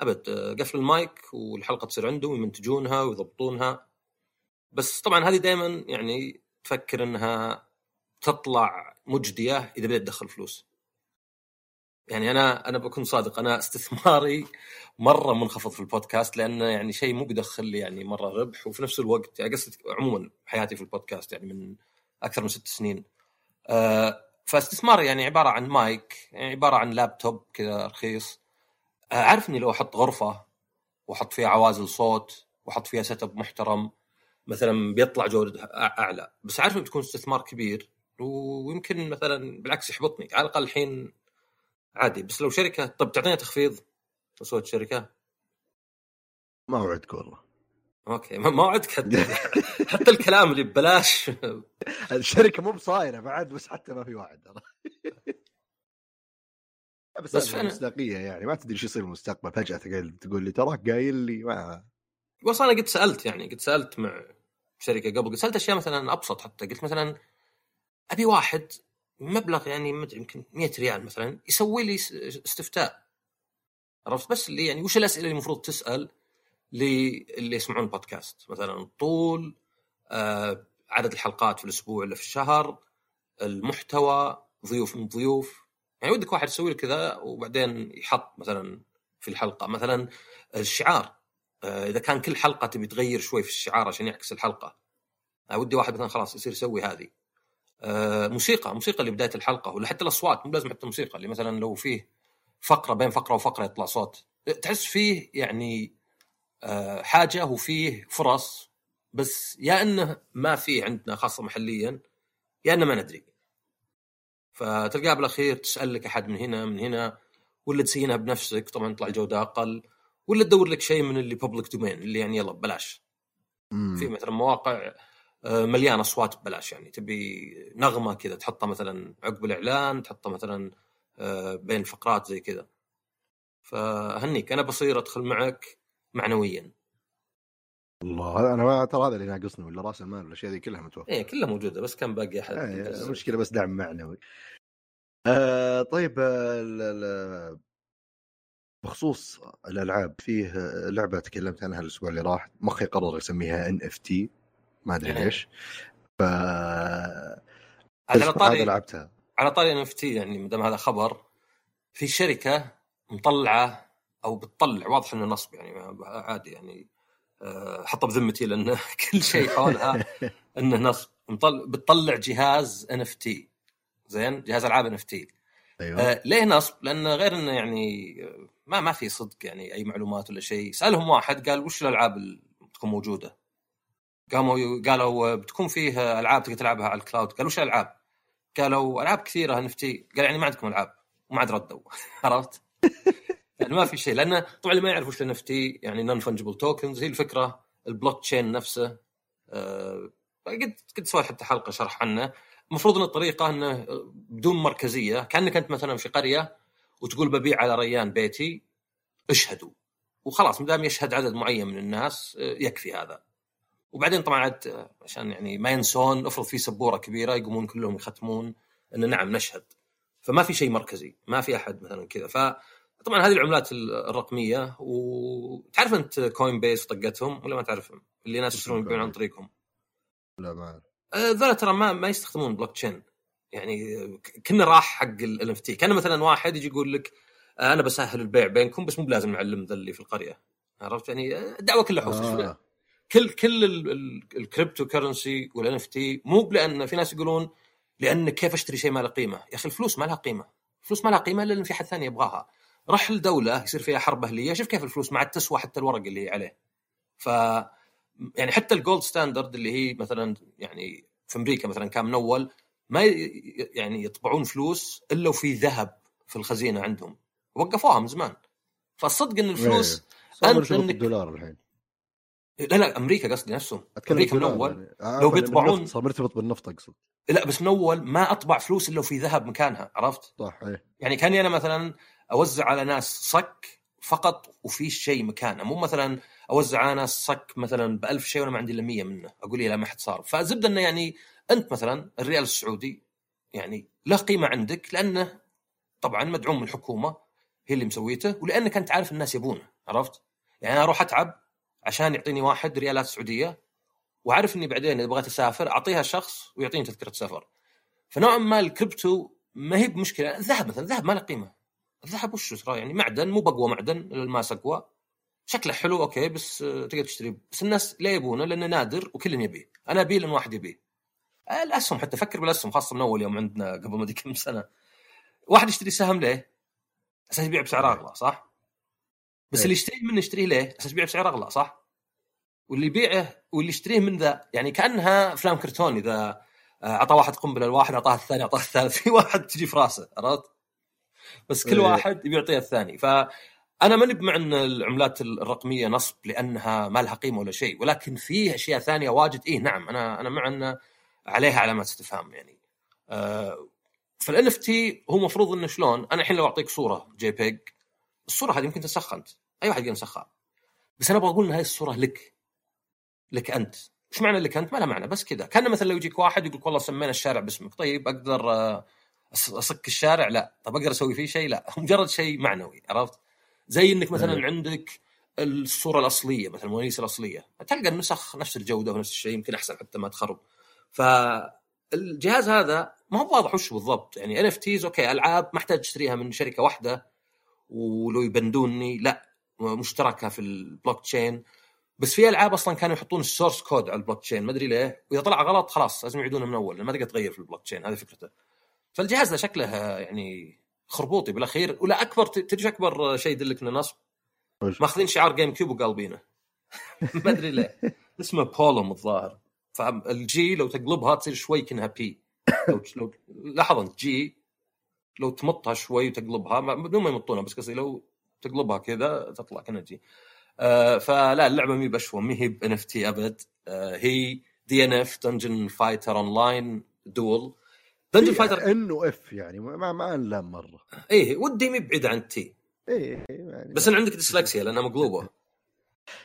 أبد قفل المايك والحلقة تصير عندهم ويمنتجونها ويضبطونها بس طبعا هذه دائما يعني تفكر إنها تطلع مجدية إذا بدأت تدخل فلوس. يعني أنا أنا بكون صادق أنا استثماري مرة منخفض في البودكاست لأنه يعني شيء مو بيدخل لي يعني مرة ربح وفي نفس الوقت يعني قصدي عموما حياتي في البودكاست يعني من أكثر من ست سنين. آه، فاستثماري يعني عبارة عن مايك يعني عبارة عن لابتوب كذا رخيص عارف إني لو أحط غرفة وأحط فيها عوازل صوت وأحط فيها setup محترم مثلا بيطلع جودة أعلى بس عارف إنه تكون استثمار كبير ويمكن مثلا بالعكس يحبطني على الأقل الحين عادي. بس لو شركة طب تعطينا تخفيض؟ سويت شركة؟ ما وعدك والله. أوكي ما وعدك حتى حتى الكلام اللي ببلاش. الشركة مو بصايرة بعد بس حتى ما في وعد بس, بس فعلا- مصداقية يعني ما تدري شو يصير بالمستقبل. فجأة تقول تقول لي تراك قايل لي ما بس أنا قد سألت يعني قد سألت مع شركة قبل قد سألت أشياء مثلا أبسط حتى. قلت مثلا أبي واحد مبلغ يعني ما أدري يمكن 100 ريال مثلا يسوي لي استفتاء. عرفت؟ بس اللي يعني وش الأسئلة اللي المفروض تسأل للي يسمعون البودكاست؟ مثلا طول آه عدد الحلقات في الأسبوع اللي في الشهر المحتوى ضيوف من ضيوف. يعني ودك واحد يسوي لك كذا وبعدين يحط مثلا في الحلقة. مثلا الشعار آه، إذا كان كل حلقة تبي تغير شوي في الشعار عشان يعكس الحلقة. آه، ودي واحد مثلا خلاص يصير يسوي هذه. آه، موسيقى موسيقى اللي بداية الحلقة ولا حتى الأصوات مو لازم حتى موسيقى اللي مثلا لو فيه فقرة بين فقرة وفقرة يطلع صوت. تحس فيه يعني حاجة وفيه فرص بس يا إنه ما فيه عندنا خاصة محليا يا إنه ما ندري. فتلقاه بالأخير تسأل لك أحد من هنا من هنا ولا تسينها بنفسك طبعا تطلع الجوده أقل ولا تدور لك شيء من اللي بابليك دومين اللي يعني يلا ببلاش. في مثلا مواقع آه، مليانة أصوات ببلاش يعني تبي نغمة كذا تحطها مثلا عقب الإعلان تحطها مثلا آه، بين فقرات زي كذا. فهنيك أنا بصير أدخل معك معنويا. الله أنا ما ترى هذا اللي ناقصني ولا راس المال الاشياء ذي كلها متوفرة. إيه كلها موجودة بس كان باقي أحد آه،. المشكلة بس دعم معنوي. آه طيب آه، ال- ال- بخصوص الألعاب فيه لعبة تكلمت عنها الأسبوع اللي راح مخي قرر يسميها NFT ما أدري إيه. ليش. ف على طاري لعبتها. على طاري NFT يعني ما دام هذا خبر في شركة مطلعة أو بتطلع واضح إنه نصب يعني عادي يعني. حطه بذمتي لأن كل شيء حولها إنه نصب مطل... بتطلع جهاز NFT زين؟ جهاز ألعاب NFT أيوه. آه ليه نصب؟ لأن غير إنه يعني آه، ما ما في صدق يعني أي معلومات ولا شيء، سألهم واحد قال وش الألعاب اللي بتكون موجودة؟ قاموا قالوا آه، بتكون فيه ألعاب تقدر تلعبها على ال cloud، قالوا وش الألعاب؟ قالوا ألعاب كثيرة NFT، قال يعني ما عندكم ألعاب وما عاد ردوا. عرفت؟ يعني ما في شيء لأنه طبعا اللي ما يعرف وش ان يعني non-fungible tokens هي الفكرة البلوك تشين نفسه. آه، قد قد سويت حتى حلقة شرح عنه. المفروض إن الطريقة إنه بدون مركزية كأنك أنت مثلا في قرية وتقول ببيع على ريان بيتي اشهدوا. وخلاص ما دام يشهد عدد معين من الناس آه، يكفي هذا. وبعدين طبعا عاد آه، عشان يعني ما ينسون افرض في سبورة كبيرة يقومون كلهم يختمون إن نعم نشهد. فما في شيء مركزي ما في أحد مثلا كذا. ف طبعا هذه العملات الرقمية وتعرف أنت Coinbase طقتهم ولا ما تعرفهم؟ اللي ناس يشترون يبيعون عن طريقهم. لا ما أعرف. آه، ذولا ترى ما ما يستخدمون بلوك تشين يعني آه، كنا راح حق ال NFT كان مثلا واحد يجي يقول لك آه، أنا بسهل البيع بينكم بس مو بلازم نعلم ذا اللي في القرية. عرفت؟ يعني آه، الدعوه كلها حوسه آه. كل كل ال- ال- ال cryptocurrency وال NFT مو لأن في ناس يقولون لأن كيف أشتري شيء ما له قيمة؟ يا أخي الفلوس ما لها قيمة. الفلوس ما لها قيمة إلا في حد ثاني يبغاها. رح لدولة يصير فيها حرب أهلية شوف كيف الفلوس ما عاد تسوى حتى الورق اللي هي عليه. ف يعني حتى ال gold standard اللي هي مثلا يعني في أمريكا مثلا كان من اول ما يعني يطبعون فلوس إلا وفي ذهب في الخزينة عندهم. وقفوها من زمان. فالصدق إن الفلوس إيه. مرتبط إنك- بالدولار الحين. لا لا أمريكا قصدي نفسهم. أمريكا من اول يعني. آه، لو بيطبعون- صار مرتبط بالنفط أقصد. لا بس من اول ما أطبع فلوس إلا وفي ذهب مكانها عرفت؟ صح إيه. يعني كاني أنا مثلا أوزع على ناس صك فقط وفي شيء مكانه مو مثلا أوزع على ناس صك مثلا ب 1000 شيء وأنا ما عندي إلا 100 منه أقول لي لا ما حد صار فزبدة إنه يعني أنت مثلا الريال السعودي يعني له قيمة عندك لأنه طبعا مدعوم من الحكومة هي اللي مسويته ولأنك أنت عارف الناس يبونه عرفت؟ يعني أنا أروح أتعب عشان يعطيني واحد ريالات سعودية وعارف إني بعدين إذا بغيت أسافر أعطيها شخص ويعطيني تذكرة سفر. فنوعا ما الكريبتو ما هي بمشكلة الذهب مثلا الذهب ما له قيمة. الذهب وش ترى يعني معدن مو بقوى معدن الماس أقوى شكله حلو okay بس آه، تقدر تشتري بس الناس لا يبونه لأنه نادر وكل يبيه أنا ابيه لأن واحد يبيه الأسهم حتى فكر بالأسهم خاصة من أول يوم عندنا قبل ما أدري كم سنة واحد يشتري سهم ليه؟ أساس يبيع بسعر أغلى صح؟ بس إيه. اللي يشتريه منه يشتريه ليه؟ أساس يبيع بسعر أغلى صح؟ واللي يبيعه واللي يشتريه من ذا يعني كأنها أفلام كرتون إذا آه، اعطى واحد قنبلة لواحد أعطاه الثاني أعطاه الثالث في واحد تجي في راسه عرفت؟ بس كل إيه. واحد يبي يعطيه الثاني. فأنا ماني بمع إن العملات الرقمية نصب لأنها ما لها قيمة ولا شيء ولكن في أشياء ثانية واجد. إيه نعم أنا أنا مع إن عليها علامات استفهام يعني. آه فال NFT هو مفروض إنه شلون؟ أنا الحين لو أعطيك صورة JPEG الصورة هذه يمكن تنسخها انت أي واحد ينسخها بس أنا أبغى أقول إن هذه الصورة لك. لك أنت. إيش معنى لك أنت؟ ما لها معنى بس كذا. كان مثلا لو يجيك واحد يقول والله سمينا الشارع باسمك. طيب أقدر آه، أصك الشارع؟ لا. طب أقدر أسوي فيه شيء؟ لا. مجرد شيء معنوي عرفت؟ زي إنك مثلا. عندك الصورة الأصلية مثلا الموناليزا الأصلية. تلقى النسخ نفس الجودة ونفس الشيء يمكن أحسن حتى ما تخرب. فالجهاز هذا ما هو واضح وش بالضبط. يعني NFTs okay ألعاب ما أحتاج اشتريها من شركة واحدة. ولو يبندوني لا. مشتركة في البلوك تشين بس في ألعاب أصلا كانوا يحطون ال source code على البلوك تشين ما أدري ليه. وإذا طلع غلط خلاص لازم يعيدونه من أول ما تقدر تغير في البلوك تشين هذه فكرته. فالجهاز ده شكله يعني خربوطي بالاخير ولا أكبر تدري أكبر شيء يدلك إنه نصب؟ ماخذين شعار GameCube وقالبينه ما أدري ليه. اسمه بولوم الظاهر. فال G لو تقلبها تصير شوي كأنها P. لو لو لاحظ أنت G لو تمطها شوي وتقلبها بدون ما يمطونها بس قصدي لو تقلبها كذا تطلع كأنها جي. آه فلا اللعبة مي بشوة ما هي بان اف تي أبد. آه هي دي ان اف دنجن فايتر اون لاين دول دنجن فايتر انه اف يعني ما ما انلام مرة. إيه ودي مي بعيد عن تي إيه يعني بس ان عندك ديسلكسيا لأنها مقلوبة.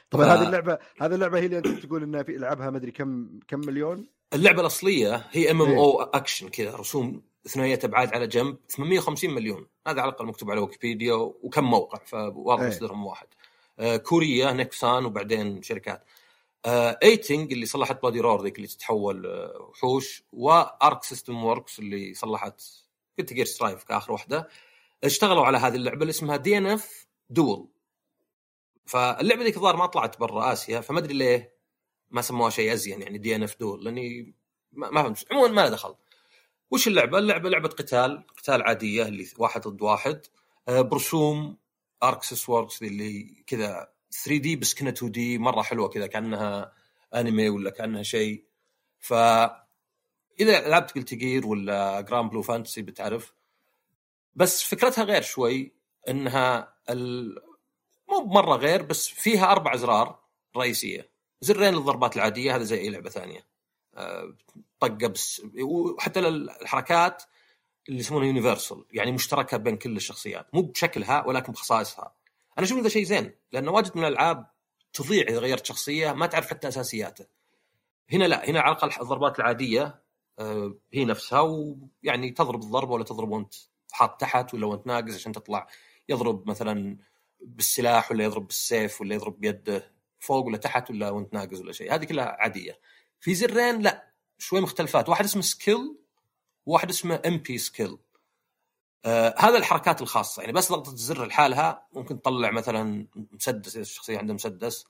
طبعا ف- هذه اللعبه هذه اللعبة هي اللي أنت تقول إنها في العابها ما أدري كم كم مليون؟ اللعبة الأصلية هي MMO أكشن كذا رسوم ثنائية أبعاد على جنب 850 مليون. هذا على الأقل مكتوب على ويكيبيديا وكم موقع فواضح إيه. مصدرهم واحد. آه، كوريا نكسان وبعدين شركات. آه Eighting اللي صلحت Bloody Roar ذيك اللي تتحول آه، وحوش و Arc System Works اللي صلحت Guilty Gear Strive كآخر واحدة اشتغلوا على هذه اللعبة اللي اسمها DNF Duel فاللعبة ذيك الظاهر ما طلعت برا آسيا فما أدري ليه ما سموها شيء أزين يعني DNF Duel لأني ما فهمت عموما ما دخل. وش اللعبة؟ اللعبة لعبة قتال قتال عادية اللي واحد ضد واحد. آه، برسوم Arc System Works اللي كذا 3D بس كنها 2D مرة حلوة كذا كأنها أنمي ولا كأنها شيء. ف إذا لعبت Guilty Gear ولا Granblue Fantasy بتعرف. بس فكرتها غير شوي إنها ال... مو مرة غير بس فيها أربع ازرار رئيسية. زرين للضربات العادية هذا زي أي لعبة ثانية. آه، طقة بس وحتى الحركات اللي يسمونها يونيفرسال يعني مشتركة بين كل الشخصيات. مو بشكلها ولكن بخصائصها. أنا أشوف هذا شيء زين؟ لأنه واجد من الألعاب تضيع إذا غيرت شخصية ما تعرف حتى أساسياته. هنا لا هنا على الأقل الضربات العادية آه، هي نفسها ويعني تضرب الضربة ولا تضرب وأنت حاط تحت ولا وأنت ناقص عشان تطلع. يضرب مثلا بالسلاح ولا يضرب بالسيف ولا يضرب بيده فوق ولا تحت ولا وأنت ناقص ولا شيء. هذه كلها عادية. في زرين لا شوي مختلفات. واحد اسمه skill وواحد اسمه MP skill آه هذا الحركات الخاصة. يعني بس ضغطه الزر لحالها ممكن تطلع مثلا مسدس إذا الشخصية عندها مسدس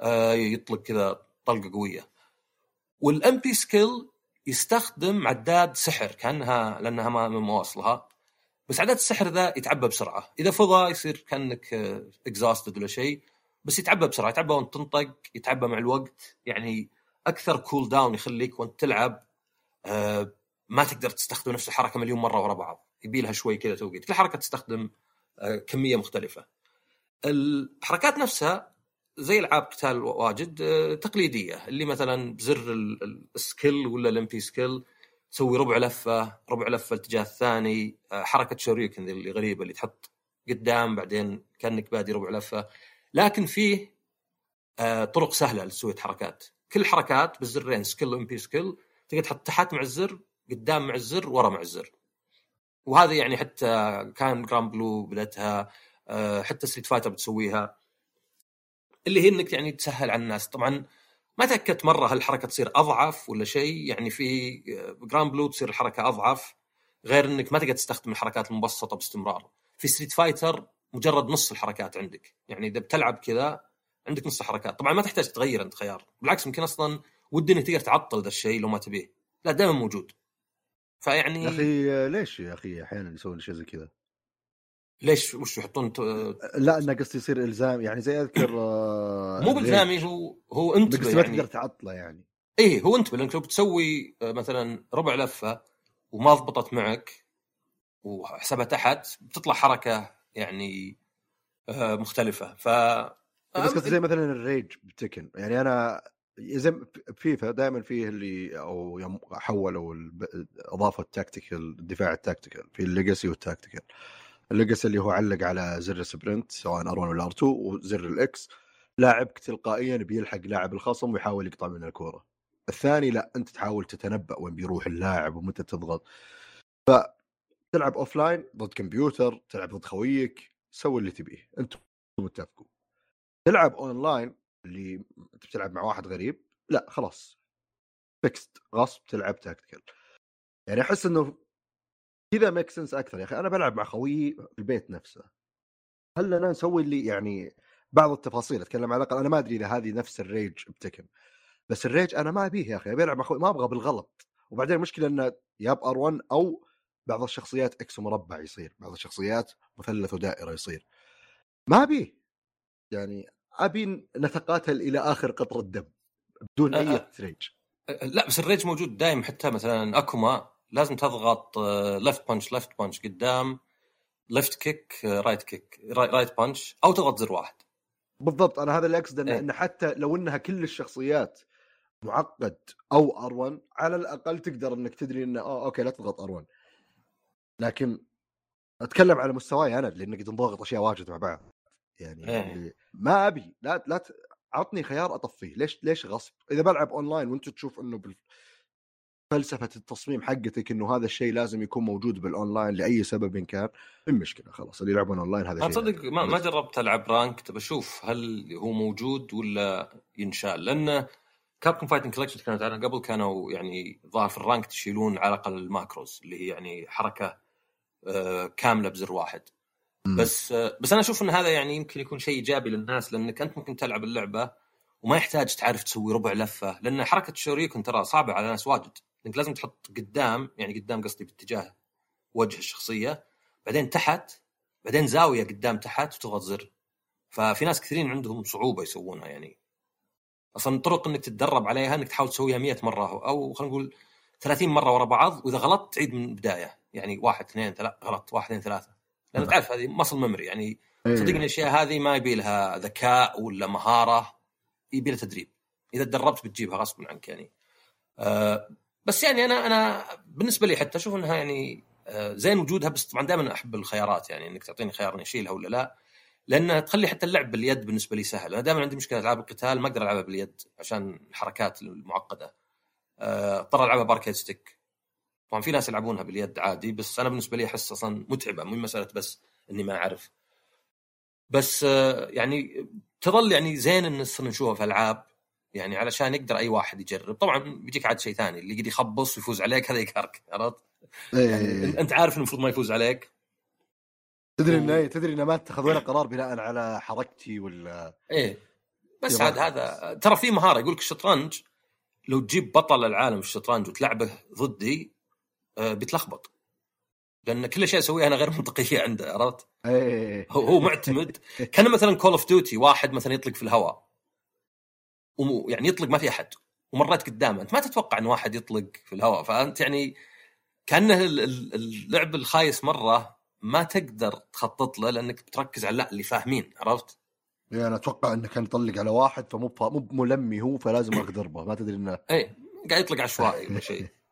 آه يطلق كذا طلقة قوية. وال MP skill يستخدم عداد سحر كأنها لأنها ما مواصلها. بس عداد السحر ذا يتعبى بسرعة. إذا فضى يصير كأنك exhausted ولا شيء بس يتعبى بسرعة. يتعبى وأنت تنطق يتعبى مع الوقت. يعني أكثر cooldown يخليك وأنت تلعب آه ما تقدر تستخدم نفس الحركة مليون مرة ورا بعض. يبي لها شوي كذا توقيت. كل حركة تستخدم آه كمية مختلفة. الحركات نفسها زي ألعاب قتال واجد آه تقليدية. اللي مثلا بزر ال skill ولا ال MP skill تسوي ربع لفة ربع لفة الاتجاه الثاني آه حركة شوريوكن اللي غريبة اللي تحط قدام بعدين كأنك بادي ربع لفة. لكن فيه طرق سهلة لتسويه حركات كل الحركات بالزرين skill و MP skill تقدر تحط تحت مع الزر قدام مع الزر ورا مع الزر. وهذا يعني حتى كان Granblue بدأتها آه، حتى Street Fighter بتسويها. اللي هي إنك يعني تسهل على الناس. طبعا ما تأكدت مرة هل الحركة تصير أضعف ولا شيء. يعني في Granblue تصير الحركة أضعف غير إنك ما تقدر تستخدم الحركات المبسطة باستمرار. في Street Fighter مجرد نص الحركات عندك. يعني إذا بتلعب كذا عندك نص الحركات. طبعا ما تحتاج تغير أنت خيار. بالعكس يمكن أصلا ودي إنك تقدر تعطل ذا الشيء لو ما تبيه. لا دائما موجود. فيعني يا أخي ليش يا أخي أحيانا يسوون شيء زي كذا؟ ليش؟ وش يحطون ت... لا إنه قصدي يصير إلزام يعني زي أذكر آه، مو بالزامي هو هو أنت بس ما يعني... تقدر تعطله يعني. إيه هو أنت لأنك لو بتسوي آه، مثلا ربع لفة وما ضبطت معك وحسبها تحت بتطلع حركة يعني آه، مختلفة. ف بس قصدي زي مثلا الريج بتكن. يعني أنا زي فيفا دائما فيه اللي أو يوم حولوا أضافوا التكتيكال الدفاع التكتيكال في الليجاسي والتكتيكال الليجاسي اللي هو علق على زر ال sprint سواء R1 ولا R2 وزر ال X لاعبك تلقائيا بيلحق لاعب الخصم ويحاول يقطع من الكورة. الثاني لا أنت تحاول تتنبأ وين بيروح اللاعب ومتى تضغط. ف تلعب offline ضد كمبيوتر تلعب ضد خويك سوي اللي تبيه أنتم متفقوا تلعب اون لاين اللي انت بتلعب مع واحد غريب لا خلاص. فيكست غصب تلعب تاكتيكال يعني أحس إنه كذا ميك سنس أكثر يا أخي. أنا بلعب مع خويي في البيت نفسه. هل أنا نسوي اللي يعني بعض التفاصيل أتكلم على الأقل أنا ما أدري إذا هذه نفس الريج بتكن بس الريج أنا ما أبيه يا أخي. أبي ألعب مع خوي ما أبغى بالغلط. وبعدين المشكلة إنه يا ار 1 أو بعض الشخصيات إكس مربع يصير بعض الشخصيات مثلث ودائرة يصير. ما أبيه. يعني أبي نتقاتل إلى آخر قطره دم بدون أي ريج. لا بس الريج موجود دائم حتى مثلا أكوما لازم تضغط left punch left punch قدام left kick right kick right punch أو تضغط زر واحد. بالضبط أنا هذا اللي أقصده إيه. إن حتى لو إنها كل الشخصيات معقد أو R1 على الأقل تقدر إنك تدري انه آه okay لا تضغط R1 لكن أتكلم على مستواي أنا لأنك تنضغط أشياء واجد مع بعض. يعني إيه. ما أبي لا لا ت... عطني خيار أطفيه ليش ليش غصب إذا بلعب أونلاين وأنت تشوف إنه بال... فلسفة التصميم حقتك إنه هذا الشيء لازم يكون موجود بالأونلاين لأي سبب إن كان من مشكلة خلاص اللي يلعبون أونلاين هذا تصدق ما, ما جربت ألعب rank بشوف هل هو موجود ولا ينشال لأن Capcom Fighting Collection كانت أنا قبل كانوا يعني ظاهر في ال rank تشيلون على الأقل ال macros اللي هي يعني حركة آه، كاملة بزر واحد. بس بس أنا أشوف إن هذا يعني يمكن يكون شيء إيجابي للناس لانك أنت ممكن تلعب اللعبة وما يحتاج تعرف تسوي ربع لفة لأن حركة الشوريكون ترى صعبة على ناس واجد. أنك لازم تحط قدام يعني قدام قصدي باتجاه وجه الشخصية بعدين تحت بعدين زاوية قدام تحت وتضغط زر. ففي ناس كثيرين عندهم صعوبة يسوونها يعني. أصلا طرق إنك تتدرب عليها إنك تحاول تسويها 100 مرة أو خلينا نقول 30 مرة ورا بعض وإذا غلطت تعيد من البدايه يعني واحد اثنين ثلاثة غلط واحد اثنين ثلاثة. لأن نعم. تعرف هذه مصل ميموري يعني إيه. صدقني الأشياء هذه ما يبي لها ذكاء ولا مهارة يبي لها تدريب. إذا تدربت بتجيبها غصبا عنك يعني. آه بس يعني أنا أنا بالنسبة لي حتى أشوف إنها يعني آه زين وجودها بس طبعا دائما أحب الخيارات يعني إنك تعطيني خيار اني أشيلها ولا لا. لانها تخلي حتى اللعب باليد بالنسبة لي سهل. أنا دائما عندي مشكلة ألعاب القتال ما أقدر ألعبها باليد عشان الحركات المعقدة. آه، أضطر ألعبها باركيد ستيك. طبعا في ناس يلعبونها باليد عادي بس أنا بالنسبة لي أحس أصلا متعبة مو مسألة بس إني ما أعرف. بس آه، يعني تظل يعني زين إن نصير نشوفها في ألعاب يعني علشان يقدر أي واحد يجرب. طبعا بيجيك عاد شيء ثاني اللي يقدر يخبص ويفوز عليك هذا يقهرك عرفت؟ يعني إيه. أنت عارف المفروض ما يفوز عليك. تدري انه تدري انه ما اتخذوا قرار بناء على حركتي ولا إيه. بس عاد هذا ترى في مهارة يقول لك الشطرنج لو تجيب بطل العالم في الشطرنج وتلعبه ضدي بيتلخبط. لأن كل الاشياء يسويها أنا غير منطقيه عنده عرفت؟ إيه. هو هو معتمد. كان مثلا Call of Duty واحد مثلا يطلق في الهواء. يعني يطلق ما في أحد. ومريت قدامه. أنت ما تتوقع إن واحد يطلق في الهواء. فأنت يعني كأنه ال- ال- اللعب الخايس مرة ما تقدر تخطط له لأنك بتركز على لا اللي فاهمين عرفت؟ يعني أنا أتوقع إنه كان يطلق على واحد فمو مو ملمي هو فلازم اخذ ضربه ما تدري إنه إيه قاعد يطلق عشوائي ولا شيء.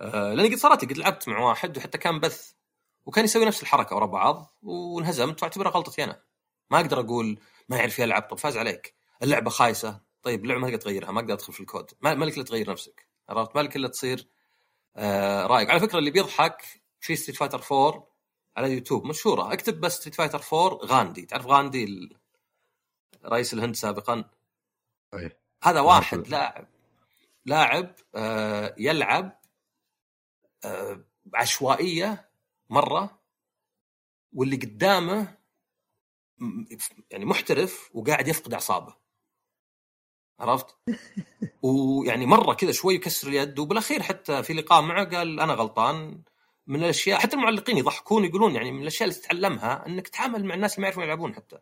آه لأني قد صارت قد لعبت مع واحد وحتى كان بث وكان يسوي نفس الحركة ورا بعض وانهزمت واعتبرها غلطتي أنا. ما أقدر أقول ما يعرف يلعب طب فاز عليك. اللعبة خايسة. طيب اللعبة ما تقدر تغيرها ما أقدر ادخل في الكود. ما لك إلا تغير نفسك عرفت؟ ما لك إلا تصير آه رايق على فكرة اللي بيضحك في Street Fighter 4 على يوتيوب مشهورة. اكتب بس Street Fighter 4 غاندي. تعرف غاندي ال- رئيس الهند سابقا؟ إيه هذا واحد. لاعب لاعب آه، يلعب آه، بعشوائيه مرة واللي قدامه يعني محترف وقاعد يفقد أعصابه. عرفت؟ ويعني مرة كذا شوي يكسر اليد وبالأخير حتى في لقاء معه قال أنا غلطان. من الأشياء حتى المعلقين يضحكون يقولون يعني من الأشياء اللي تتعلمها إنك تتعامل مع الناس اللي ما يعرفون يلعبون حتى.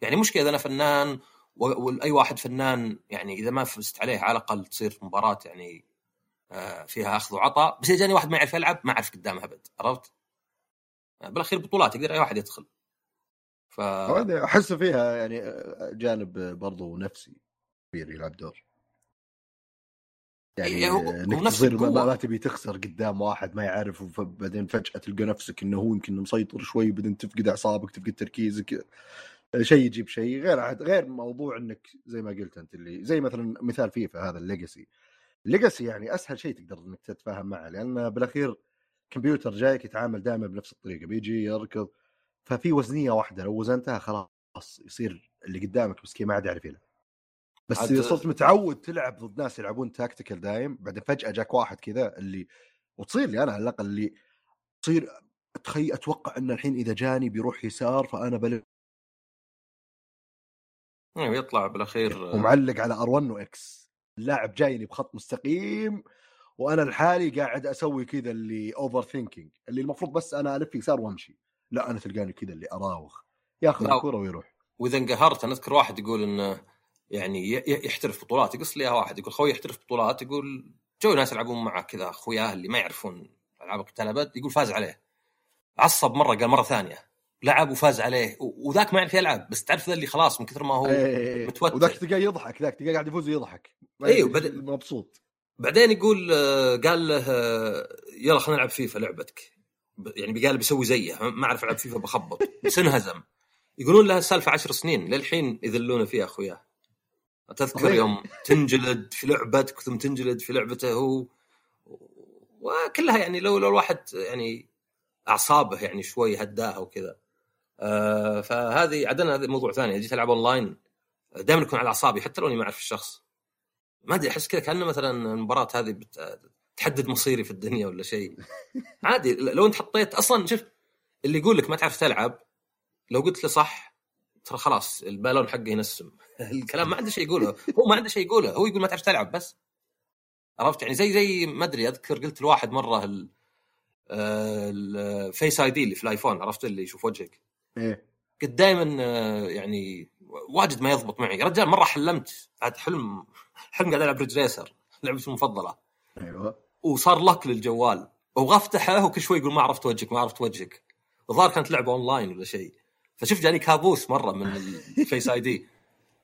يعني مشكله اذا أنا فنان وأي واحد فنان يعني إذا ما فزت عليه على الأقل تصير مباراة يعني فيها أخذ وعطاء. بس إذا جاني واحد ما يعرف يلعب ما أعرف قدامه أبد عرفت؟ آه، بالأخير بطولات يقدر أي واحد يدخل. ف احس فيها يعني جانب برضو نفسي كبير يلعب دور. يعني إيه، إنك نفس تصير ما. ما تبي تخسر قدام واحد ما يعرف وبعدين فجأة تلقى نفسك إنه هو يمكن مسيطر شوي وبعدين تفقد أعصابك تفقد تركيزك. شيء يجيب شيء. غير غير موضوع إنك زي ما قلت أنت اللي زي مثلا مثال فيفا هذا ال legacy. ال legacy يعني أسهل شيء تقدر إنك تتفاهم معه لأن بالأخير كمبيوتر جايك يتعامل دائما بنفس الطريقة بيجي يركض ففي وزنية واحدة لو وزنتها خلاص يصير اللي قدامك مسكين ما عاد يعرف يلعب. بس إذا صرت متعود تلعب ضد ناس يلعبون tactical دايم بعدين فجأة جاك واحد كذا اللي وتصير لي أنا على الأقل اللي تصير تخي أتوقع ان الحين إذا جاني بيروح يسار فأنا بلف يعني يطلع بالأخير ومعلق على R1 و X اللاعب جايني بخط مستقيم وأنا لحالي قاعد أسوي كذا اللي overthinking اللي المفروض بس أنا ألف يسار وأمشي. لا أنا تلقاني كذا اللي أراوغ ياخذ. الكرة ويروح. وإذا انقهرت أنا أذكر واحد يقول إنه يعني يحترف بطولات يقص لي واحد يقول خوي يحترف بطولات يقول جو ناس يلعبون معه كذا اخوياه اللي ما يعرفون ألعاب القتال يقول فاز عليه. عصب مرة قال مرة ثانية. لعب وفاز عليه. وذاك ما يعرف يلعب بس تعرف ذا اللي خلاص من كثر ما هو إيه. متوتر. وذاك تلقاه يضحك ذاك تلقاه قاعد يفوز ويضحك. إيه، يدري وبدأ- مبسوط. بعدين يقول آه، قال له آه، يلا خلينا نلعب فيفا لعبتك. يعني قال بيسوي زيه ما أعرف ألعب فيفا بخبط. بس انهزم. يقولون لها سالفة عشر سنين للحين يذلونه فيها أخوياه. تذكر. يوم تنجلد في لعبتك ثم تنجلد في لعبته هو. وكلها يعني لو لو الواحد يعني أعصابه يعني شوي هداها وكذا. آه فهذه عدنا هذا موضوع ثاني. جيت ألعب أونلاين دائما اكون على أعصابي حتى لو إني ما أعرف الشخص. ما أدري أحس كذا كأنه مثلا المباراة هذه بتحدد مصيري في الدنيا ولا شيء. عادي لو أنت حطيت أصلا شوف اللي يقول لك ما تعرف تلعب لو قلت له صح ترى خلاص البالون حقه ينسم. الكلام ما عنده شيء يقوله. هو ما عنده شيء يقوله هو يقول ما تعرف تلعب بس. عرفت؟ يعني زي زي ما أدري أذكر قلت لواحد مرة ال Face ID اللي في الآيفون عرفت؟ اللي يشوف وجهك. إيه. كنت دائما آه، يعني واجد ما يضبط معي. يا رجال مرة حلمت. عاد حلم حلم قاعد ألعب Ridge Racer لعبتي المفضلة. أيوه. وصار لك للجوال. وابغى افتحه وكل شوي يقول ما عرفت وجهك ما عرفت وجهك. الظاهر كانت لعبة اونلاين ولا شيء. فشوف جاني كابوس مرة من ال Face ID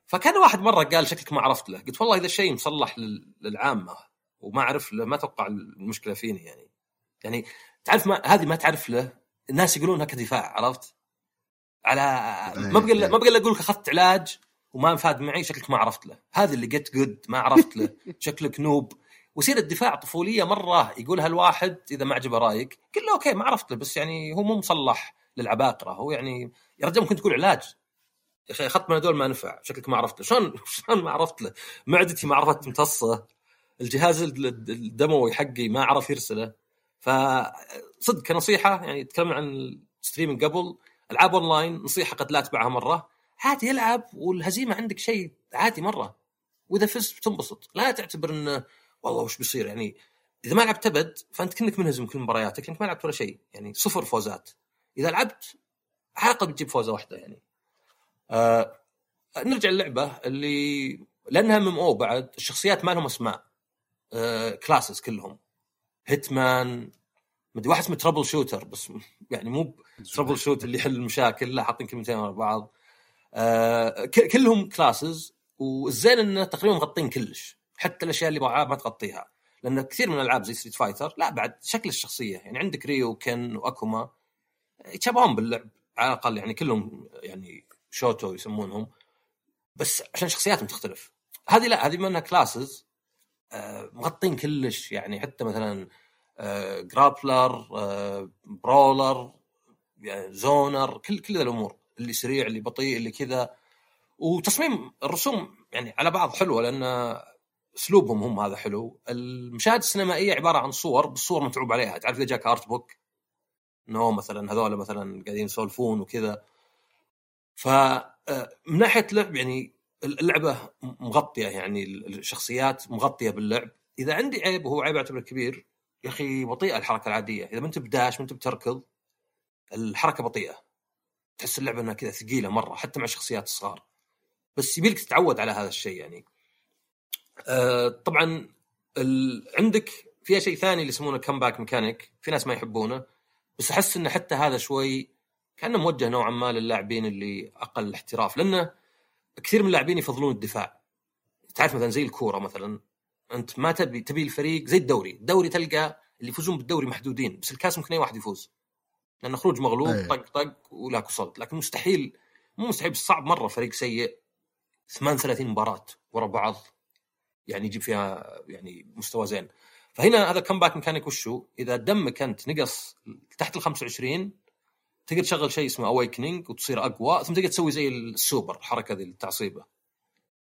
فكان واحد مرة قال شكلك ما عرفت له. قلت والله اذا الشيء مصلح للعامة. وما أعرف له ما أتوقع المشكلة فيني يعني. يعني تعرف ما هذه ما تعرف له. الناس يقولونها كدفاع عرفت؟ على ما بقى ما بقى أقول لك أخذت علاج وما انفاد معي شكلك ما عرفت له. هذا اللي get good ما عرفت له. شكلك noob. ويصير الدفاع طفولية مرة يقولها الواحد إذا ما عجبه رأيك قل له okay ما عرفت له بس يعني هو مو مصلح للعباقرة. هو يعني يا رجال ممكن تقول علاج. يا أخي أخذت من هذول ما نفع. شكلك ما عرفت له. شلون شلون ما عرفت له؟ معدتي ما عرفت تمتصه الجهاز الدموي حقي ما عرف يرسله. فصدق كنصيحة يعني تكلمنا عن ال streaming قبل. العاب اونلاين نصيحة قد لا اتبعها مرة. عادي العب والهزيمة عندك شيء عادي مرة. وإذا فزت بتنبسط. لا تعتبر انه والله وش بيصير؟ يعني إذا ما لعبت أبد فأنت كأنك منهزم كل مبارياتك انت ما لعبت ولا شيء. يعني صفر فوزات. إذا لعبت على بتجيب فوزة واحدة يعني. آه نرجع للعبة اللي لأنها MMO بعد الشخصيات ما لهم أسماء. آه classes كلهم. Hitman مدري واحد اسمه Troubleshooter بس يعني مو troubleshoot اللي يحل المشاكل لا حاطين كلمتين ورا بعض. آه كلهم classes والزين إنه تقريبا مغطين كلش حتى الأشياء اللي ما تغطيها. لأن كثير من الألعاب زي Street Fighter لا بعد شكل الشخصية يعني عندك ريو وكن وأكوما يتشابهون باللعب على الأقل يعني كلهم يعني شوتو يسمونهم. بس عشان شخصياتهم تختلف. هذه لا هذه منها classes آه مغطين كلش يعني حتى مثلا grappler brawler zoner كل كل الأمور اللي سريع اللي بطيء اللي كذا. وتصميم الرسوم يعني على بعض حلوة لأن أسلوبهم هم هذا حلو. المشاهد السينمائية عبارة عن صور بالصور متعوب عليها. تعرف إذا جاك art book انه مثلا هذول مثلا قاعدين يسولفون وكذا. ف آه، من ناحية لعب يعني اللعبة مغطية يعني الشخصيات مغطية باللعب. إذا عندي عيب وهو عيب اعتبره كبير يا أخي بطيئة الحركة العادية. إذا ما أنت بداش ما أنت بتركض الحركة بطيئة. تحس اللعبة إنها كذا ثقيلة مرة حتى مع الشخصيات الصغار بس يبيلك تتعود على هذا الشيء يعني. آه طبعا ال... عندك فيها شيء ثاني اللي يسمونه كمباك ميكانيك في ناس ما يحبونه. بس أحس انه حتى هذا شوي كأنه موجه نوعا ما للاعبين اللي أقل احتراف. لأنه كثير من اللاعبين يفضلون الدفاع. تعرف مثلا زي الكورة مثلا. انت ما تبي تبي الفريق زي الدوري الدوري تلقى اللي يفوزون بالدوري محدودين بس الكاس ممكن أي واحد يفوز لأن خروج مغلوب أيه. طق طق ولاك وصلت لكن مستحيل مو مستحيل بس صعب مرة فريق سيء 38 مباراة ورا بعض يعني يجيب فيها يعني مستوى زين فهنا هذا ال comeback mechanic وشو؟ إذا دمك أنت نقص تحت ال 25 تقدر تشغل شيء اسمه awakening وتصير أقوى ثم تقدر تسوي زي السوبر الحركة ذي التعصيبه.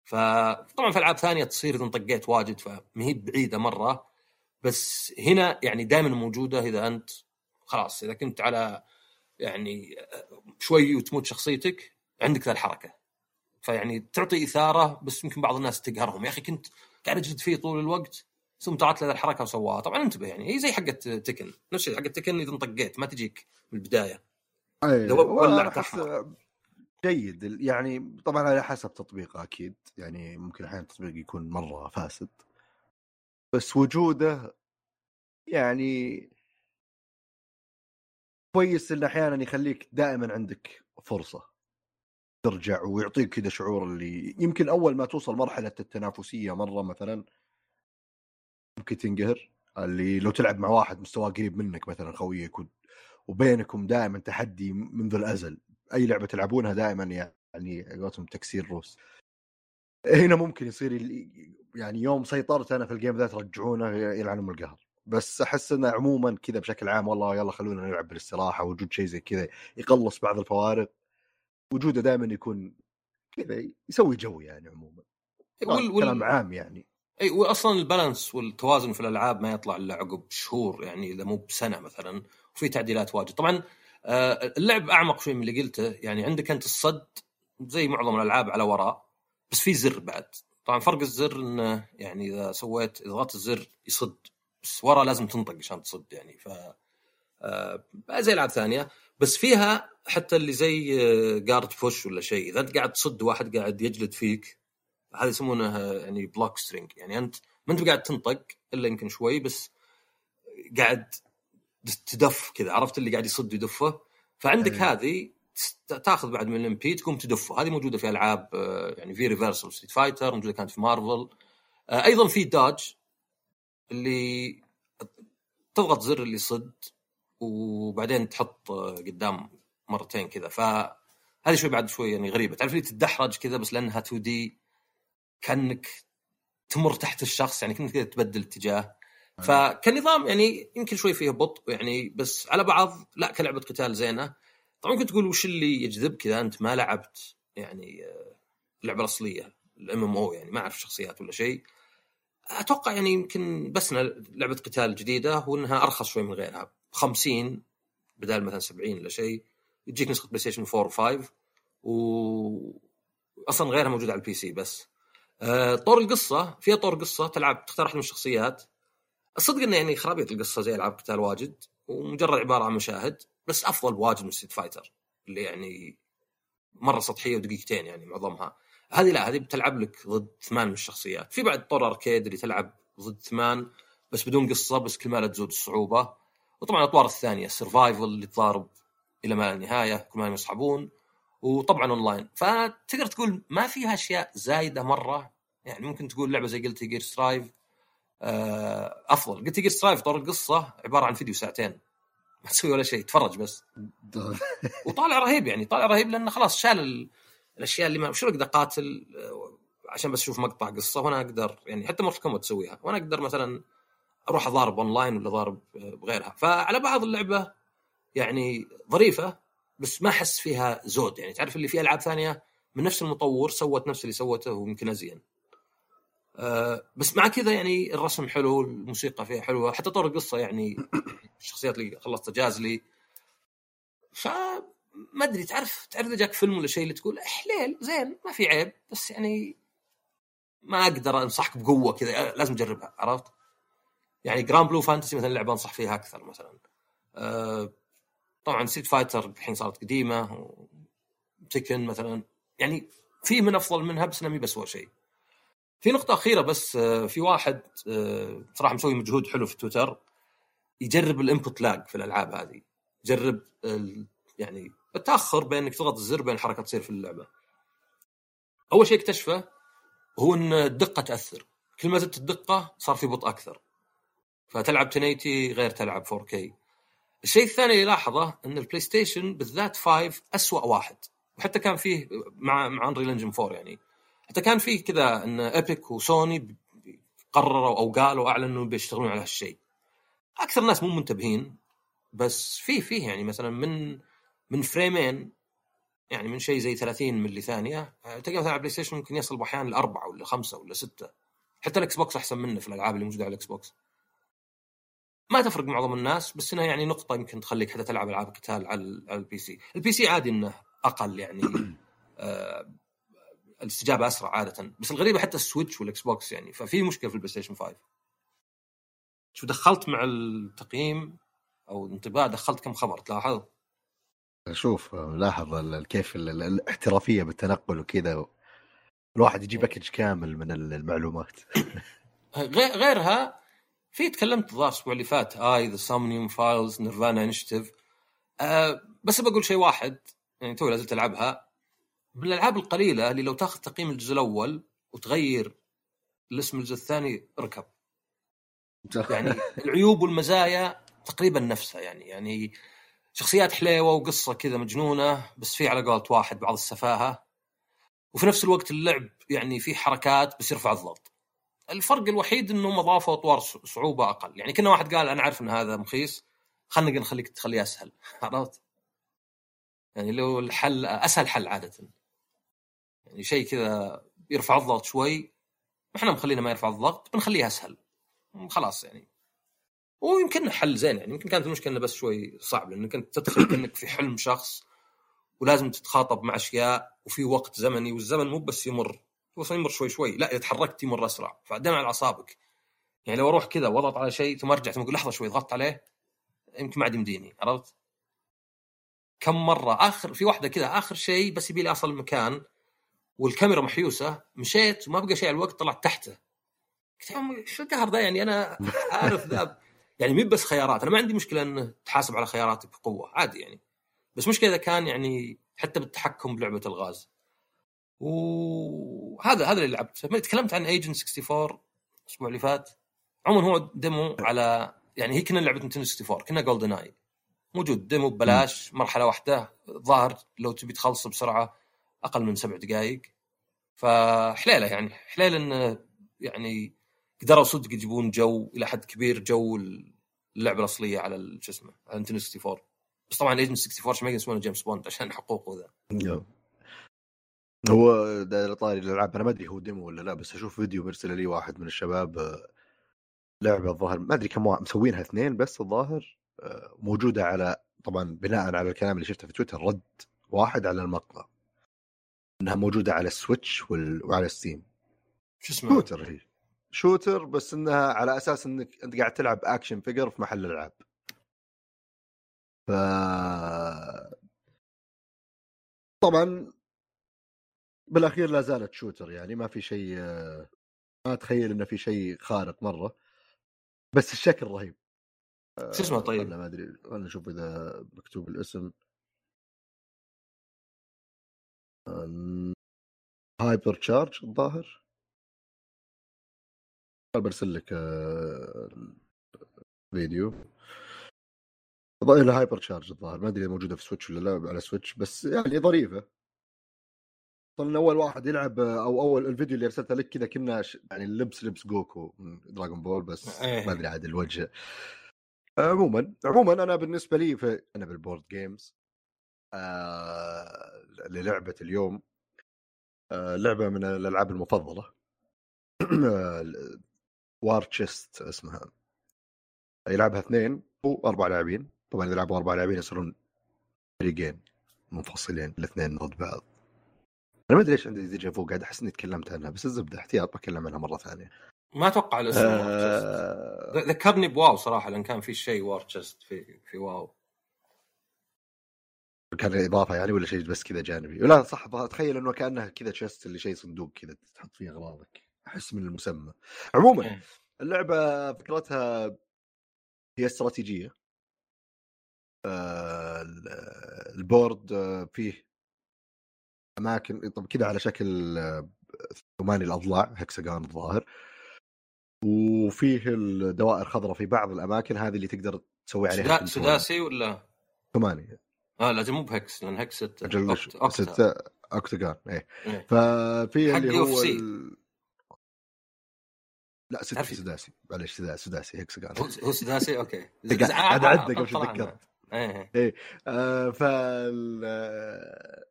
فطبعا في ألعاب ثانية تصير إذا طقيت واجد فما هي بعيدة مرة. بس هنا يعني دائما موجودة إذا أنت خلاص إذا كنت على يعني شوي وتموت شخصيتك عندك ذا الحركة. فيعني تعطي إثارة بس يمكن بعض الناس تقهرهم. يا أخي كنت قاعد أجلد فيه طول الوقت ثم طلعت له الحركة وسواها. طبعا انتبه يعني هي زي حقة تكن. نفس الشيء حقة تكن إذا انطقيت ما تجيك من البداية. أيوه جيد. يعني طبعا على حسب تطبيقه أكيد يعني ممكن أحيانا التطبيق يكون مرة فاسد. بس وجوده يعني كويس انه أحيانا يخليك دائما عندك فرصة ترجع ويعطيك كذا شعور اللي يمكن أول ما توصل مرحلة التنافسية مرة مثلا ممكن تنقهر. اللي لو تلعب مع واحد مستواه قريب منك مثلا خويك وبينكم دائما تحدي منذ الأزل. أي لعبة تلعبونها دائما يعني قولتهم تكسير روس. هنا ممكن يصير يعني يوم سيطرت أنا في ال game ذا ترجعونه يلعن ام القهر. بس أحس إنه عموما كذا بشكل عام والله يلا خلونا نلعب بالاستراحة وجود شيء زي كذا يقلص بعض الفوارق. وجوده دائما يكون كذا يسوي جو يعني عموما. وال... كلام عام يعني. اي واصلا البالانس والتوازن في الألعاب ما يطلع إلا عقب شهور يعني إذا مو بسنة مثلا. وفي تعديلات واجد. طبعا آه، اللعب أعمق شوي من اللي قلته. يعني عندك أنت الصد زي معظم الألعاب على وراء بس في زر بعد. طبعا فرق الزر إنه يعني إذا سويت ضغطت الزر يصد بس ورا لازم تنطق عشان تصد يعني. ف آه، زي ألعاب ثانية. بس فيها حتى اللي زي guard push ولا شيء. إذا أنت قاعد تصد واحد قاعد يجلد فيك هذا يسمونه يعني block string يعني أنت ما أنت قاعد تنطق إلا يمكن شوي بس قاعد تدف كذا عرفت اللي قاعد يصد يدفه؟ فعندك أيه. هذه تاخذ بعد من ال MP تقوم تدفه. هذه موجودة في ألعاب آه، يعني في reversal Street Fighter موجودة كانت في مارفل آه، أيضا في dodge اللي تضغط زر اللي يصد وبعدين تحط آه، قدام مرتين كذا. فهذه شوي بعد شوي يعني غريبة. تعرف اللي تدحرج كذا بس لأنها 2 دي كأنك تمر تحت الشخص يعني كنت كذا تبدل اتجاه. فكنظام يعني يمكن شوي فيه بطء يعني بس على بعض لا كلعبة قتال زينة. طبعا ممكن تقول وش اللي يجذبك اذا أنت ما لعبت يعني آه، اللعبه الاصليه الإم إم أو يعني ما أعرف شخصيات ولا شيء. أتوقع يعني يمكن بس لعبة قتال جديدة وإنها أرخص شوي من غيرها. ب 50 بدال مثلا 70 ولا شيء يجيك نسخة PlayStation 4 و5 و أصلا غيرها موجودة على ال PC بس. آه، طور القصة فيها طور قصة تلعب تختار واحدة من الشخصيات. الصدق إنه يعني خرابيط القصة زي ألعاب قتال واجد ومجرد عبارة عن مشاهد بس أفضل بواجد من Street Fighter اللي يعني مرة سطحية ودقيقتين يعني معظمها. هذه لا هذه بتلعب لك ضد ثمان من الشخصيات. في بعد طور arcade اللي تلعب ضد ثمان بس بدون قصة بس كل ما تزود الصعوبة. وطبعا الأطوار الثانية survival اللي تضارب إلى ما لا نهاية كل ما يصعبون وطبعا اونلاين فتقدر تقول ما فيها أشياء زايدة مرة. يعني ممكن تقول لعبة زي Guilty Gear Strive أفضل. Guilty Gear Strive طور القصة عبارة عن فيديو ساعتين. ما تسوي ولا شيء تفرج بس. وطالع رهيب يعني طالع رهيب لأنه خلاص شال الأشياء اللي ما شو أقدر قاتل آه، عشان بس أشوف مقطع قصة وأنا أقدر يعني حتى مرة تسويها. وأنا أقدر مثلا أروح أضارب أونلاين ولا أضارب آه، بغيرها. فعلى بعض اللعبة يعني ظريفة بس ما أحس فيها زود يعني. تعرف اللي في ألعاب ثانية من نفس المطور سوت نفس اللي سوته ويمكن أزين. أه بس مع كذا يعني الرسم حلو الموسيقى فيها حلوة حتى طور القصة يعني الشخصيات اللي خلصت جازلي ف ما أدري تعرف تعرف إذا جاك فيلم ولا شيء اللي تقول حليل زين ما في عيب بس يعني ما أقدر أنصحك بقوة كذا لازم تجربها عرفت؟ يعني Granblue Fantasy مثلا لعبة أنصح فيها أكثر مثلا. أه طبعا Street Fighter الحين صارت قديمة Tekken مثلا. يعني في من أفضل منها بس إنها بس شيء. في نقطة أخيرة بس آه، في واحد آه، صراحة مسوي مجهود حلو في تويتر يجرب ال input lag في الألعاب هذه. يجرب يعني التأخر بين إنك تضغط الزر بين الحركة تصير في اللعبة. أول شيء اكتشفه هو إن الدقة تأثر. كل ما زدت الدقة صار في بطء أكثر. فتلعب 1080 غير تلعب 4K الشيء الثاني اللي لاحظه إن ال PlayStation بالذات 5 اسوء واحد. وحتى كان فيه مع مع Unreal Engine 4 يعني. حتى كان فيه كذا إن Epic وسوني قرروا أو قالوا أعلنوا بيشتغلون على هالشيء. أكثر الناس مو منتبهين بس فيه فيه يعني مثلا من من فريمين يعني من شيء زي 30 ملي ثانية تلقى مثلا على ال PlayStation ممكن يصل باحيان لأربعة ولا خمسة ولا ستة. حتى ال Xbox أحسن منه في الألعاب اللي موجودة على ال Xbox ما تفرق معظم الناس بس إنها يعني نقطة يمكن تخليك حتى تلعب ألعاب قتال على ال PC، ال PC عادي إنه أقل يعني آه الاستجابة أسرع عادة، بس الغريبة حتى ال Switch وال Xbox يعني. ففي مشكلة في ال PlayStation 5. شو دخلت مع التقييم أو الانطباع دخلت كم خبر؟ تلاحظ؟ شوف لاحظ كيف الاحترافية بالتنقل وكذا. الواحد يجيب package كامل من المعلومات. غيرها في تكلمت الظاهر الأسبوع اللي فات AI The Somnium Files Nirvana Initiative أه بس بقول شيء واحد يعني توي لازلت ألعبها. من الألعاب القليلة اللي لو تاخذ تقييم الجزء الأول وتغير الاسم الجزء الثاني اركب يعني العيوب والمزايا تقريبا نفسها يعني يعني شخصيات حليوة وقصة كذا مجنونة بس في على قولة واحد بعض السفاهة. وفي نفس الوقت اللعب يعني في حركات بس يرفع الضغط. الفرق الوحيد إنهم أضافوا أطوار صعوبة أقل. يعني كنا واحد قال أنا عارف إن هذا مخيس خلنا نخليك تخليه أسهل. عرفت؟ يعني لو الحل أسهل حل عادة. يعني شيء كذا يرفع الضغط شوي. إحنا مخلينا ما يرفع الضغط بنخليه أسهل. خلاص يعني. ويمكن حل زين يعني يمكن كانت المشكلة بس شوي صعب لانك انت تدخل كأنك في حلم شخص ولازم تتخاطب مع أشياء وفي وقت زمني والزمن مو بس يمر هو يمر شوي شوي. لا إذا تحركت يمر أسرع. فدام على أعصابك. يعني لو أروح كذا وأضغط على شيء ثم أرجع ثم أقول لحظة شوي ضغطت عليه يمكن ما عاد يمديني. عرفت؟ كم مرة آخر في واحدة كذا آخر شيء بس يبي لي أصل المكان والكاميرا محيوسة مشيت وما بقى شيء على الوقت طلعت تحته. قلت يا عمي شو القهر ذا يعني؟ أنا عارف ذا. يعني مي بس خيارات. أنا ما عندي مشكلة انه تحاسب على خياراتك بقوة عادي يعني. بس مشكلة إذا كان يعني حتى بالتحكم بلعبة الغاز. وهذا هذا اللي لعبت تكلمت عن Agent 64 الأسبوع اللي فات. عموما هو demo على يعني هي كنها لعبة Nintendo 64 كنها GoldenEye موجود demo ببلاش مرحلة واحدة ظاهر لو تبي تخلص بسرعة. أقل من سبع دقائق فحليلة يعني حليلة انه يعني قدروا صدق يجيبون جو إلى حد كبير جو اللعبة الأصلية على شو اسمه على Nintendo 64 بس طبعا Agent 64 عشان ما يسمونه جيمس بوند عشان حقوقه ذا. هو ده طاري الألعاب. أنا ما أدري هو demo ولا لا بس أشوف فيديو مرسل لي واحد من الشباب آه، لعبة الظاهر. ما أدري كم مسوينها اثنين بس الظاهر آه، موجودة على طبعا بناء على الكلام اللي شفته في تويتر رد واحد على المقطع. إنها موجودة على السويتش وال... وعلى ستيم شو اسمه shooter هي. shooter بس إنها على أساس إنك أنت قاعد تلعب action figure في محل ألعاب. ف طبعا بالأخير لا زالت shooter يعني ما في شيء ما أتخيل إنه في شيء خارق مرة. بس الشكل رهيب. شو اسمه طيب؟ ما أدري خلنا نشوف إذا مكتوب الاسم. هايبر تشارج الظاهر. برسل لك آه، فيديو. الظاهر لها هايبر تشارج الظاهر. ما أدري موجودة في سويتش ولا لا على سويتش بس يعني ظريفة. طبعا أول واحد يلعب آه، أو أول الفيديو اللي أرسلته لك كذا كنا يعني اللبس لبس جوكو من دراغون بول بس إيه. ما أدري عاد الوجه. عموما عموما أنا بالنسبة لي في أنا بال board games آه للعبة اليوم. آه لعبة من الألعاب المفضلة. وار تشيست اسمها. يلعبها اثنين أو أربع لاعبين. طبعا إذا يلعبوا أربع لاعبين يصيرون فريقين منفصلين الاثنين ضد بعض. أنا ما أدري ليش عندي déjà vu قاعد أحس إني تكلمت عنها بس الزبدة احتياط بتكلم عنها مرة ثانية. ما أتوقع الاسم آه. ذكرني ب WoW صراحة لأن كان في شيء War Chest في في WoW. كان إضافة يعني ولا شيء بس كذا جانبي؟ لا صح اتخيل إنه كأنها كذا chest اللي شيء صندوق كذا تحط فيه أغراضك. أحس من المسمى. عموما إيه. اللعبة فكرتها هي استراتيجية. آه، ال- ال board آه، فيه أماكن طب كذا على شكل آه، ثماني الأضلاع هكسجون الظاهر. وفيه الدوائر خضراء في بعض الأماكن هذه اللي تقدر تسوي عليها. سداسي ولا؟ ثمانية. آه لا مو بهكس لأن هكس ست octagon إيه. ففي اللي هو UFC. ال... لا تعرف- سداسي. معلش سداسي سداسي هكسجون هو هو سداسي؟ okay. قاعد- قاعد أعد قبل شوي. تذكرت. إيه آه فال آه،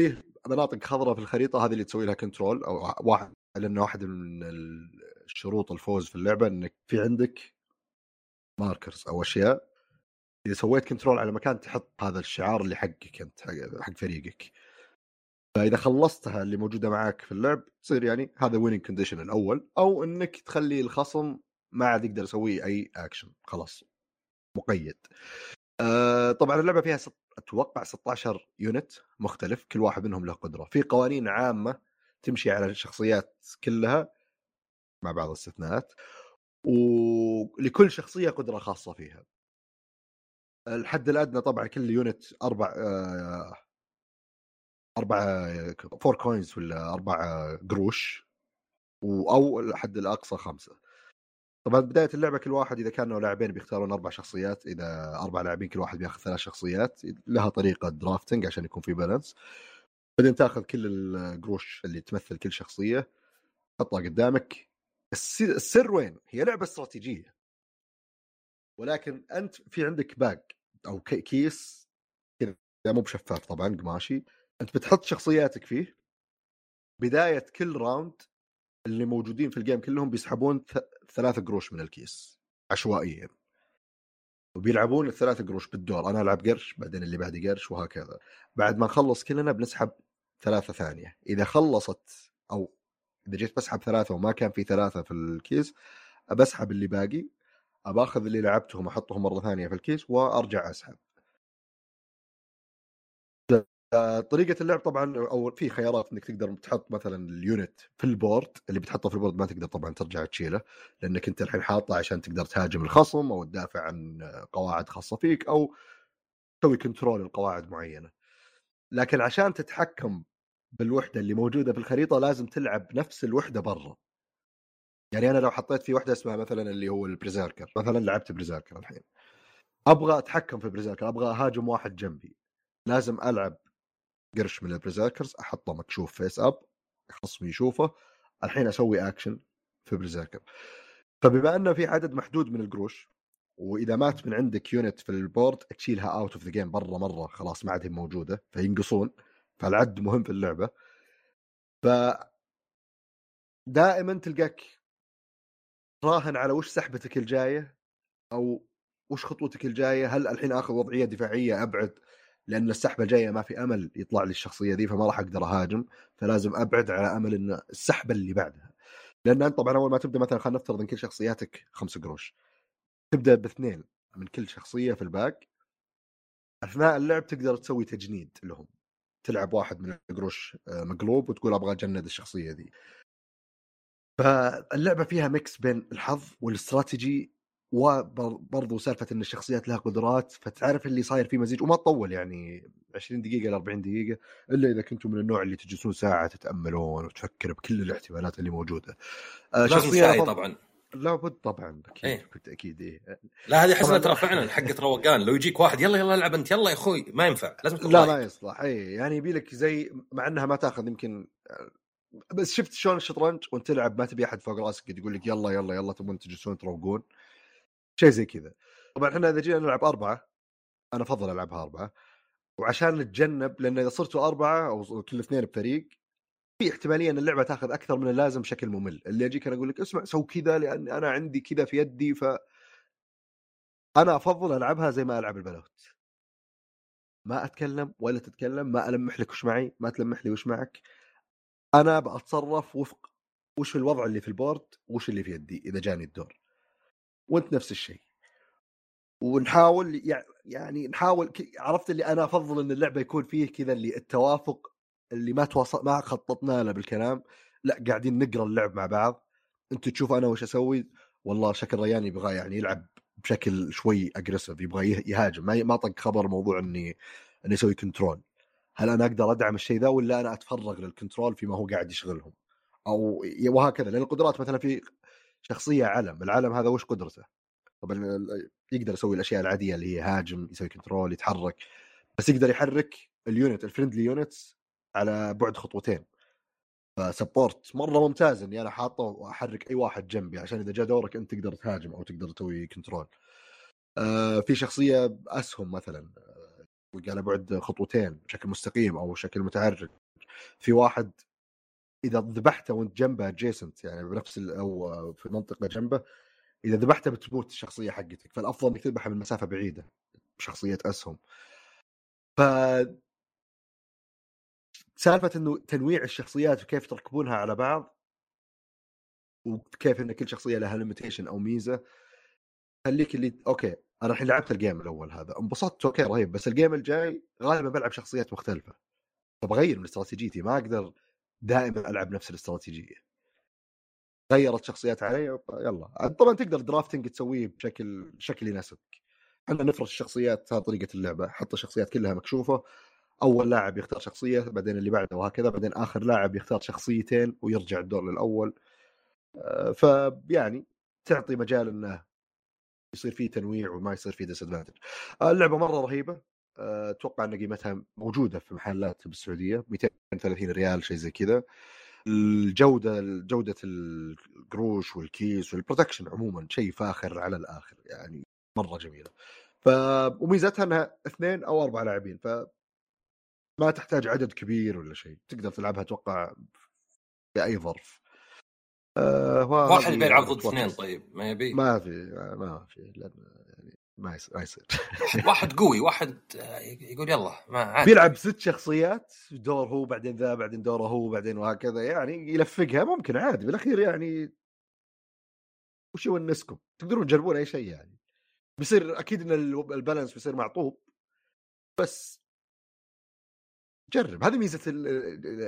فيه مناطق خضراء في الخريطة هذه اللي تسوي لها control أو واحد لأنه واحد من الشروط الفوز في اللعبة إنك في عندك markers أو أشياء إذا سويت control على مكان تحط هذا الشعار اللي حقك أنت حق- فريقك. فإذا خلصتها اللي موجودة معك في اللعب تصير يعني هذا winning condition الأول أو إنك تخلي الخصم ما عاد يقدر يسوي أي اكشن خلاص. مقيد. آه طبعا اللعبة فيها ست... أتوقع 16 unit مختلف كل واحد منهم له قدرة. في قوانين عامة تمشي على الشخصيات كلها مع بعض الاستثناءات ولكل شخصية قدرة خاصة فيها. الحد الأدنى طبعا كل unit أربع آه، أربع four coins ولا أربع قروش و- أو الحد الأقصى خمسة. طبعا بداية اللعبة كل واحد إذا كانوا لاعبين بيختارون أربع شخصيات إذا أربع لاعبين كل واحد بياخذ ثلاث شخصيات لها طريقة drafting عشان يكون في balance بعدين تأخذ كل القروش اللي تمثل كل شخصية تحطها قدامك. السر وين؟ هي لعبة استراتيجية. ولكن أنت في عندك bag أو كيس كذا مو بشفاف طبعا قماشي. أنت بتحط شخصياتك فيه. بداية كل round اللي موجودين في ال game كلهم بيسحبون ثلاثة قروش من الكيس عشوائيا. وبيلعبون الثلاث قروش بالدور أنا ألعب قرش بعدين اللي بعدي قرش وهكذا. بعد ما نخلص كلنا بنسحب ثلاثة ثانية. إذا خلصت أو إذا جيت بسحب ثلاثة وما كان في ثلاثة في الكيس بسحب اللي باقي. باخذ اللي لعبتهم أحطهم مرة ثانية في الكيس وأرجع أسحب. طريقة اللعب طبعا أو في خيارات إنك تقدر تحط مثلا ال unit في ال board اللي بتحطه في ال board ما تقدر طبعا ترجع تشيله لأنك أنت الحين حاطه عشان تقدر تهاجم الخصم أو تدافع عن قواعد خاصة فيك أو تسوي control لقواعد معينة. لكن عشان تتحكم بالوحدة اللي موجودة في الخريطة لازم تلعب نفس الوحدة برا. يعني أنا لو حطيت في وحده اسمها مثلا اللي هو ال berserker مثلا لعبت berserker الحين أبغى أتحكم في berserker أبغى أهاجم واحد جنبي لازم ألعب قرش من ال berserkers أحطه مكشوف face up خصمي يشوفه الحين أسوي اكشن في berserker فبما إنه في عدد محدود من القروش وإذا مات من عندك unit في ال board تشيلها out of the game برا مرة خلاص ما عاد موجودة فينقصون فالعد مهم في اللعبة. ف دائما تلقاك راهن على وش سحبتك الجاية؟ أو وش خطوتك الجاية؟ هل الحين اخذ وضعية دفاعية أبعد؟ لأن السحبه الجاية ما في أمل يطلع لي الشخصية ذي فما راح أقدر أهاجم فلازم أبعد على أمل إن السحبه اللي بعدها. لأن أنت طبعا أول ما تبدأ مثلا خلينا نفترض إن كل شخصياتك خمس قروش. تبدأ باثنين من كل شخصية في الباك. أثناء اللعب تقدر تسوي تجنيد لهم. تلعب واحد من القروش آه، مقلوب وتقول أبغى أجند الشخصية ذي. فاللعبة فيها ميكس بين الحظ والاستراتيجي وبرضو سالفة إن الشخصيات لها قدرات فتعرف اللي صاير فيه مزيج وما تطول يعني 20 دقيقة ل 40 دقيقة إلا إذا كنتم من النوع اللي تجلسون ساعة تتأملون وتفكر بكل الاحتمالات اللي موجودة. آه شخصية طبعا. لابد طبعا أكيد إيه. أكيد إيه. لا هذه حسنة ترى فعلا حقت روقان لو يجيك واحد يلا يلا العب أنت يلا يا أخوي. ما ينفع لازم تكون لا ما يصلح اي يعني يبي لك زي مع إنها ما تأخذ يمكن بس شفت شلون الشطرنج؟ وانت تلعب ما تبي أحد فوق راسك يقول لك يلا يلا يلا تبون تجلسون تروقون. شيء زي كذا. طبعا إحنا إذا جينا نلعب أربعة أنا أفضل ألعبها أربعة. وعشان نتجنب لأن إذا صرتوا أربعة أو كل اثنين بفريق في احتمالية إن اللعبة تاخذ أكثر من اللازم بشكل ممل. اللي اجيك أنا أقول لك اسمع سو كذا لأن أنا عندي كذا في يدي ف أنا أفضل ألعبها زي ما ألعب البلوت ما أتكلم ولا تتكلم ما ألمح لك وش معي ما تلمح لي وش معك. أنا بتصرف وفق وش الوضع اللي في البورد وش اللي في يدي إذا جاني الدور. وأنت نفس الشيء. ونحاول يعني نحاول عرفت اللي أنا أفضل إن اللعبة يكون فيه كذا اللي التوافق اللي ما توصل ما خططنا له بالكلام. لأ قاعدين نقرأ اللعب مع بعض. أنت تشوف أنا وش أسوي؟ والله شكل ريان يبغى يعني يلعب بشكل شوي aggressive يبغى يهاجم. ما ما طق خبر موضوع اني إني أسوي control هل أنا أقدر أدعم الشيء ذا ولا أنا أتفرغ لل control فيما هو قاعد يشغلهم؟ أو وهكذا لأن القدرات مثلا في شخصية علم العلم هذا وش قدرته؟ طبعا يقدر يسوي الأشياء العادية اللي هي هاجم يسوي control يتحرك بس يقدر يحرك ال unit ال friendly units على بعد خطوتين. ف support مرة ممتاز إني أنا حاطه وأحرك أي واحد جنبي عشان إذا جاء دورك أنت تقدر تهاجم أو تقدر تسوي control آه في شخصية أسهم مثلا على بعد خطوتين بشكل مستقيم أو بشكل متعرج في واحد إذا ذبحته وأنت جنبه adjacent يعني بنفس أو في منطقة جنبه إذا ذبحته بتموت الشخصية حقتك. فالأفضل إنك تذبحه من مسافة بعيدة بشخصية أسهم. ف سالفة إنه تنويع الشخصيات وكيف تركبونها على بعض وكيف إن كل شخصية لها limitation أو ميزة خليك اللي okay. أنا الحين لعبت ال game الأول هذا انبسطت okay رهيب بس ال game الجاي غالبا بلعب شخصيات مختلفة. فبغير من استراتيجيتي ما أقدر دائما ألعب نفس الاستراتيجية. غيرت شخصيات علي يلا. طبعا تقدر drafting تسويه بشكل شكل يناسبك. إحنا نفرش الشخصيات هذه طريقة اللعبة حط الشخصيات كلها مكشوفة أول لاعب يختار شخصية بعدين اللي بعده وهكذا بعدين آخر لاعب يختار شخصيتين ويرجع الدور للأول. آه، فيعني تعطي مجال إنه يصير فيه تنويع وما يصير فيه dis آه، اللعبة مرة رهيبة. آه، أتوقع إن قيمتها موجودة في محلات بالسعودية 230 ريال شيء زي كذا. الجودة جودة الكروت والكيس وال production عموما شيء فاخر على الآخر يعني مرة جميلة. ف وميزتها إنها اثنين أو أربع لاعبين ف ما تحتاج عدد كبير ولا شيء. تقدر تلعبها أتوقع في أي ظرف. آه واحد بيلعب ضد اثنين طيب ما يبي ما في ما في لأن يعني ما يصير ما يصير. واحد قوي واحد يقول يلا ما عادي بيلعب ست شخصيات دور هو بعدين ذا بعدين دوره هو بعدين وهكذا يعني يلفقها ممكن عادي بالاخير يعني وش يونسكم تقدرون تجربون أي شيء يعني. بيصير أكيد إن ال balance بيصير معطوب بس جرب. هذه ميزة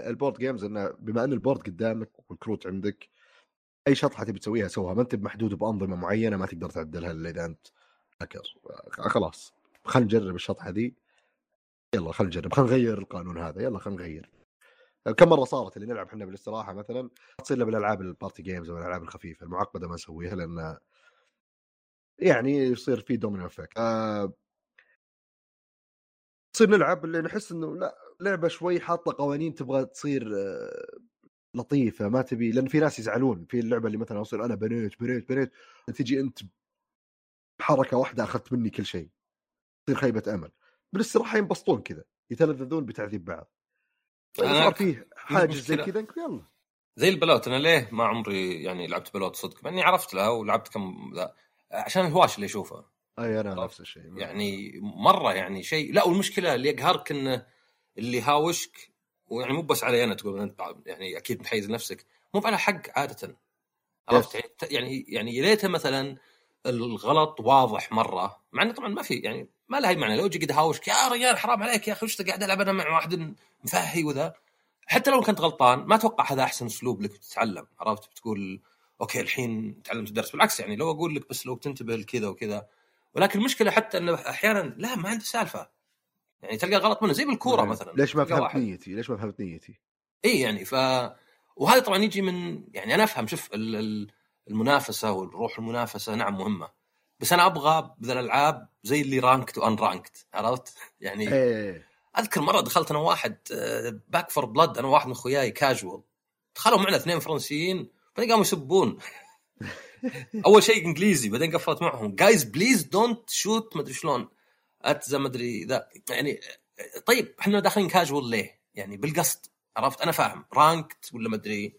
ال board games إنه بما إن ال board قدامك والكروت عندك أي شطحة تبي تسويها سوها ما أنت محدود بأنظمة معينة ما تقدر تعدلها إلا إذا أنت هاكر خلاص. خلينا نجرب الشطحة دي. يلا خلينا نجرب خلينا نغير القانون هذا. يلا خلينا نغير. كم مرة صارت اللي نلعب إحنا بالاستراحة مثلا؟ تصير بالألعاب ال party games أو الألعاب الخفيفة المعقدة ما نسويها لأن يعني يصير في domino effect آه تصير نلعب اللي نحس إنه لا لعبة شوي حاطة قوانين تبغى تصير آه لطيفة ما تبي لأن في ناس يزعلون في اللعبة اللي مثلا أصير أنا بنيت بنيت بنيت تجي أنت بحركة واحدة أخذت مني كل شيء تصير خيبة أمل. بالاستراحه ينبسطون كذا يتلذذون بتعذيب بعض. صار فيه حاجز زي كذا يلا. زي البلوت أنا ليه ما عمري يعني لعبت بلوت صدق؟ مع إني عرفت لها ولعبت كم ذا عشان الهواش اللي أشوفه. أي أنا نفس الشيء يعني مرة يعني شيء لا والمشكلة اللي يقهرك إنه اللي هاوشك ويعني مو بس علي أنا تقول أنت يعني أكيد محيز نفسك. مو على حق عادة. عرفت؟ يعني يعني يعني يا ليته مثلا الغلط واضح مرة مع إنه طبعا ما في يعني ما له أي معنى. لو جي قد هاوشك يا رجال حرام عليك يا أخي وش قاعد ألعب أنا مع واحد مفهي وذا؟ حتى لو كنت غلطان ما أتوقع هذا أحسن أسلوب لك تتعلم. عرفت؟ بتقول okay الحين تعلمت الدرس بالعكس يعني لو أقول لك بس لو تنتبه لكذا وكذا. ولكن المشكلة حتى إنه أحيانا لا ما عنده سالفة. يعني تلقى غلط منه زي بالكورة مثلا ليش ما فهمت نيتي؟ ليش ما فهمت نيتي؟ إي يعني ف وهذا طبعا يجي من يعني أنا أفهم شوف المنافسة والروح المنافسة نعم مهمة بس أنا أبغى بذا الألعاب زي اللي ranked و unranked عرفت؟ يعني إيه. أذكر مرة دخلت أنا واحد Back 4 Blood أنا واحد من اخوياي كاجوال دخلوا معنا اثنين فرنسيين بعدين قاموا يسبون أول شيء إنجليزي بعدين قفلت معهم guys please don't shoot ما أدري شلون it's a ما أدري ذا يعني طيب إحنا داخلين كاجوال ليه؟ يعني بالقصد عرفت؟ أنا فاهم. ranked ولا ما أدري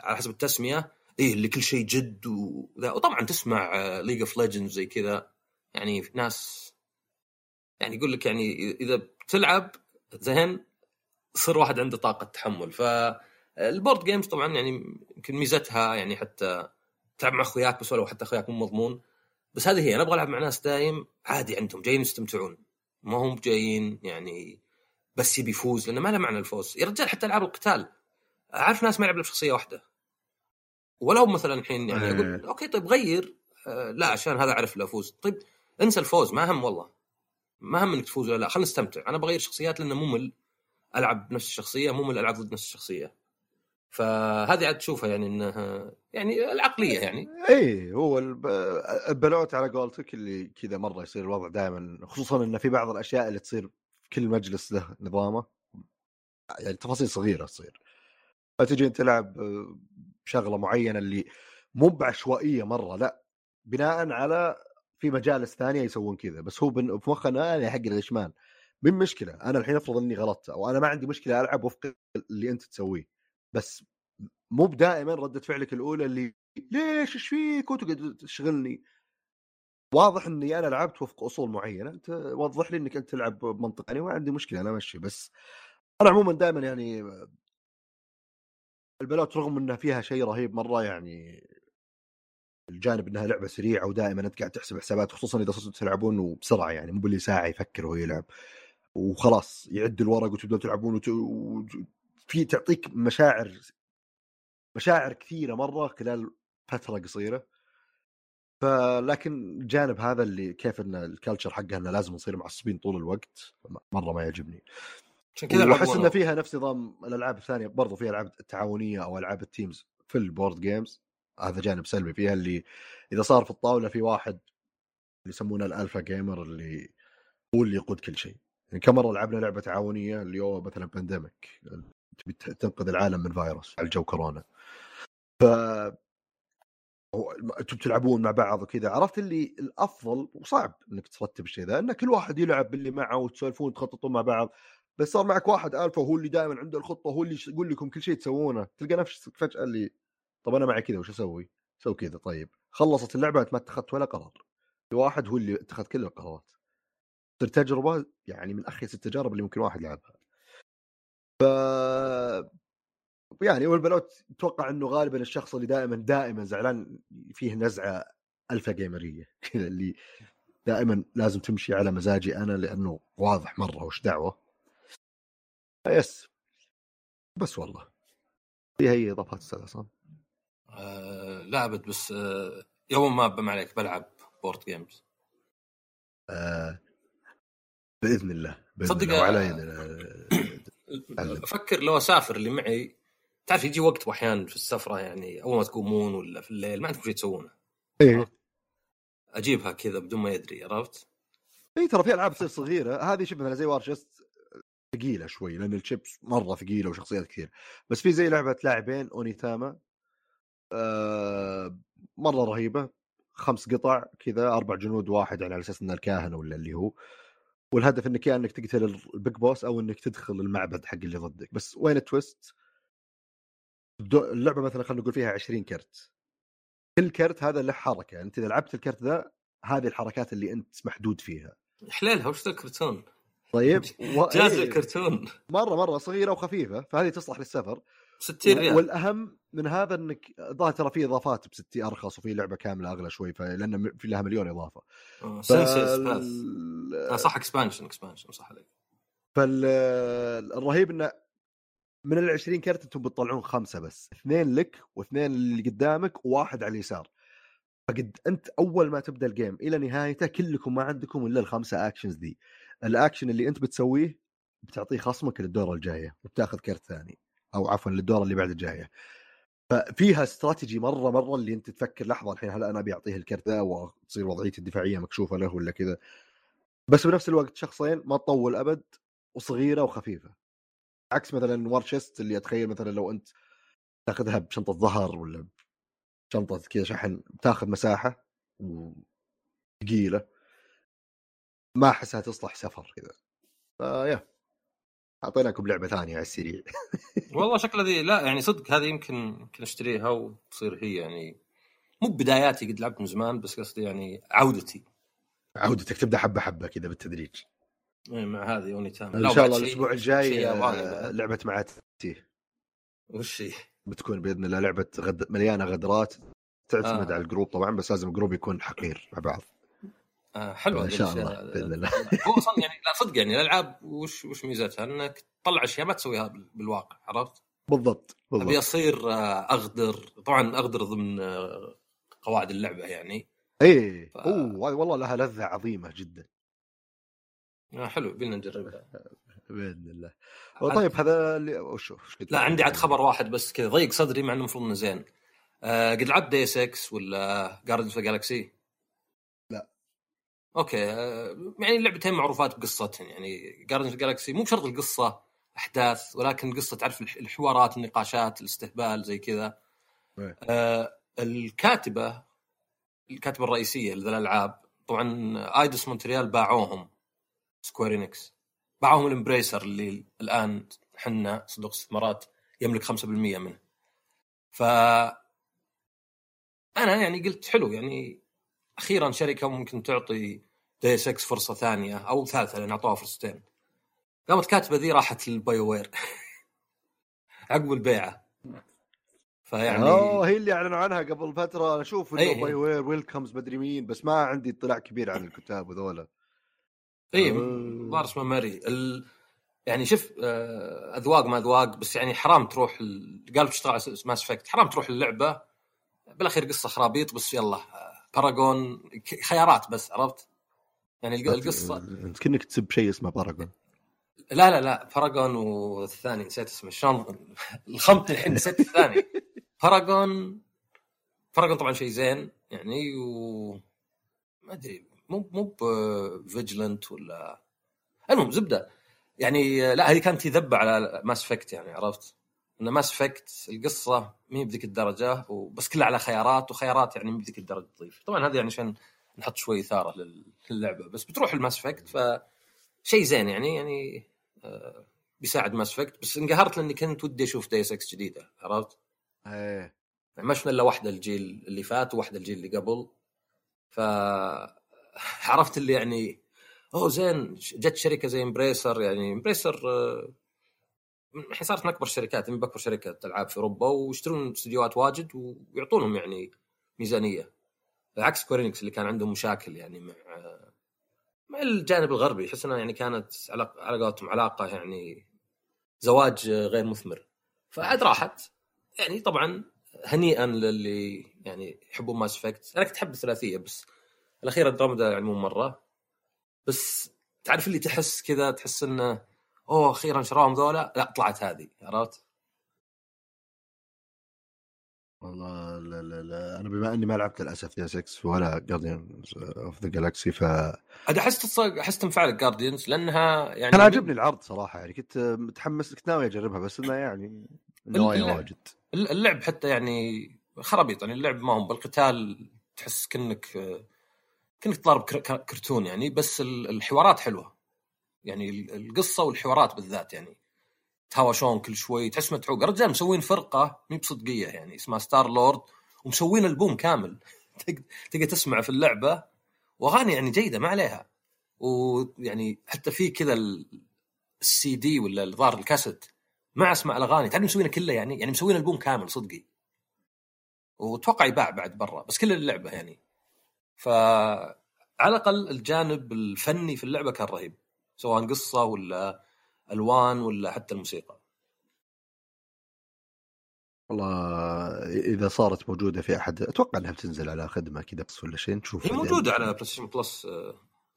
على حسب التسمية. إيه اللي كل شيء جد وذا. وطبعا تسمع League of Legends زي كذا. يعني ناس يعني يقول لك يعني إذا بتلعب زين صير واحد عنده طاقة تحمل. فال board games طبعا يعني يمكن ميزتها يعني حتى تلعب مع أخوياك بس ولو حتى أخوياك مو مضمون. بس هذه هي أنا أبغى العب مع ناس دايم عادي عندهم جايين يستمتعون. ما هم جايين يعني بس يبي يفوز لأنه ما له معنى الفوز. يا رجال حتى ألعاب القتال أعرف ناس ما يلعب بشخصية واحدة. ولو مثلا الحين يعني أقول إيه. okay طيب غير آه لا عشان هذا أعرف له أفوز. طيب انسى الفوز ما هم والله. ما هم إنك تفوز ولا لا. خلينا نستمتع. أنا بغير شخصيات لأنه ممل. ألعب بنفس الشخصية ممل ألعب ضد نفس الشخصية. فهذه عاد تشوفها يعني إنها يعني العقلية يعني. اي هو البلوت على قولتك اللي كذا مرة يصير الوضع دائما خصوصا انه في بعض الأشياء اللي تصير في كل مجلس له نظامه يعني تفاصيل صغيرة تصير. فتجي أنت تلعب شغله معينة اللي مو بعشوائية مرة لا بناء على في مجالس ثانية يسوون كذا بس هو في مخنا أنا حق الإشمال. من مشكلة؟ أنا الحين افرض إني غلطت أو أنا ما عندي مشكلة ألعب وفق اللي أنت تسويه. بس مو دائما ردة فعلك الأولى اللي ليش؟ إيش فيك؟ وتقعد تشغلني. واضح إني أنا لعبت وفق أصول معينة. أنت وضح لي إنك أنت تلعب بمنطق أنا ما عندي مشكلة أنا ماشي بس أنا عموما دائما يعني البلوت رغم إنها فيها شيء رهيب مرة يعني الجانب إنها لعبة سريعة ودائما أنت قاعد تحسب حسابات خصوصا إذا صرتوا تلعبون وبسرعة يعني مو باللي ساعة يفكر وهو يلعب. وخلاص يعد الورق وتبدأ تلعبون وت... في تعطيك مشاعر مشاعر كثيرة مرة خلال فترة قصيرة. فلكن الجانب هذا اللي كيف إن الكالتشر حقها إنه لازم نصير معصبين طول الوقت مرة ما يعجبني. عشان كذا وأحس ان فيها نفس نظام الألعاب الثانية برضو فيها ألعاب التعاونيه أو ألعاب ال teams في ال board games هذا جانب سلبي فيها اللي إذا صار في الطاولة في واحد اللي يسمونه ال alpha gamer اللي هو اللي يقود كل شيء. يعني كم مرة لعبنا لعبة تعاونية اللي هو مثلا Pandemic تبي تنقذ العالم من فيروس على الجو كورونا. ف أنتم تلعبون مع بعض وكذا. عرفت اللي الأفضل وصعب إنك ترتب الشيء ذا إن كل واحد يلعب باللي معه وتسولفون تخططون مع بعض. بس صار معك واحد ألفا وهو اللي دائما عنده الخطة هو اللي يقول لكم كل شيء تسوونه. تلقى نفسك فجأة اللي طب أنا معي كذا وش أسوي؟ سوي كذا طيب. خلصت اللعبة ما اتخذت ولا قرار. في واحد هو اللي اتخذ كل القرارات. تصير تجربة يعني من أخيس التجارب اللي ممكن واحد يلعبها. ف يعني والبلوت أتوقع إنه غالبا الشخص اللي دائما دائما زعلان فيه نزعة alpha gamer ية كذا اللي دائما لازم تمشي على مزاجي أنا لأنه واضح مرة وش دعوة. Yes. بس والله. هي هي إضافات أستاذ عصام؟ آه أبد بس آه يوم ما بم عليك بلعب board games آه بإذن الله بإذن صدق الله وعلى يدنا أفكر لو أسافر اللي معي تعرف يجي وقت وأحيانا في السفرة يعني أول ما تقومون ولا في الليل ما عندكم شيء تسوونه. إيه. أجيبها كذا بدون ما يدري عرفت؟ اي ترى في ألعاب تصير صغيرة. هذه مثلا زي War Chest ثقيلة شوي لأن الشيبس مرة ثقيلة وشخصيات كثير. بس في زي لعبة لاعبين Onitama. آه مرة رهيبة. خمس قطع كذا أربع جنود واحد يعني على أساس إنه الكاهن ولا اللي هو. والهدف إنك يا إنك تقتل ال big boss أو إنك تدخل المعبد حق اللي ضدك. بس وين ال twist؟ اللعبة مثلا خلينا نقول فيها 20 كرت. كل كرت هذا له حركة. يعني أنت إذا لعبت الكرت ذا هذه الحركات اللي أنت محدود فيها. حليلها وش ذا الكرتون؟ طيب و... جاز الكرتون. مرة مرة صغيرة وخفيفة فهذه تصلح للسفر. 60 ريال. والأهم من هذا إنك ظاهر ترى في إضافات ب 60 أرخص وفي لعبة كاملة أغلى شوي لأن في لها مليون إضافة. ف... Sensei's آه صح expansion expansion صح عليك. فالرهيب إنه من ال 20 كرت أنتم بتطلعون خمسة بس اثنين لك واثنين اللي قدامك وواحد على اليسار. فقد أنت أول ما تبدأ ال game إلى نهايته كلكم ما عندكم إلا الخمسة actions دي. الاكشن اللي أنت بتسويه بتعطيه خصمك للدورة الجاية وبتاخذ كرت ثاني أو عفوا للدورة اللي بعد الجاية. ففيها استراتيجي مرة مرة اللي أنت تفكر لحظة الحين هل أنا بيعطيه الكرت ذا وتصير وضعيتي الدفاعية مكشوفة له ولا كذا. بس بنفس الوقت شخصين ما تطول أبد وصغيرة وخفيفة. عكس مثلا وارشست اللي أتخيل مثلا لو أنت تاخذها بشنطة ظهر ولا شنطه كذا شحن بتاخذ مساحة وثقيلة. ما أحسها تصلح سفر كذا. فيا. أعطيناكم لعبة ثانية على السريع. والله شكلها ذي لا يعني صدق هذه يمكن يمكن أشتريها وتصير هي يعني مو بداياتي قد لعبت من زمان بس قصدي يعني عودتي. عودتك تبدأ حبة حبة كذا بالتدريج. إيه مع هذه Onitama إن شاء الله الأسبوع الجاي لعبة معاتي وش هي؟ بتكون بإذن الله لعبة غد... مليانة غدرات تعتمد آه. على الجروب طبعا بس لازم الجروب يكون حقير مع بعض. آه حلوة إن شاء الله بإذن الله. هو أصلا يعني لا صدق يعني الألعاب وش وش ميزتها؟ إنك تطلع أشياء ما تسويها بالواقع عرفت؟ بالضبط بالضبط. أبي أصير أغدر. طبعا أغدر ضمن قواعد اللعبة يعني. إيه ف... أوه والله لها لذة عظيمة جدا. آه حلو بينا نجربها. بإذن الله. طيب هذا اللي وش لا عندي عاد خبر واحد بس كذا ضيق صدري مع إنه المفروض إنه زين. آه قد لعبت Deus Ex ولا Guardians of Galaxy؟ أوكي آه يعني اللعبتين معروفات بقصتهم يعني جاردنز اوف جالكسي مو بشرط القصة أحداث ولكن القصة تعرف الحوارات النقاشات الاستهبال زي كذا. آه الكاتبة الكاتبة الرئيسية للالعاب طبعا Eidos Montreal باعوهم Square Enix باعوهم ال Embracer اللي الآن إحنا صندوق استثمارات يملك 5% منه. ف أنا يعني قلت حلو يعني أخيرا شركة ممكن تعطي Deus Ex فرصة ثانية أو ثالثة لأن أعطوها فرصتين. قامت كاتبة ذي راحت لل BioWare عقب البيعة. فيعني أوه هي اللي أعلنوا عنها قبل فترة. أشوف إنه BioWare welcomes مدري مين بس ما عندي اطلاع كبير عن الكتاب وذولا. اي الظاهر اسمه ماري. ال... يعني شوف أذواق ما أذواق بس يعني حرام تروح ال... قال بتشتغل على Mass Effect حرام تروح اللعبة. بالأخير قصة خرابيط بس يلا Paragon خيارات بس عرفت؟ يعني القصة أنت كأنك تسب شيء اسمه Paragon لا لا لا Paragon والثاني نسيت اسمه شلون الخمط الحين نسيت الثاني Paragon Paragon طبعا شيء زين يعني و ما أدري مو مو ب vigilante ولا المهم زبدة يعني لا هذه كانت يذب على Mass Effect يعني عرفت؟ ان Mass Effect القصة ما هي بذيك الدرجة وبس كلها على خيارات وخيارات يعني ما بذيك الدرجة تضيف. طبعا هذه يعني عشان نحط شوي إثارة للعبة. بس بتروح ال Mass Effect فشيء زين يعني يعني آه بيساعد Mass Effect بس انقهرت لأني كنت ودي أشوف Deus Ex جديدة عرفت؟ إيه. يعني ما شفنا إلا واحدة الجيل اللي فات وواحدة الجيل اللي قبل. ف عرفت اللي يعني أوه زين جت شركة زي Embracer يعني Embracer الحين صارت من أكبر الشركات من أكبر شركة ألعاب في أوروبا ويشترون استديوهات واجد ويعطونهم يعني ميزانية. عكس Square Enix اللي كان عندهم مشاكل يعني مع مع الجانب الغربي احس إنها يعني كانت على قولتهم علاقة يعني زواج غير مثمر. فعاد راحت. يعني طبعا هنيئا للي يعني يحبون Mass Effect أنا كنت أحب الثلاثية بس الأخيرة اندروميدا يعني مو مرة. بس تعرف اللي تحس كذا؟ تحس إنه أوه أخيرا شراهم ذولا. لا طلعت هذه عرفت؟ والله لا لا لا. أنا بما أني ما لعبت للأسف Deus Ex ولا Guardian of the Galaxy ف أنا أحس أحس تنفع لك Guardians لأنها يعني كان عاجبني العرض صراحة يعني كنت متحمس كنت ناوي أجربها بس إنه يعني نوايا واجد. اللعب حتى يعني خرابيط يعني اللعب ما هم بالقتال تحس كأنك كأنك تضارب كرتون يعني بس الحوارات حلوة. يعني القصة والحوارات بالذات يعني. تهاوشون كل شوي تحس متعوق الرجال مسوين فرقة مب صدقية يعني اسمها Star-Lord ومسوين ألبوم كامل. تقدر تسمع في اللعبة. وأغاني يعني جيدة ما عليها. ويعني حتى في كذا السي دي ولا الظاهر الكاسيت مع اسماء الأغاني. تعرف مسوينه كله يعني يعني مسوين ألبوم كامل صدقي. وأتوقع يباع بعد برا بس كل اللعبة يعني. فعلى الأقل الجانب الفني في اللعبة كان رهيب. سواء قصة ولا ألوان ولا حتى الموسيقى. والله إذا صارت موجودة في أحد أتوقع إنها بتنزل على خدمة كذا بس ولا شيء؟ نشوف هي موجودة على Play Station Plus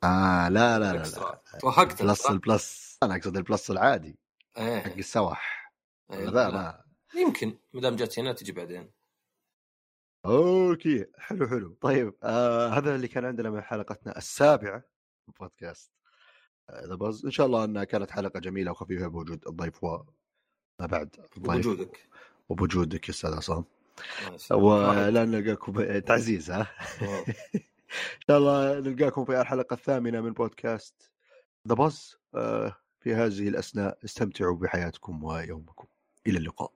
آه لا لا لا, لا. توهقت بلس البلس أنا أقصد ال Plus العادي إيه. حق السواح. إيه لا ما يمكن ما دام جت هنا تجي بعدين. Okay حلو حلو. طيب آه هذا اللي كان عندنا من حلقتنا السابعة من بودكاست The Buzz إن شاء الله انها كانت حلقة جميلة وخفيفة بوجود الضيف وما بعد الضيف وبوجودك. وبوجودك يا أستاذ عصام. ولا نلقاكم تعزيز ها؟ إن شاء الله نلقاكم في الحلقة الثامنة من بودكاست ذا باز في هذه الأثناء استمتعوا بحياتكم ويومكم. إلى اللقاء.